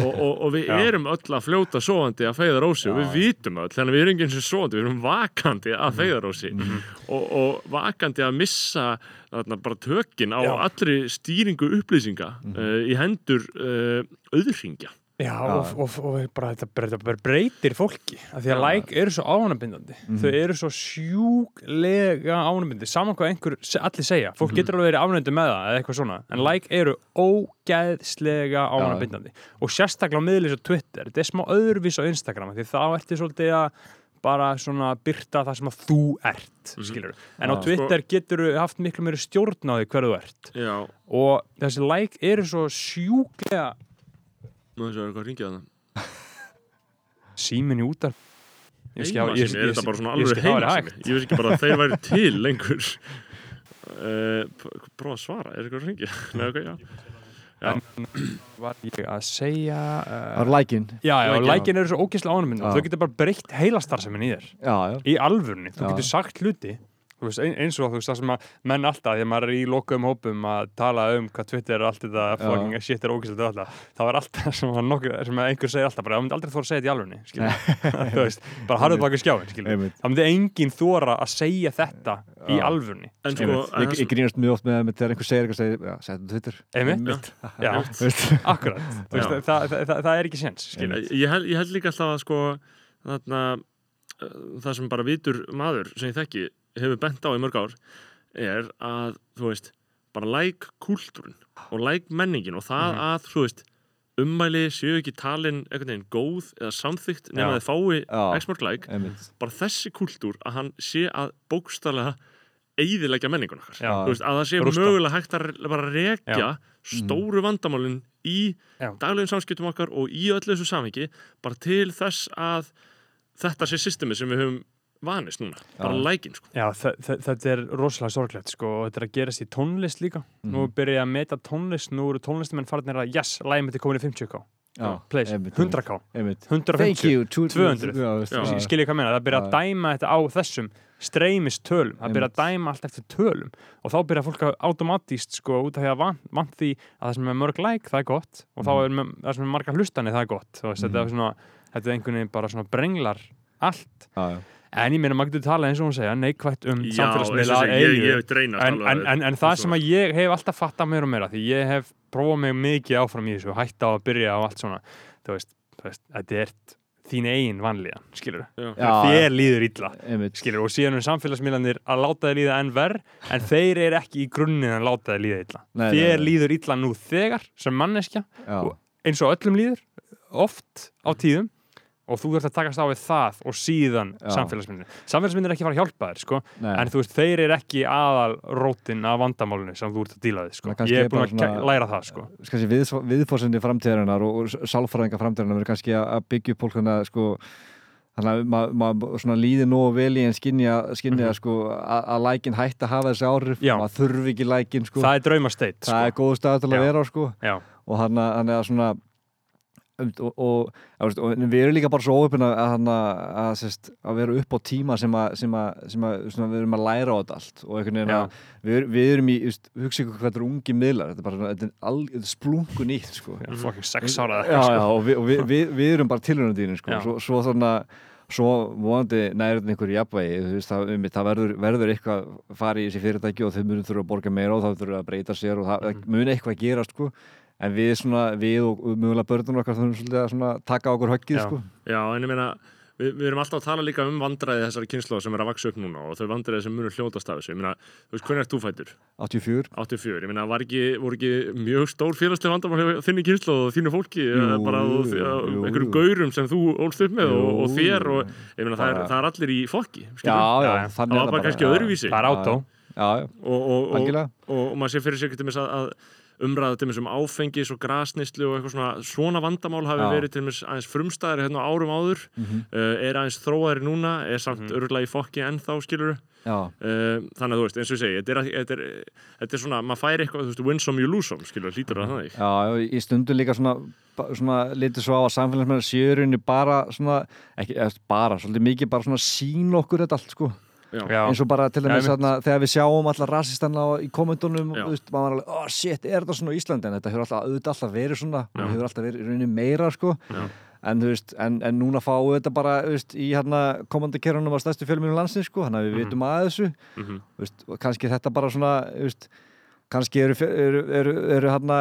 og, og, og við Já. erum öll að fljóta sofandi að feyðarósi og við vitum öll, þannig að við erum ekki eins og sofandi, við erum vakandi að feyðarósi Mhm. og, og vakandi að missa bara tökin á Já. allri stýringu upplýsinga uh, í hendur uh, auðringja. Já, og, og, og bara, þetta, bara, þetta bara breytir fólki af því að Já. like eru svo ánabindandi. Þau eru svo sjúklega ánabindandi saman hvað einhver, allir segja. Fólk getur alveg verið ánabindandi með það eða eitthvað svona en like eru ógæðslega ánabindandi. Og sérstaklega á miðlis og Twitter, þetta er smá öðruvís á Instagram því þá ertu svolítið að bara svona byrta það sem að þú ert skilur, en á Já. Twitter getur haft miklu meiri stjórn á því hverðu þú ert. Já, og þessi like eru svo sjúklega nú þessu er eitthvað að það. símin í útar Ég er það er veist ekki bara að þeir væri til lengur. Uh, Prófa að svara, er eitthvað að ringja? Nei, ok, já. Var ég að segja Það uh, var lækin Já, já, Lækin. eru svo ógeðslega Já. þau getur bara breytt heilastarsemin í þér. Í alvörni, þú getur sagt hluti veist, ein, eins og þú veist það sem að menn alltaf, þegar maður er í lokuðum hópum að tala um hvað Twitter er allt þetta fucking shit er ógeðslega alltaf, þá er alltaf sem, nokkuð, sem einhver segir alltaf bara, það myndi aldrei þóra að segja þetta í skilur, þú veist, bara harfðu baka skjáin það myndi engin þóra að segja þetta í Já. alvörni En sko, Ég, ég grínast mjög oft með það þegar einhver segir eitthvað segir, já, setja þetta Twitter. Já, akkurat. Já. það, það, það, það er ekki séns skilur, ég, held, ég held líka alltaf að sko þarna, uh, það sem bara vitur maður sem ég þekki hefur bent á í mörg ár er að, þú veist, bara like kultúrin og like menningin og það Mhm. að, þú veist, ummæli séu ekki talin einhvern veginn góð eða samþygt nema þeir fái x-mark like einmitt bara þessi kultúr að hann sé að bókstaflega eigðilegja menningun okkar veist, að það sé Rústa. mögulega hægt að bara rekja Já. stóru vandamálin í Já. daglegum samskiptum okkar og í öllu þessu samhengi bara til þess að þetta sé systemi sem við höfum vanist núna, bara lækin sko. Já, þe- þe- þetta er rosalega sorglegt sko og þetta er að gerast í tónlist líka nú Mhm. byrja ég að meta tónlist, nú eru tónlistumenn farnir að yes, mitt er komin í 50k Já, plays, einmitt, 100k, einmitt. 150 Thank you, 200. Já, veist, Já. já. skil ég hvað meina, það byrja að dæma þetta á þessum streymist tölum, það byrja að dæma allt eftir tölum og þá byrja fólk að automatíst sko út af því að vant, vant því að það sem er mörg like það er gott og þá Mhm. er með, það sem er margar hlustani það er gott veist, þetta er svona, þetta er einhvern veginn bara svona brenglar allt Já, já. En ég meina maður getur talað eins og hún segja neikvægt um og samfélagsmiðla að en, en, en, en það sem að ég hef alltaf fattað meira og meira því ég hef prófað mig mikið áfram í þessu og hætta á að byrja á allt svona þú veist, þú veist þetta er þín eigin vanlíðan, skilur þér líður illa skilur, og síðan er samfélagsmiðlanir að láta þér líða enn verð en þeir eru ekki í grunninn að láta þér líða illa. Nei, þér nei, líður illa nú þegar sem manneskja og- eins og öllum líður oft á tíðum og þú þurft að takast á við það og síðan Já. samfélagsmiðlunir samfélagsmiðlunir er ekki að fara að hjálpa þér sko. En þú veist, þeir eru ekki aðal rótin af vandamálunni sem þú ert að díla við sko. Ég er er búin að svona- læra það sko. við, viðfórsindi framtíðarinnar og, og sálfræðinga framtíðarinnar verður kannski að byggja upp fólk þannig að sko þannig að maður ma, ma, líði nógu vel í en skinja, skinja sko að, að lækin hætti að hafa þessi áhrif. Maður þurfi ekki lækin sko. Það er draumasteit það sko. er góð stað til að vera á sko. Og hann að, svona og, og, og, og við erum líka bara svo óöfn að, að, að, að vera upp á tíma sem að, sem að, sem að svona, við erum að læra á þetta allt og einhvern veginn að við, við erum í, hugsa ykkur hvað þetta er ungi miðlar þetta er bara þetta er, all, þetta er splungu nýtt sko. Fucking sex ára já, eitthvað, já, og við, við, við, við erum bara tilhörnandýrin sko. Svo, svo svona svo vonandi nærið einhverju jafnvægi þú veist, það, um, það verður, verður eitthvað fari í þessi fyrirtæki og þau munum þurfa að borga meira og það þurfa að breyta sér og það Mhm. mun eitthvað gerast sko. En við, svona, við og, mögulega börnum okkar þurfum svolítið að svona, taka á okkur höggið Já. sko. Já, en ég meina, við, við erum alltaf að tala líka um vandræði þessari kynslu sem er að vaksa upp núna og þau vandræði sem munur hljótast af þessu. Ég meina, þú veist, hvernig ert þú fættur? 84 84. Ég meina, var ekki, voru ekki mjög stór félagslega hjá þinni kynslu og þínu fólki? Jú, eða bara einhverjum jú. gaurum sem þú ólst upp með Jú, og, og þér og ég meina, það er, það er allir í fokki. já, já, Já, já. þannig Það er var bara kannski öðruvísi. það er átó já, já, og, og, og, algjörlega og, og maður sé fyrir sig að umræða til dæmis um áfengis og grasnýslu og eitthvað svona, svona vandamál hafi Já. verið til dæmis aðeins frumstæðari hérna á árum áður Mhm. uh, er aðeins þróaðari núna er samt mm. örgulega í fokki ennþá skilur já, uh, þannig að þú veist, eins og ég segi þetta er, þetta er, þetta er svona, maður fær eitthvað þú veist, win some you lose some, skilur, hlýtur það þannig Já, í stundum líka svona, svona litið svo á að samfélagsmeðar sjöurinn bara svona, ekki eða bara, svolítið mikið bara svona sín okkur þetta allt sko. Eins og bara til dæmis þegar við sjáum alltaf rasistanna í þú veist, maður er alveg, oh shit, er þetta svona Íslandi? En þetta hefur alltaf, auðvitað alltaf verið svona og hefur alltaf verið í rauninni meira sko. Já. en veist, en, en núna fáum við þetta bara veist, í hérna komandakerunum á stærstu fjölmjölum landsins sko, þannig að við Mhm. vitum að þessu. Mhm, þú veist, og kannski þetta bara svona kannski eru, eru, eru, eru hérna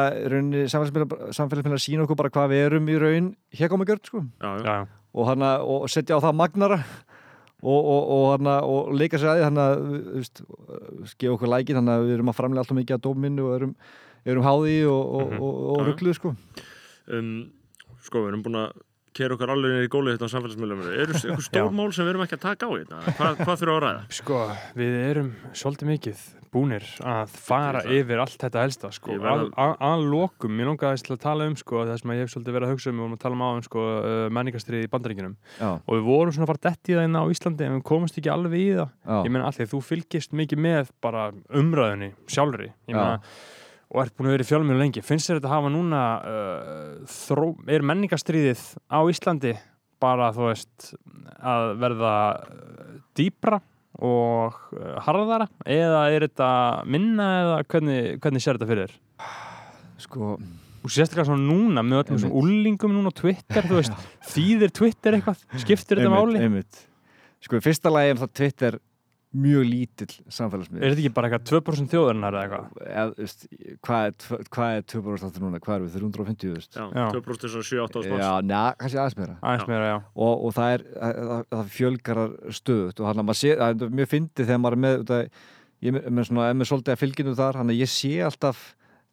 samfélagsmiðlar að sína okkur bara hvað við erum í raun hér komum gjörð sko og, hana, og setja á það magnara og, og, og, leika sér að því þannig að gefa okkur lækin þannig að við erum að framlega alltaf mikið að dóminu og erum, erum háði og, og, Mhm. ruggluð sko. Um, sko, við erum búin að kera okkar alveg í góli þetta á samfélagsmiðlum. Eru einhver stór mál sem við erum ekki að taka á hérna? Hvað, hvað þurfa að ræða? Sko, við erum svolítið mikið búnir að fara yfir allt þetta helsta sko. Að, að, að lokum, ég langaði til að tala um sko, það sem ég hef svolítið verið að hugsa um við vorum að tala um áðum sko, uh, menningastrið í bandaríkinum já, og við vorum svona að fara dett í það inn á Íslandi en við komumst ekki alveg í það. Já, ég meina allir, þú fylgist mikið með bara umræðunni sjálfri. Ég Já. meina, og ert búin að vera í fjölmjölu lengi. Finnst þér þetta hafa núna uh, þró, er menningastriðið á Íslandi bara þú veist að verða uh, dýpra og uh, harðara eða er þetta minna eða hvernig, hvernig sér þetta fyrir þér? sko og sérstaklega svona núna með öllum Einmitt. úlingum núna á Twitter, þú veist, þýðir Twitter eitthvað, skiptir þetta máli? sko í fyrsta er það Twitter mjög lítill samfélagsmiðl Er þetta ekki bara eitthvað 2% þjóðarinnar eða eitthvað? Hvað er, hvað er 2% áttur núna, hvað er við, 350 þú veist? Já, Já. 2% er svona 7-8 ásmanns Já, neða, kannski aðeins meira Aðeins meira, já. og, og það er, það, það fjölgarar stöðut og hann að maður sé, það er mjög fyndið þegar maður er með, það, ég er með- svona, er með svolítið að fylginu þar, hann að ég sé alltaf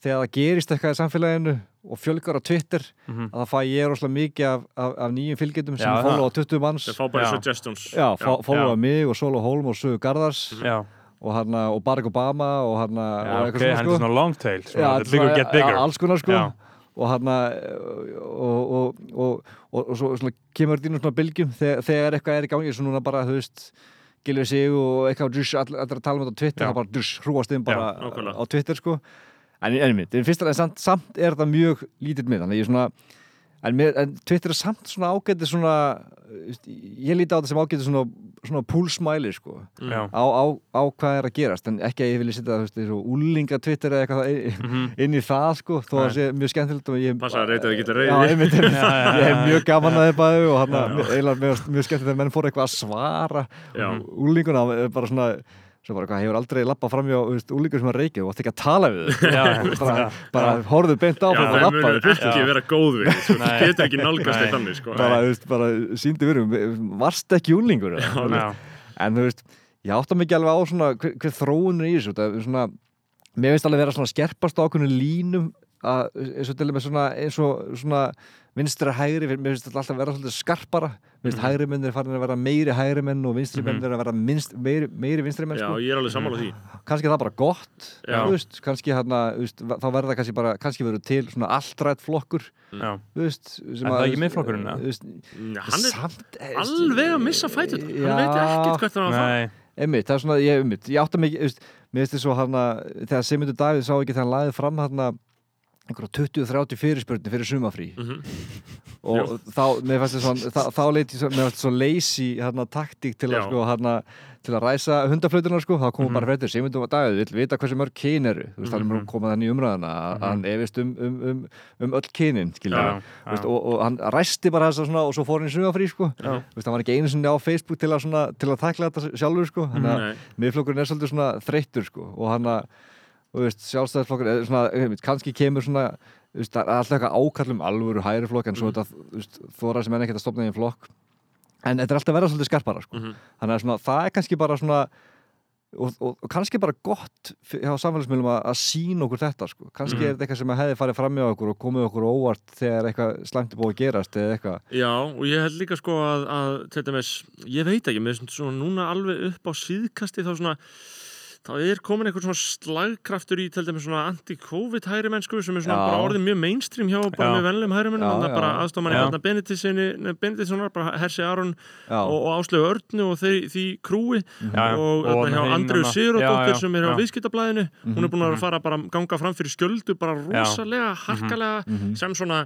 þegar það gerist eitthvað í samfélaginu og fjölgar á Twitter, Mhm. að það fæ ég rosalega mikið af, af, af nýjum fylgjendum sem follow á 20 manns þeir fá bara Já. suggestions Já, Já. á mig og Solo Holm og Sögu Garðars Já, og, hana, og Barack Obama og, hana, já og ok, eitthvað hann er svona, svona long tail, Já, svona, the bigger svona- get bigger. Já, alls konar sko Já. og hann og, og, og, og, og svo svona, kemur þetta inn svona bylgjum þegar, þegar eitthvað er í gangi svo núna bara, þú veist Gilvi sig og eitthvað allir að tala um þetta á Twitter, það bara hrúast inn bara á Twitter sko en en en fyrst alveg samt, samt er þetta mjög lítill mið, þannig að ég svona en, en Twitter er samt svona ágæti svona ég líti á þetta sem ágæti svona, svona púlsmæli sko Já. á, á, á hvað er að gerast en ekki að ég vilja setja það, og úlinga Twitter eða eitthvað inn, Mhm. inn í það sko, þó að það sé mjög skemmtilegt og ég Passa að reyta að geta Já, reyði ég hef mjög gaman að þeir bæðu og hann eiginlega mjög, mjög skemmtilegt að menn fóru eitthvað að svara úlinguna bara svona svo bara hefur aldrei lappað fram hjá úlingur sem að reykja og átti ekki að tala við þau bara, bara horfðu beint á það lappaði munur ekki vera góð við sko. Nei. getur ekki nálgast eitt þannig sko. bara, veist, bara síndi virum varst ekki? Já. en þú veist, ég átta mikið alveg á svona hver, hver þróun er í þessu svona, mér finnst alveg vera svona skerpast á okkur línum að, eins og til og með svona eins og svona vinstri hægri, mér finnst þetta alltaf vera svolítið skarpara, mér finnst hægri menn er farin að vera meiri hægri menn og vinstri menn er að vera minnst, meiri, meiri vinstri menn Já, sko. ég er alveg sammála því kannski er það bara gott Já. þú veist, kannski hérna, þú veist, þá verður það kannski bara, kannski verður til svona alltrætt flokkur Já. þú veist, sem Er það að- ekki Miðflokkurinn, eða? Mm. þú veist, Já, Hann er samt, eh, alveg að missa fætut Hann Já. veit ekkert hvert hann á að fara Nei, Einmitt, það er svona, ég, einmitt, ég átta mikið, veist, mér finnst þið svo hann að, þegar Sigmundur Davíð sá ekki þegar hann lagði fram hann að einhverja 20-30 fyrirspurni fyrir sumafrí Mhm. og þá, mér fannst svona, þá, leiti, mér fannst þið svo hann að taktík til að sko, hann að til að ræsa hundaflötunar sko, þá komum Mhm. bara fréttir, Sigmundur Davíð vill vita hversu mörg kyn eru, þú veist, hann er Mhm. komað þannig í umræðana að hann efist um, um, um, um öll kynin, Veist, já. og, og hann ræsti bara þess að svona og svo fór hann í sumafrí sko. Veist, hann var ekki einu sinni á Facebook til að, svona, til að takla þetta sjálfur sko. hann að miðflokkurinn er svolítið þreyttur sko, og hann að sjálfstæðisflokkur er kannski kemur svona veist, er alltaf eitthvað ákallum alvöru hægri flokk en svo þetta þú veist, þóra sem enn ekkert að stopna í einn flokk en þetta er alltaf verða svolítið skarpara sko. Mhm. þannig að svona, það er kannski bara svona og, og, og kannski bara gott hjá samfélagsmiðlum að, að sína okkur þetta sko. kannski Mhm. er þetta eitthvað sem hefði farið fram með okkur og komið okkur á óvart þegar eitthvað slæmt er búið að gerast eða eitthvað Já, og ég held líka sko að, að dæmis, ég veit ekki, mér finnst svona núna alveg upp á síðkasti þá svona þá er komin eitthvað svona slagkraftur í til dæmis svona anti-covid hægri mennsku sem er svona Já. bara orðið mjög mainstream hjá bara Já. með venlegum hægri mennum, þannig að bara aðstofmanni hérna Benediktssonar, Benediktssonar, bara Hersi Aron og, og Áslegu Örnu og þeir, því krúi. Já, og, og hinn Andriu Sigurðardóttir sem er á viðskiptablaðinu. Hún er búin að fara bara ganga fram fyrir skjöldu bara rosalega, harkalega Mhm. sem svona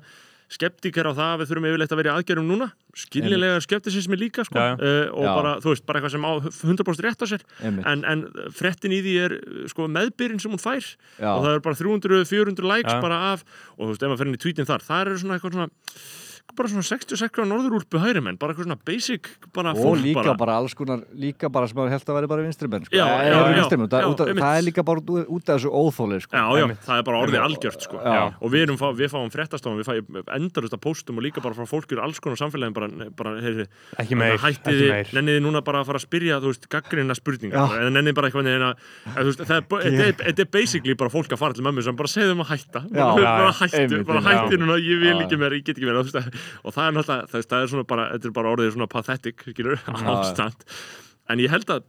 skeptikar á það að við þurfum yfirleitt að vera í aðgerðum núna. Skiljilega skeptisismi líka sko. Já, já. uh, og Já. bara, þú veist, bara eitthvað sem á 100% rétt á sér. En, en frettin í því er sko, meðbyrinn sem hún fær. Og það er bara 300-400 likes bara af og þú veist, ef maður fer inn í tweetin þar það eru svona eitthvað svona bara svona 66 á norðurúlpu hægri menn bara eitthvað svona basic bara og fólk líka bara, bara. alls konar líka bara sem maður held að vera bara vinstri menn sko. Já, Eh, já, já, vinstri menn, það, einmitt. það er líka bara út, af þessu óþóli sko. Já, já, Einmitt. það er bara orðið algjört sko. Og við, erum, fá, við fáum fréttastofan við fáum endarust að póstum og líka bara frá fólk úr alls konar samfélagin bara, bara heyri, ekki meir, ekki hættiði, meir nenniði núna bara að fara að spyrja þú veist, gaggrina spurningar eða nenniði bara eitthvað neina, að, er, þetta er, basically bara fólk að fara til mömmu sem bara segðum að hætta bara, hættu, bara hættu núna ég vil ekki meira, ég get ekki meira þú veist, og það er náttúrulega, það, það er svona bara þetta er bara orðið svona pathetic skilur, ástand. En ég held að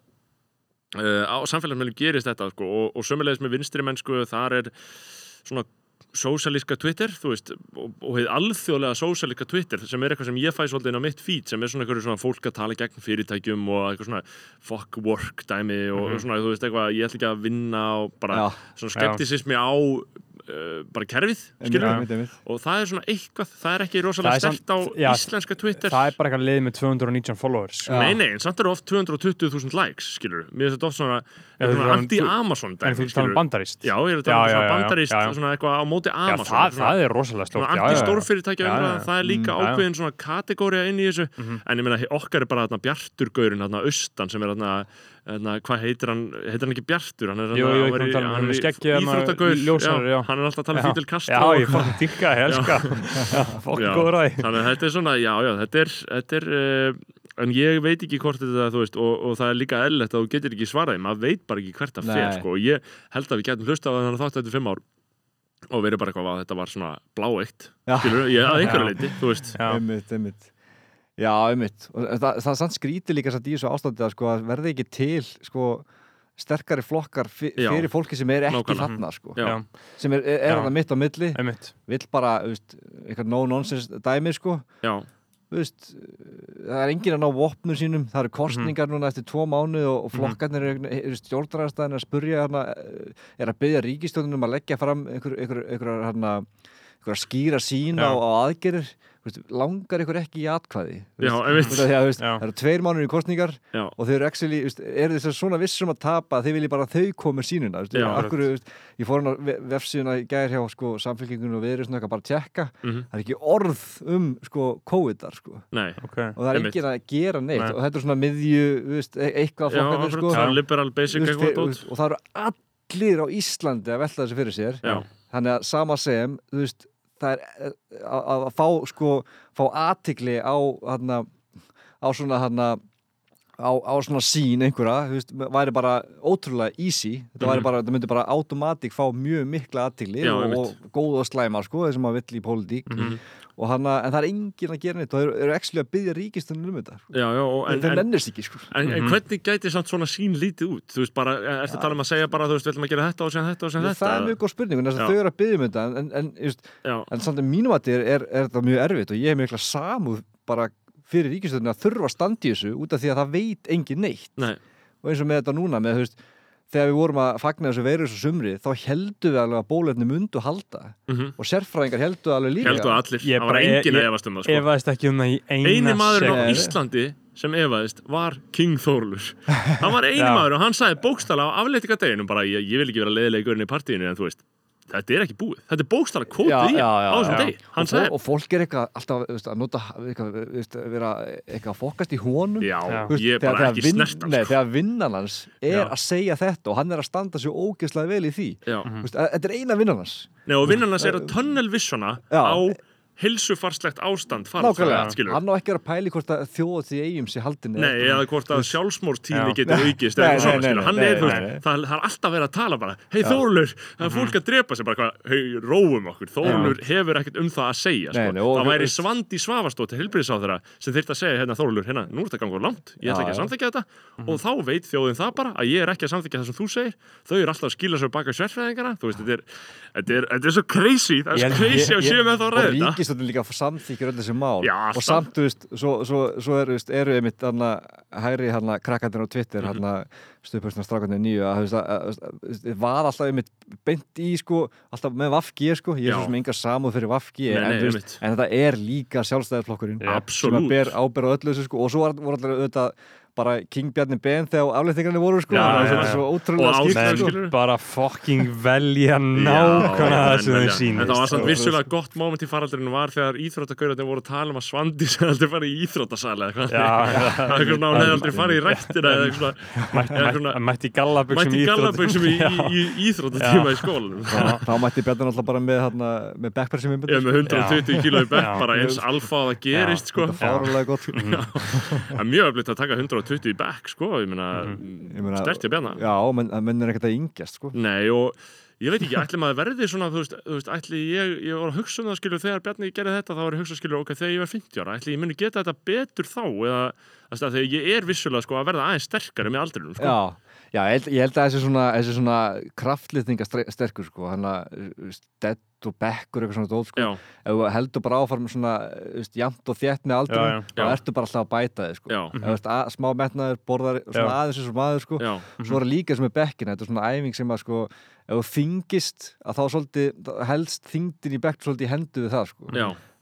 uh, á samfélagsmeilum gerist þetta sko, og, og sömulegis með vinstri mennsku þar er svona sósalíska Twitter, þú veist og, og heið alþjóðlega sósalíska Twitter sem er eitthvað sem ég fæ svolítið inn á mitt feed sem er svona eitthvað svona fólk að tala gegn fyrirtækjum og eitthvað svona fuck work dæmi og svona, þú veist, eitthvað, ég ætla ekki að vinna og bara Já. svona skeptisismi á uh, bara kerfið, einmitt. og það er svona eitthvað, það er ekki rosalega er stert á já, íslenska Twitter. það er bara eitthvað lið með 219 followers Já. Nei, nei, en samt eru oft 220.000 likes, skilur Mér finnst þetta oft svona, um- anti-Amazon en þú talar um bandarist. Já, ég er að tala um bandarist, svona eitthvað á móti Amazon það, er rosalega stórt anti-stórfyrirtækja það er líka Mm, ákveðin svona kategória inn í þessu. Mhm. en ég meina, okkar er bara þarna Austan sem er þarna, þarna hvað heitir hann heitir hann ekki Bjartur, hann er hann að tala um hann með skeggið, hann var íþróttagaur, ljósari, já. hann er alltaf að tala um. Fidel Castro. Já, ég fokkin dykka, ég elska Fokkin Já. góður að því. þannig að þetta er svona, já, já, þetta er, þetta er uh, en ég veit ekki hvort þetta, þú veist, og, og það er líka eðlilegt að þú getur ekki svaraði, maður veit bara ekki hvert það fer, sko, og ég held að við getum hlusta á þannig að þátt þetta fimm ár og verið bara eitthvað að þetta var svona bláeitt, skilur, ég, að einhverju Já. leiti, þú veist, einmitt, einmitt Já, einmitt. Og það, það samt skrítið líka satt í þessu ástandi að sko, að verði ekki til sko, sterkari flokkar fi- Já. fyrir fólki sem er ekki þarna sko, sem er, er þarna mitt á milli. Einmitt. Vill bara, eitthvað no nonsense dæmi sko. Veist, það er enginn að ná vopnum sínum, það eru kostningar núna eftir tvo mánu og, og flokkarnir eru stjórnarastæðin að spurja hana, er að byggja ríkistjóðunum að leggja fram einhver, einhver, einhver, hana, einhver að skýra sín á, Já. á aðgerir langar ykkur ekki í atkvæði? Þú Já, það eru tveir mánuður í kostningar Já. og þeir eru actually, eru þess að svona vissum að tapa að þeir vilji bara þau komur sínuna Já, akkur, veist, ég fór hann á ve- vefsíðuna í gær hjá sko, samfélkingunum og við erum svona bara að tjekka Mhm. það er ekki orð um sko, COVID-ar sko. Nei, ok. Og það er Einmitt. enginn að gera neitt Nei. og þetta er svona miðju e- eitthvað akkurat, sko, er og það eru allir á Íslandi að velta þessu fyrir sér. Já, þannig að sama sem þú veist, það er eh, að, að fá sko, fá athygli á hana, á svona hana, á, á svona sín einhverja þú veist, væri bara ótrúlega easy þetta væri Mhm. bara, þetta myndi bara automatík fá mjög mikla Já, og, og góð og slæma sko, þessum maður vill í pólitík Mhm. og hana, en það er enginn að gera neitt og þeir eru actually að byggja ríkistunum um þetta sko. já, já, og- en, en, en, nennist ekki sko. en, en Mhm. hvernig gæti samt svona sín lítið út? Þú veist bara, ertu að tala um að segja bara, þú veist, við ætlum að gera þetta og segja þetta og segja það þetta? er mjög góð spurning en þess að þau eru að byggja um þetta en, en, en, just, Já, en samt að mínum að er, er, er þetta mjög erfitt og ég hef mikla samúð bara fyrir ríkistöðinu að þurfa í þessu út af því að það veit engin neitt nei, og eins og með þetta núna með, þú veist, þegar við vorum að fagna þessu veirus og sumri þá heldum við alveg að bólefni mundu halda mhm. og sérfræðingar heldu alveg líka heldur allir, Ég það var ég- að efast um það, sko. Efaðist ekki um það í eina eini maðurinn á. Íslandi sem efaðist var King Þórlur hann var eini maður og hann sagði bókstala á afleitingadeginum bara ég, ég vil ekki vera leiðilegurinn í partíinu en þú veist, þetta er ekki búið. Þetta er bókstala Já, kvotið í á þessum degi. Hann sagði, og fólk er eitthvað alltaf veist, að nota eitthvað, veist, vera eitthvað að fókast í honum. Já, veist, ég er bara ekki vinn- snert Nei, sko. þegar vinnan hans er Já. að segja þetta og hann er að standa svo ógeðslega vel í því. Að- Þetta er eina vinnan hans. Nei, og vinnan hans er að tunnel vissuna Já. á heilsufarslegt ástand skilur hann á ekki að pæli hvort að þjóða því eigum sér haldin Nei, eða hvort að sjálfsmórstími Já. getur aukist Nei, nei, nei, Hann er, það er alltaf verið að tala bara Hei Þórlur, það er fólk að drepa sig bara hei, róum okkur Þórlur hefur ekkert um það að segja sko. Það væri svandi svavastóti helbriðsáþara sem þyrfti að segja hérna Þórlur, hérna, nú er þetta gangur langt ég ætla ekki að samþykja þetta. Og þá veit þjóðin það bara að ég er ekki að samþykja það sem þú segir. Þau eru alltaf að skila sér baka veist, þetta er, er, þetta er svo crazy það er svo crazy að séu með þá að ræða þetta ríkistöndin líka samþykir öll þessi mál Já, og alltaf. samt, þú veist, svo, svo, svo þú veist, eru einmitt hana, hægri hana, krakkandir á Twitter Mhm. hana, stuðpörsna strákandir nýju að, þú veist, að, að, að, að, að var alltaf einmitt beint í, sko, alltaf með Vafgi, sko ég er svo sem enga samúð fyrir Vafgi en, einmitt. en þetta er líka sjálfstæðarflokkurinn sem að ber ábyrð á öllu þessu, sko og svo voru allir auðvitað bara King Bjarni Ben þegar afleitingarnir voru, sko. Já, það var já, svona já. svo Og ótrúlega ástæður, skýrt, sko. skilurðu? bara fucking velja nákvæmlega það sem en þau En það var samt sko. vissulega gott moment í faraldurinn var þegar íþróttagaurarnir voru að tala um að Svandi sem aldrei farið í já. Það er eitthvað hún hefði aldrei farið í rættina eða Mætti- svona- mætti í íþróttatíma í skólanum. Þá, þá mætti Bjarni alltaf bara með, backpressum Ég er með 120 kíló í bekk Já. bara eins alfa að það gerist sko. Gott, sko Það er mjög öflitt að taka 120 í bekk sko Ég meina, Ég meina- sterti að bjana Já, menn, menn er ekkert að yngjast, sko. Nei og ég veit ekki, ætli maður verði svona, þú veist, þú veist ætli ég, ég var að hugsa um það skilur þegar Bjarni gerði þetta þá var ég að hugsa skilur, ok, þegar ég var 50 ára ætli ég muni geta þetta betur þá eða þegar ég er vissulega sko að verða aðeins sterkari með aldrinum sko. Já, já ég, held, ég held að þessi svona, svona kraftlýtninga sterkur sko, hann að og bekkur eitthvað svona sko, ef þú heldur bara áfram svona, veist, jamt og þétt með aldrei, þá ertu bara alltaf að bæta þig sko, veist, að, smá metnaður borðar svona aðeins eins og maður sko, já, svo er líka sem er bekkin, þetta er svona æfing sem að sko, ef þú þingist að þá svolítið, helst þingdin í bekk svolítið hendu við það sko,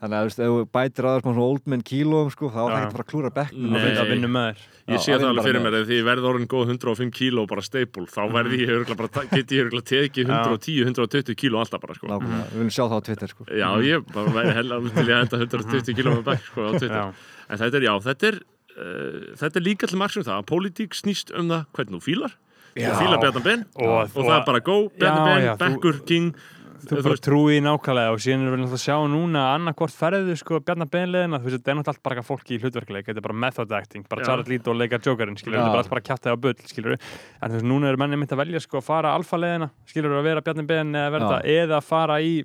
þannig að ef þú bætir aðeins svona old man kílóum sko, þá er það ekki að fara að klúra bekknum. Nei. að vinna með þér. Ég sé að það alveg fyrir mér að því verði orðin góð 105 kíló bara steipul, þá verði ég örugglega bara, geti ég örugglega tekið 110-120 kíló alltaf bara sko. Nákvæmlega, við viljum sjá það á Twitter sko. Já, ég bara væri hella til ég enda 120 kíló með bekk sko á Twitter. En þetta er, já, þetta er uh, þetta er líka til margs um það að pólitík snýst um það hvernig þú fílar. Já. Þú fílar Bjarnar Ben Og- og, það er bara go, Já, Bjarnar Ben, Bekkur, King Þú bara trúið í nákvæmlega og síðan erum við náttúrulega að sjá núna að annarkvort ferðu sko Bjarnar Beinleðina, þú veist, þetta er náttúrulega allt bara fólki í hlutverkleik, þetta er bara method acting, bara Já. Jared Leto leika Jokerinn, þetta er bara allt bara kjátaði á bull, skilur en þú veist, núna eru menni mitt að velja sko að fara alfa leðina, skilur að vera Bjarnar Bein eða verða eða fara í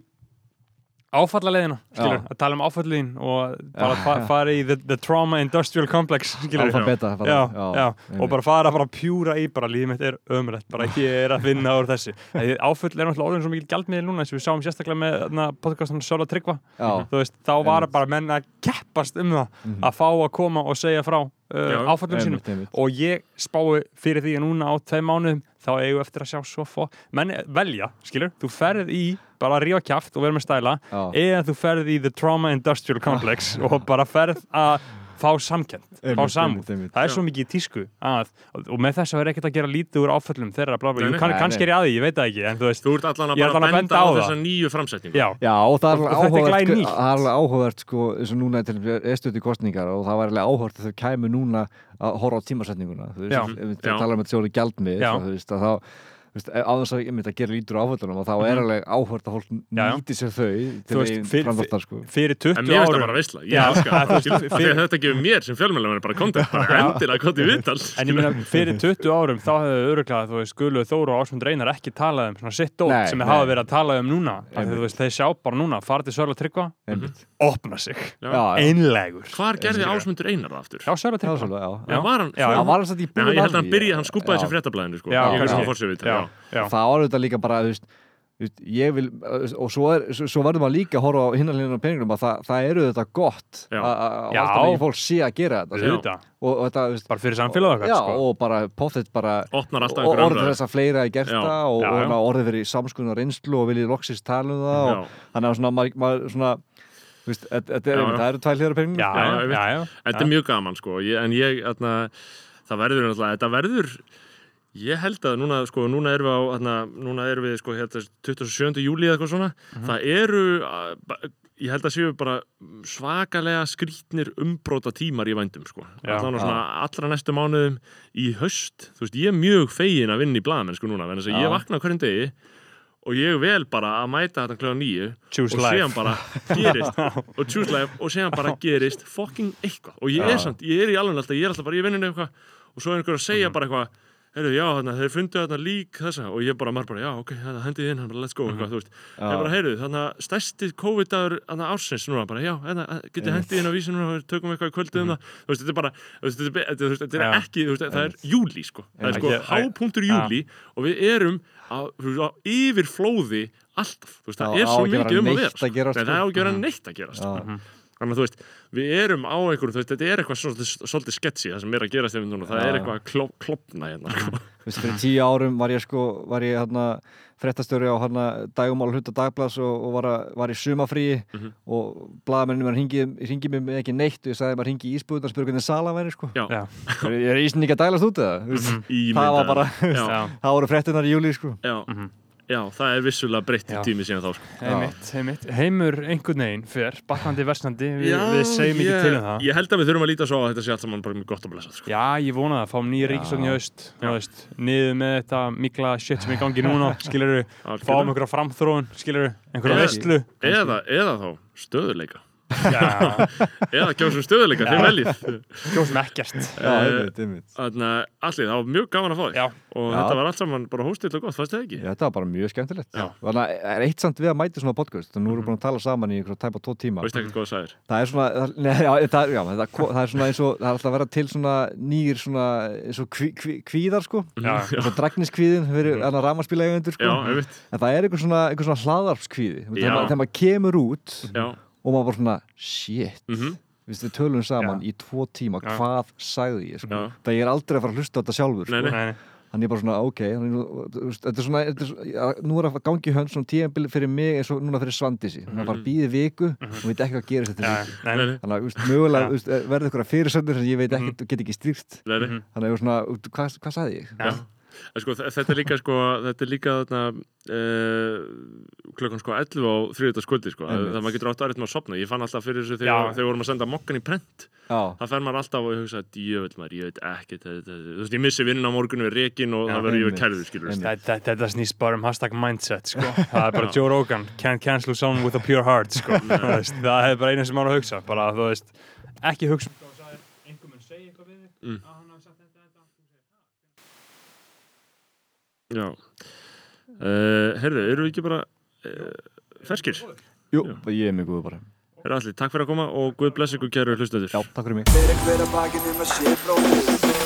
áfallaleiðina, skilur, Já. að tala um áfallin og bara fa fara í the, the trauma industrial complex, skilur beta já, já, og bara fara bara pjúra í bara lífið mitt er ömrætt, bara ég er að finna úr þessu. Því áföll er náttúrulega orðin svo mikil gjaldmiðil núna eins og við sáum sérstaklega með podcastan Sjóla Tryggva. Þú veist, þá var bara menn að keppast um það Mhm. að fá að koma og segja frá uh, áföllum sínum. Einmitt, og ég spái fyrir því að núna á tveim mánuðum þá eigum við eftir að sjá svo fó menn velja, skilur, þú ferð í bara að rífa kjaft og vera með stæla Já. eða þú ferð í the trauma industrial complex og bara ferð að fá samkend, fá samúð. það er svo mikið í tísku að, og með þess að vera ekkert að gera lítið úr áföllum þeirra, bla, bla, Nei, jú, kann, kannski er ég að því, ég veit það ekki en þú veist, Þú ert allan að er bara allan að benda benda á á það. þessa nýju framsetningu. Já, Já, og það er alveg er áhugavert, sko, það er alveg áhugavert sko, eins og núna til eðstöti kostningar og það var alveg áhugavert að þau kæmu núna að horfa á tímasetninguna þú veist, ef við Já. tala um þetta veist, að þá þú veist, á þess að ég myndi að gera lítur á áföllunum og þá er alveg áhugavert að fólk Mhm. Nýti sér þau til einn fyrir- framváttar sko. fyrir 20 En mér finnst það árum bara veistla, ég Já, elska það, þú það veist, Skilur? Af því fyrir- að Þetta gefur mér sem fjölmjölamennir bara content, bara endilega gott í viðtal En ég meina, fyrir 20 árum þá hefðu öruglega, þú veist, Gulu Þóru og Ásmund Reynar ekki talað um svona sitt dót Nei, sem nei. hafa verið að tala um núna. Þeir sjá bara núna, fara til Sörla Tryggva, Einmitt. opna sig, einlegur. Hvar gerði Einar það aftur? Já, Sörla Já, Tryggva. Það var í auðvitað líka bara þú veist, vil, og svo, er, svo, verður maður líka að horfa á hinnanlínum á peningunum að það, það eru þetta gott að alltaf mikið fólk sé að gera þetta sko. Auðvitað. og, og þetta, veist, Bara fyrir já, sko. og bara pottet bara og orðið þess að fleira í gert það og, og orðið fyrir samskunar reynslu og viljið loksist tala um það og þannig að svona, maður, svona þetta þetta er Já, það eru tvær hlýðar peningum. Þetta er mjög gaman sko, ég, en ég, atna, það verður verður, ég held að núna, sko, núna erum við á, atna, núna erum við, sko, hérna, 27. júli eða eitthvað svona, Mhm. það eru, að, ég held að séu bara svakalega skrítnir umbróta tímar í vændum, sko, Já. allan á svona allra næstu mánuðum í höst, þú veist, ég er mjög fegin að vinna í blaðamenn, sko, núna, en þess að ég vakna hverjum degi og ég vel bara að mæta þetta kljóða nýju Choose og séðan bara gerist og choose life og séðan bara gerist fucking eitthvað. Og ég er samt, ég er í alveg alltaf, ég er alltaf bara í vinninu eitthvað og svo er einhver að segja bara eitthvað heyrðu, já, þarna, þeir fundu þarna lík þessa og ég bara, maður bara, já, ok, þarna, hendið inn hann bara, let's go, eitthvað, þú veist, Já. ég bara, heyrðu þarna, stærsti COVID-dagur, þarna, ársins núna, bara, já, þarna, getið hendið inn á vísinu núna, við tökum eitthvað í kvöldið um það þú veist, þetta er bara, þú veist, þetta er, er ekki, þú veist, það er júli, sko. Það er sko hápunktur júli og við erum á, á yfirflóði alltaf, þú veist, það er svo að mikið um að vera að sko. það á ekki að vera neitt að gerast sko. Þannig að þú veist, við erum á einhverju þú veist, þetta er eitthvað svolítið, svolítið sketsi það sem er að gerast yfir núna, það Já. er eitthvað að kló, klopna hérna sko. Þú veist, fyrir tíu árum var ég sko, var ég hérna fréttastöri á hérna dagumál hluta dagblads og, og var, að, var í sumafríi Mhm. og blaðamennin var hringið, hringið mér með ekki neitt og ég sagði maður hringi í ísbúðun og spurði hvernig sala væri sko. já, Já. Er, er ísinn ekki að dælast út eða? Mm -hmm. Það var bara, það voru fréttunar í júli sko. já, Mhm. Já, það er vissulega breytt tími síðan þá sko. Einmitt, einmitt. Heimur einhvern veginn fer, batnandi, versnandi, við, Já, við segjum ekki til um það. ég held að við þurfum að líta svo að þetta sé allt saman bara mjög gott að blessa sko. Já, ég vona það, fáum nýja ríkisvögn í haust, þú veist, niður með þetta mikla shit sem er í gangi núna, skilur við, fáum einhverja framþróun, skilur við, einhverja veistlu. eða, eða þá stöðuleika eða kjósum stöðuleika, þið veljið kjósum ekkert. Eh, allir, það var mjög gaman að fá þig og Já. þetta var allt saman bara hóstill og gott, fannst þið ekki? Já, þetta var bara mjög skemmtilegt. Já. Þannig að það er eitt samt við að mæti svona podcast, þannig að nú erum við búin að tala saman í einhverja tæpa tvo tíma. Það? Það er svona, það, nei, já, það, já, það, það er svona eins og, það er alltaf að vera til svona nýr svona, eins og kví, kví, kvíðar sko. Eins og dragniskvíðin fyrir mm. ramaspílaegendur sko. Já, ég veit en það er einhver svona, hlaðarpskvíði þegar, maður- þegar maður kemur út Já, og maður bara svona shit, mhm, við við tölum saman Já. í tvo tíma, Já. hvað sagði ég sko. Já. það ég er aldrei að fara að hlusta á þetta sjálfur sko. nei. Nei, þannig ég bara svona, ok þetta er svona, er, nú er að gangi hönd svona tíðanbili fyrir mig eins og núna fyrir Svandísi hún er bara að býði viku og veit ekki hvað gerist þetta viku nei, Nei, nei. nei, þannig að mögulega verður ykkur að fyrirsöndur sem ég veit ekki, get ekki. Mhm. þannig að ég var svona, hvað sagði ég? Sko, þe- þetta er líka sko, þetta er líka þarna uh, klukkan sko 11 á þriðutags kvöldi sko, Einmitt. það maður getur átt aðrið með að sopna ég fann alltaf fyrir þessu þegar, þegar vorum að senda mokkan í prent Já, það fer maður alltaf og ég hugsa, djöfull maður, ég veit ekki þú veist, ég missi vinnun á morgunu við rekin og það verður ég einmitt. kærðu, skilur. Þetta, þetta, þetta snýst bara um hashtag mindset sko. það er bara Joe Rogan can't cancel someone with a pure heart sko. Það er bara eina sem maður á að hugsa bara, þú veist, ekki hugsa Já. Eh, uh, Herðu, eru við ekki bara uh, ferskir? Jú, Já. ég er mjög góð bara. Herra allir, takk fyrir að koma og guð bless ykkur kæru hlustendur. Já, takk fyrir mig. Fyrir hver að bakinn um að sé bróður eigi